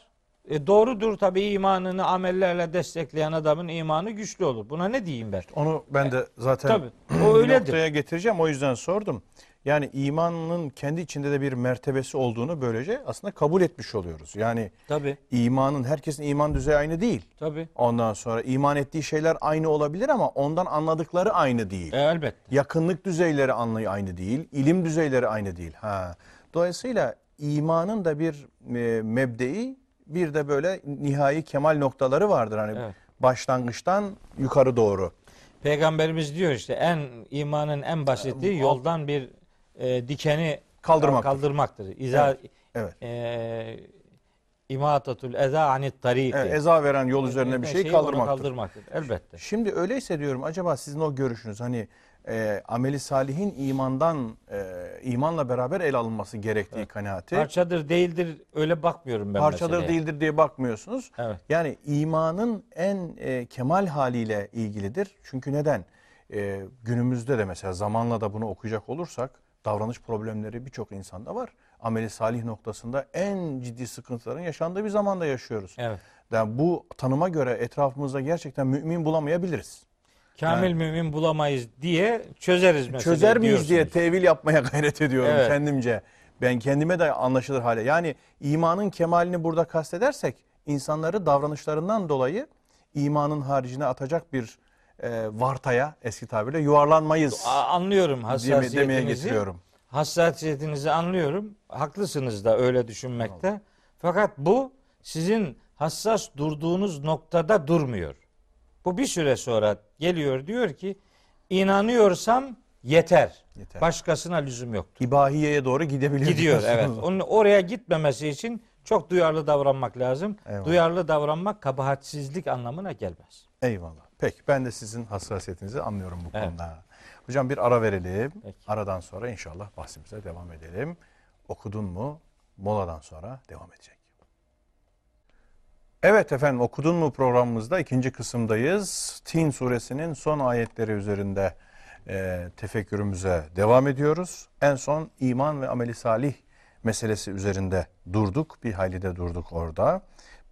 E, doğrudur tabii imanını amellerle destekleyen adamın imanı güçlü olur. Buna ne diyeyim ben? Onu ben de zaten Tabii, o öyledir. noktaya getireceğim. O yüzden sordum. Yani imanın kendi içinde de bir mertebesi olduğunu böylece aslında kabul etmiş oluyoruz. Yani Tabii, imanın herkesin iman düzeyi aynı değil. tabii. Ondan sonra iman ettiği şeyler aynı olabilir ama ondan anladıkları aynı değil. E, elbette. Yakınlık düzeyleri anlayı aynı değil, ilim düzeyleri aynı değil. Ha. Dolayısıyla imanın da bir e, mebdei, bir de böyle nihai kemal noktaları vardır. Hani Evet. başlangıçtan yukarı doğru. Peygamberimiz diyor işte en imanın en basiti yoldan bir e, dikeni Kaldırmaktır. kaldırmaktır. İza Evet. e, imatatul eza anit tariki. Evet, eza veren yol üzerine bir şey Şeyi onu kaldırmaktır. kaldırmaktır. Elbette. Şimdi öyleyse diyorum acaba sizin o görüşünüz hani e, ameli salihin imandan e, imanla beraber el alınması gerektiği kanaati Parçadır değildir öyle bakmıyorum ben parçadır meseleye. değildir diye bakmıyorsunuz. Evet. Yani imanın en e, kemal haliyle ilgilidir. Çünkü neden? E, günümüzde de mesela zamanla da bunu okuyacak olursak davranış problemleri birçok insanda var. Ameli salih noktasında en ciddi sıkıntıların yaşandığı bir zamanda yaşıyoruz. Evet. Yani bu tanıma göre etrafımızda gerçekten mümin bulamayabiliriz. Kamil mümin bulamayız diye çözeriz mesela. Çözer miyiz diye tevil yapmaya gayret ediyorum Evet. kendimce. Ben kendime de anlaşılır hale. Yani imanın kemalini burada kastedersek insanları davranışlarından dolayı imanın haricine atacak bir e, vartaya eski tabirle yuvarlanmayız Anlıyorum hassasiyetinizi. demeye getiriyorum. Hassasiyetinizi anlıyorum. Haklısınız da öyle düşünmekte. Fakat bu sizin hassas durduğunuz noktada durmuyor. Bu bir süre sonra geliyor diyor ki inanıyorsam yeter. Yeter. Başkasına lüzum yoktur. İbahiyeye doğru gidebilir. Gidiyor evet. Onun oraya gitmemesi için çok duyarlı davranmak lazım. Eyvallah. Duyarlı davranmak kabahatsizlik anlamına gelmez. Eyvallah. Peki ben de sizin hassasiyetinizi anlıyorum bu Evet. konuda. Hocam bir ara verelim. Peki. Aradan sonra inşallah bahsimize devam edelim. Okudun mu? Moladan sonra devam edecek. Evet efendim okudun mu programımızda ikinci kısımdayız. Tin suresinin son ayetleri üzerinde e, tefekkürümüze devam ediyoruz. En son iman ve ameli salih meselesi üzerinde durduk. Bir hayli de durduk orada.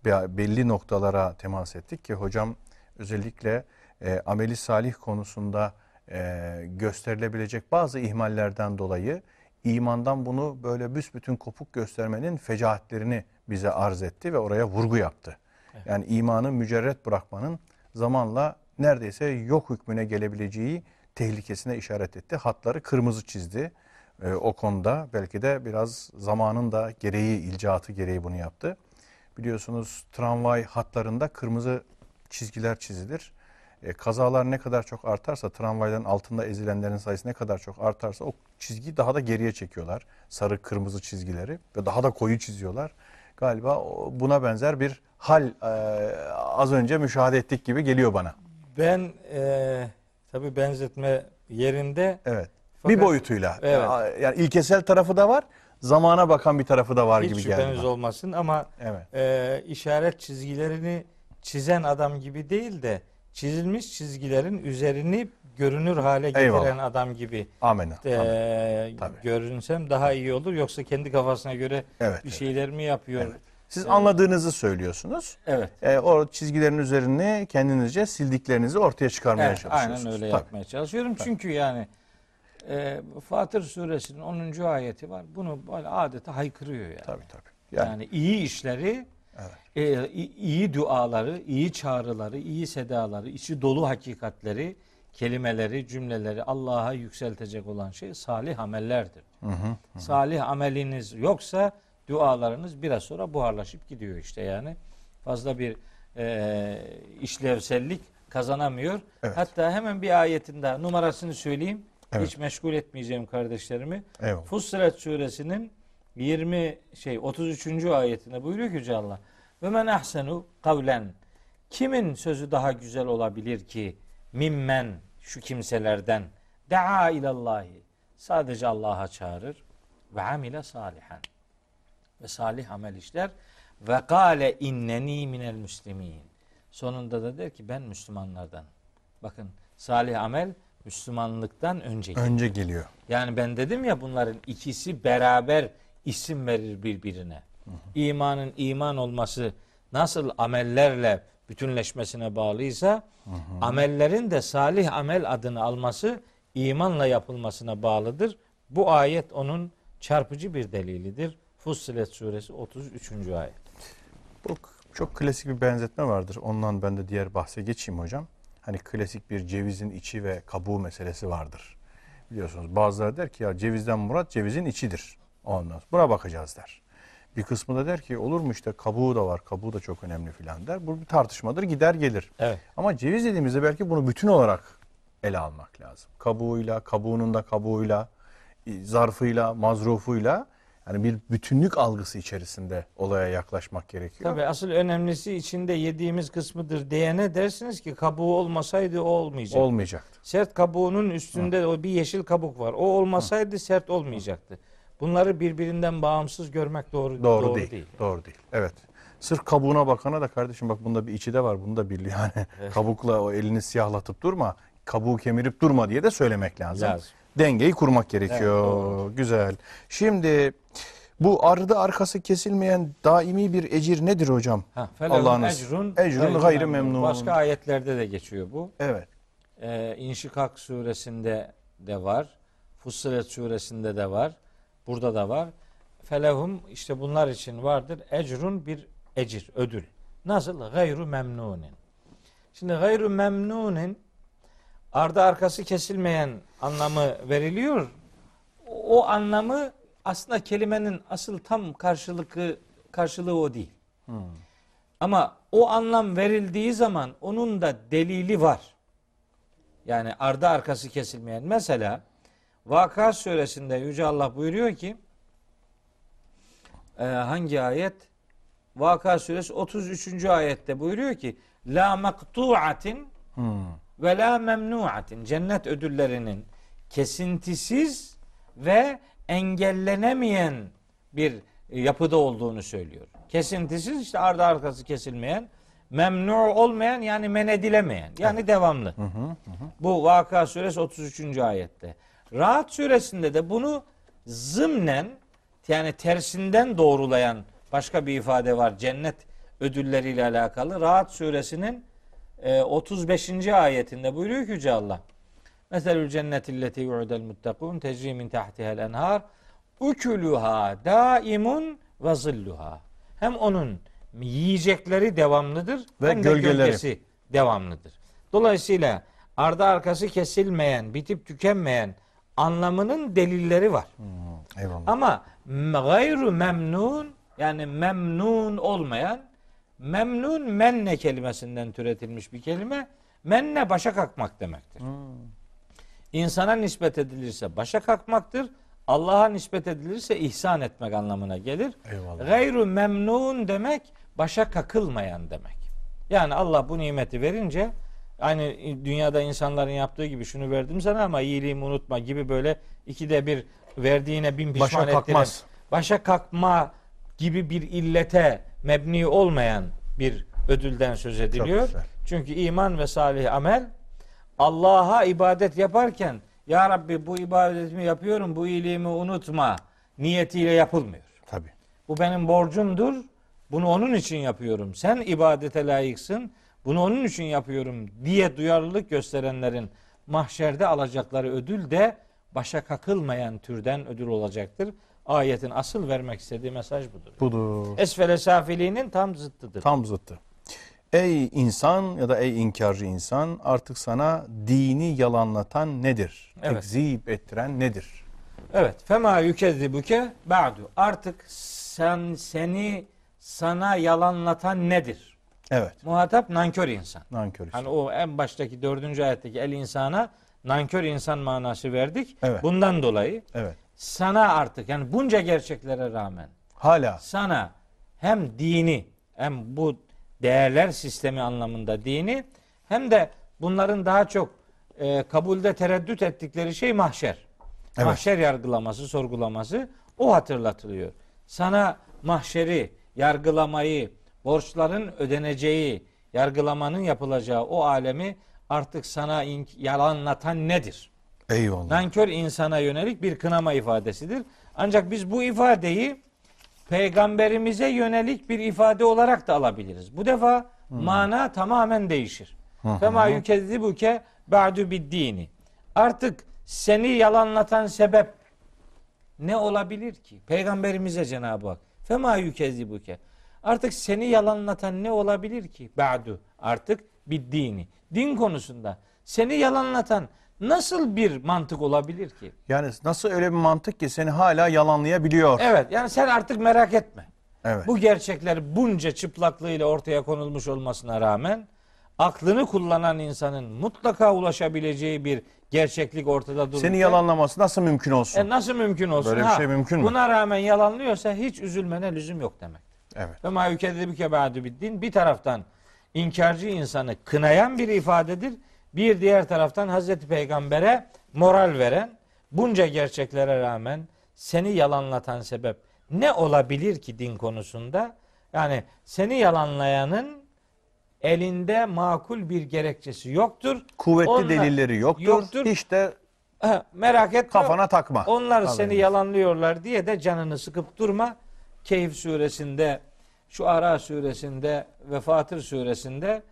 Be- Belli noktalara temas ettik ki hocam özellikle e, ameli salih konusunda e, gösterilebilecek bazı ihmallerden dolayı imandan bunu böyle büsbütün kopuk göstermenin fecaatlerini bize arz etti ve oraya vurgu yaptı. Yani imanı mücerret bırakmanın zamanla neredeyse yok hükmüne gelebileceği tehlikesine işaret etti. Hatları kırmızı çizdi. E, o konuda belki de biraz zamanın da gereği, ilcaatı gereği bunu yaptı. Biliyorsunuz tramvay hatlarında kırmızı çizgiler çizilir. E, kazalar ne kadar çok artarsa, tramvayların altında ezilenlerin sayısı ne kadar çok artarsa o çizgiyi daha da geriye çekiyorlar. Sarı kırmızı çizgileri ve daha da koyu çiziyorlar. Galiba buna benzer bir hal e, az önce müşahede ettik gibi geliyor bana. Ben e, tabi benzetme yerinde Evet. Fakat- bir boyutuyla. Evet. Yani ilkesel tarafı da var, zamana bakan bir tarafı da var hiç gibi geldi. şüpheniz bana. olmasın ama Evet. e, işaret çizgilerini çizen adam gibi değil de çizilmiş çizgilerin üzerini görünür hale getiren Eyvallah. adam gibi Amenna. e. Tabii. görünsem daha iyi olur. Yoksa kendi kafasına göre Evet, bir evet. şeyler mi yapıyor? Evet. Siz anladığınızı söylüyorsunuz. Evet. E, o çizgilerin üzerini kendinizce sildiklerinizi ortaya çıkarmaya Evet, çalışıyorsunuz. aynen öyle Tabii. yapmaya çalışıyorum. Çünkü yani e, Fatır suresinin 10. ayeti var. Bunu böyle adeta haykırıyor yani. Tabii tabii. Yani, Yani, iyi işleri, Evet. e, iyi duaları, iyi çağrıları, iyi sedaları, içi dolu hakikatleri, kelimeleri, cümleleri Allah'a yükseltecek olan şey salih amellerdir. Salih ameliniz yoksa dualarınız biraz sonra buharlaşıp gidiyor işte yani. Fazla bir e, işlevsellik kazanamıyor. Evet. Hatta hemen bir ayetin daha numarasını söyleyeyim. Evet. Hiç meşgul etmeyeceğim kardeşlerimi. Eyvallah. Fussilet suresinin 20 şey 33. ayetinde buyuruyor ki Yüce Allah. Ve men ahsenu kavlen. Kimin sözü daha güzel olabilir ki mimmen şu kimselerden daa ilallahi sadece Allah'a çağırır ve amile salihan ve salih amel işler ve kâle inneni minel müslimin. Sonunda da der ki ben Müslümanlardan. Bakın salih amel Müslümanlıktan önce gelir. Önce geliyor. Yani ben dedim ya bunların ikisi beraber isim verir birbirine. İmanın iman olması nasıl amellerle bütünleşmesine bağlıysa amellerin de salih amel adını alması imanla yapılmasına bağlıdır. Bu ayet onun çarpıcı bir delilidir. Fussilet suresi 33. ayet. Bu çok klasik bir benzetme vardır. Ondan ben de diğer bahse geçeyim hocam. Hani klasik bir cevizin içi ve kabuğu meselesi vardır. Biliyorsunuz bazıları der ki ya cevizden murat cevizin içidir. Ondan buna bakacağız der. Bir kısmı da der ki olur mu işte kabuğu da var, kabuğu da çok önemli filan der. Bu bir tartışmadır gider gelir. Evet. Ama ceviz dediğimizde belki bunu bütün olarak ele almak lazım. Kabuğuyla, kabuğunun da kabuğuyla, zarfıyla, mazrufuyla yani bir bütünlük algısı içerisinde olaya yaklaşmak gerekiyor. Tabii asıl önemlisi içinde yediğimiz kısmıdır diyene dersiniz ki kabuğu olmasaydı o olmayacak. Olmayacaktı. Sert kabuğunun üstünde o bir yeşil kabuk var. O olmasaydı sert olmayacaktı. Bunları birbirinden bağımsız görmek doğru, Doğru, değil, Doğru değil. Evet. Sırf kabuğuna bakana da kardeşim bak bunda bir içi de var. Bunu da bil yani. Kabukla o elini siyahlatıp durma. Kabuğu kemirip durma diye de söylemek lazım. Lazım. Dengeyi kurmak gerekiyor. Güzel. Şimdi bu ardı arkası kesilmeyen daimi bir ecir nedir hocam? Allah'ınız. ecrun, Ecrun gayri memnun. Başka ayetlerde de geçiyor bu. Evet. Ee, İnşikak suresinde de var. Fussilet suresinde de var. Burada da var. Felehum işte bunlar için vardır. Ecrun bir ecir, ödül. Nasıl? Gayru memnunin. Şimdi gayru memnunin ardı arkası kesilmeyen anlamı veriliyor. O anlamı aslında kelimenin asıl tam karşılığı karşılığı o değil. Ama o anlam verildiği zaman onun da delili var. Yani ardı arkası kesilmeyen. Mesela Vaka suresinde Yüce Allah buyuruyor ki e, hangi ayet? Vaka suresi 33. ayette buyuruyor ki La maktu'atin ve la memnu'atin cennet ödüllerinin kesintisiz ve engellenemeyen bir yapıda olduğunu söylüyor. Kesintisiz işte ardı arkası kesilmeyen, memnu olmayan yani men edilemeyen yani devamlı. Bu Vaka suresi 33. ayette. Rahat suresinde de bunu zımnen yani tersinden doğrulayan başka bir ifade var. Cennet ödülleriyle alakalı. Rahat suresinin e, 35. ayetinde buyuruyor ki Yüce Allah. Meselül cennetilleti yu'del muttakun tecri min tahtihel enhar ukuluha daimun ve zilluha. Hem onun yiyecekleri devamlıdır Ve hem de gölgeleri. gölgesi devamlıdır. Dolayısıyla ardı arkası kesilmeyen, bitip tükenmeyen anlamının delilleri var. Eyvallah. Ama gayru memnun yani memnun olmayan memnun menne kelimesinden türetilmiş bir kelime. Menne başa kalkmak demektir. İnsana nispet edilirse başa kalkmaktır. Allah'a nispet edilirse ihsan etmek anlamına gelir. Eyvallah. Gayru memnun demek başa kakılmayan demek. Yani Allah bu nimeti verince aynı dünyada insanların yaptığı gibi şunu verdim sana ama iyiliğimi unutma gibi böyle ikide bir verdiğine bin pişman Başa ettiren, kalkmaz. başa kalkma gibi bir illete mebni olmayan bir ödülden söz ediliyor. Çünkü iman ve salih amel Allah'a ibadet yaparken ya Rabbi bu ibadetimi yapıyorum bu iyiliğimi unutma niyetiyle yapılmıyor. Tabii. Bu benim borcumdur. Bunu onun için yapıyorum. Sen ibadete layıksın. Bunu onun için yapıyorum diye duyarlılık gösterenlerin mahşerde alacakları ödül de başa kakılmayan türden ödül olacaktır. Ayetin asıl vermek istediği mesaj budur. Budur. Esfele safiliğinin tam zıttıdır. Tam zıttı. Ey insan ya da ey inkarcı insan artık sana dini yalanlatan nedir? Evet. Tekzip ettiren nedir? Evet. Fema yükezzibuke ba'du. Artık sen seni sana yalanlatan nedir? Evet. Muhatap nankör insan. Nankör insan. Hani o en baştaki dördüncü ayetteki el insana nankör insan manası verdik. Evet. Bundan dolayı Evet. Sana artık yani bunca gerçeklere rağmen Hala. sana hem dini hem bu değerler sistemi anlamında dini hem de bunların daha çok e, kabulde tereddüt ettikleri şey mahşer. Evet. Mahşer yargılaması, sorgulaması o hatırlatılıyor. Sana mahşeri, yargılamayı, borçların ödeneceği, yargılamanın yapılacağı o alemi artık sana yalanlatan nedir? Eyvallah. Nankör insana yönelik bir kınama ifadesidir. Ancak biz bu ifadeyi peygamberimize yönelik bir ifade olarak da alabiliriz. Bu defa mana tamamen değişir. Fema yükezzibuke ba'du bid-dini. Artık seni yalanlatan sebep ne olabilir ki? Peygamberimize Cenab-ı Hak. Fema yükezzibuke. Artık seni yalanlatan ne olabilir ki? Ba'du. Artık bir dini. Din konusunda seni yalanlatan nasıl bir mantık olabilir ki? Yani nasıl öyle bir mantık ki seni hala yalanlayabiliyor? Evet yani sen artık merak etme. Evet. Bu gerçekler bunca çıplaklığıyla ortaya konulmuş olmasına rağmen aklını kullanan insanın mutlaka ulaşabileceği bir gerçeklik ortada dururken Seni yalanlaması nasıl mümkün olsun? e nasıl mümkün olsun? Böyle bir şey mümkün mü? Buna rağmen yalanlıyorsa hiç üzülmene lüzum yok demek. Evet. Ve ma yükedibüke ba'du biddin bir taraftan inkarcı insanı kınayan bir ifadedir. Bir diğer taraftan Hazreti Peygamber'e moral veren bunca gerçeklere rağmen seni yalanlatan sebep ne olabilir ki din konusunda? Yani seni yalanlayanın elinde makul bir gerekçesi yoktur. Kuvvetli Onlar- delilleri yoktur. yoktur. Hiç de Ha, merak etme. kafana takma. Onlar Haberin seni yalanlıyorlar diye de canını sıkıp durma. Keyif suresinde, şu Ara suresinde ve Fatır suresinde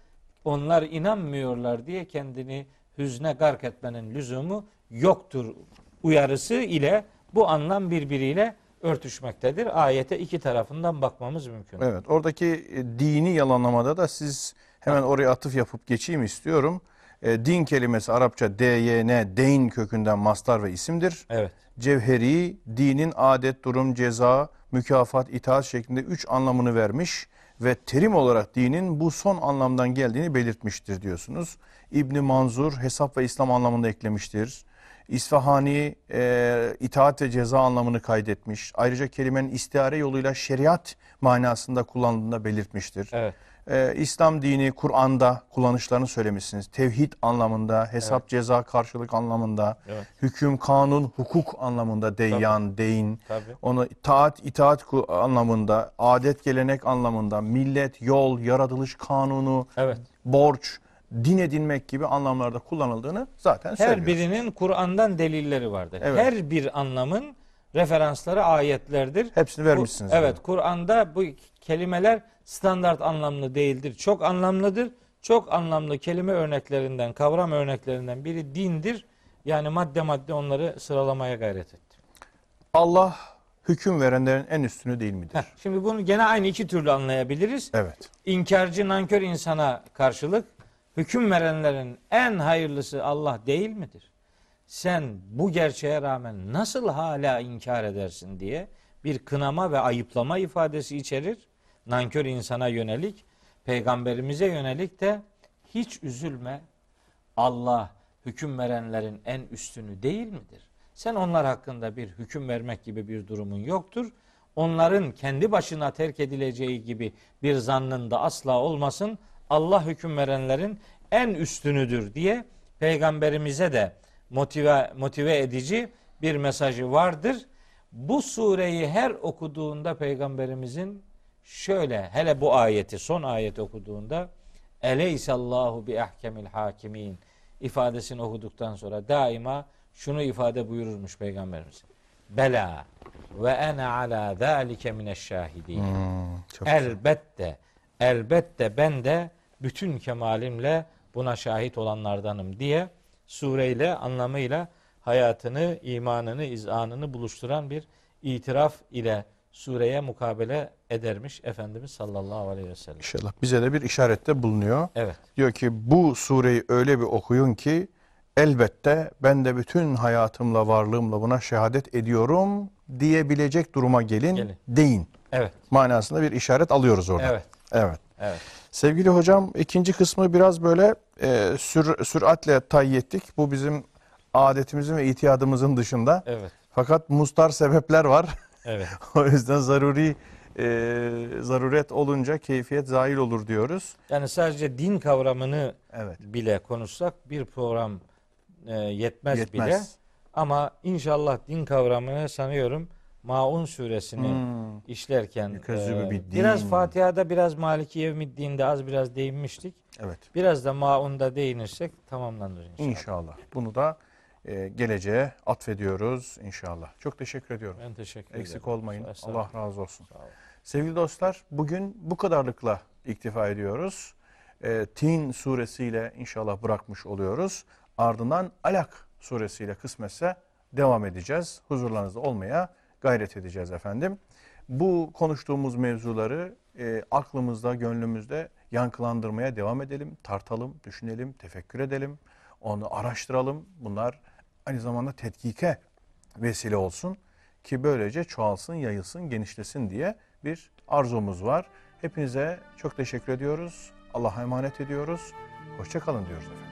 onlar inanmıyorlar diye kendini hüzne gark etmenin lüzumu yoktur uyarısı ile bu anlam birbiriyle örtüşmektedir. Ayete iki tarafından bakmamız mümkün. Evet oradaki e, dini yalanlamada da siz hemen oraya atıf yapıp geçeyim istiyorum. E, din kelimesi Arapça DYN, deyn kökünden mastar ve isimdir. Evet. Cevheri, dinin adet, durum, ceza, mükafat, itaat şeklinde üç anlamını vermiş ve terim olarak dinin bu son anlamdan geldiğini belirtmiştir diyorsunuz. İbni Manzur hesap ve İslam anlamında eklemiştir. İsfahani e, itaat ve ceza anlamını kaydetmiş. Ayrıca kelimenin istihare yoluyla şeriat manasında kullanıldığını da belirtmiştir. Evet. Ee, İslam dini Kur'an'da kullanışlarını söylemişsiniz. Tevhid anlamında, hesap ceza karşılık anlamında, Evet. hüküm, kanun, hukuk anlamında deyyan, deyin. Tabii. Onu taat, itaat anlamında, adet, gelenek anlamında, millet, yol, yaratılış kanunu, Evet. borç, din edinmek gibi anlamlarda kullanıldığını zaten Her söylüyoruz. birinin Kur'an'dan delilleri vardır. Evet. Her bir anlamın referansları ayetlerdir. Hepsini vermişsiniz. Evet, Kur'an'da bu kelimeler standart anlamlı değildir. Çok anlamlıdır. Çok anlamlı kelime örneklerinden, kavram örneklerinden biri dindir. Yani madde madde onları sıralamaya gayret ettim. Allah hüküm verenlerin en üstünü değil midir? Heh, şimdi bunu gene aynı iki türlü anlayabiliriz. Evet. İnkarcı, nankör insana karşılık hüküm verenlerin en hayırlısı Allah değil midir? Sen bu gerçeğe rağmen nasıl hala inkar edersin diye bir kınama ve ayıplama ifadesi içerir. Nankör insana yönelik, peygamberimize yönelik de hiç üzülme. Allah hüküm verenlerin en üstünü değil midir? Sen onlar hakkında bir hüküm vermek gibi bir durumun yoktur. Onların kendi başına terk edileceği gibi bir zannın da asla olmasın. Allah hüküm verenlerin en üstünüdür diye peygamberimize de motive motive edici bir mesajı vardır. Bu sureyi her okuduğunda peygamberimizin şöyle hele bu ayeti son ayeti okuduğunda Eleysallahu bi ahkemil hakimin ifadesini okuduktan sonra daima şunu ifade buyururmuş peygamberimiz. Bela ve ene ala zalike mineşşahidin. Hmm. Elbette, elbette ben de bütün kemalimle buna şahit olanlardanım diye sureyle anlamıyla hayatını, imanını, izanını buluşturan bir itiraf ile sureye mukabele edermiş Efendimiz sallallahu aleyhi ve sellem. İnşallah bize de bir işarette bulunuyor. Evet. Diyor ki bu sureyi öyle bir okuyun ki elbette ben de bütün hayatımla varlığımla buna şehadet ediyorum diyebilecek duruma gelin, Gelin. deyin Evet. manasında bir işaret alıyoruz orada. Evet. Evet. Evet. Sevgili hocam ikinci kısmı biraz böyle e, sür, süratle tay ettik. Bu bizim adetimizin ve itiyadımızın dışında. Evet. Fakat mustar sebepler var. Evet. o yüzden zaruri e, zaruret olunca keyfiyet zahil olur diyoruz. Yani sadece din kavramını Evet. bile konuşsak bir program e, yetmez, Yetmez. bile. Ama inşallah din kavramını sanıyorum Maun suresini Hmm. işlerken e, biraz Fatiha'da biraz Maliki Yevmiddin'de az biraz değinmiştik. Evet. Biraz da Maun'da değinirsek tamamlanır inşallah. İnşallah. Bunu da e, geleceğe atfediyoruz inşallah. Çok teşekkür ediyorum. Ben teşekkür ederim. Eksik olmayın. Allah razı olsun. Sağ olun. Sevgili dostlar bugün bu kadarlıkla iktifa ediyoruz. E, Tin suresiyle inşallah bırakmış oluyoruz. Ardından Alak suresiyle kısmetse devam edeceğiz. Huzurlarınızda olmaya gayret edeceğiz efendim. Bu konuştuğumuz mevzuları e, aklımızda, gönlümüzde yankılandırmaya devam edelim. Tartalım, düşünelim, tefekkür edelim. Onu araştıralım. Bunlar aynı zamanda tetkike vesile olsun ki böylece çoğalsın, yayılsın, genişlesin diye bir arzumuz var. Hepinize çok teşekkür ediyoruz. Allah'a emanet ediyoruz. Hoşçakalın diyoruz efendim.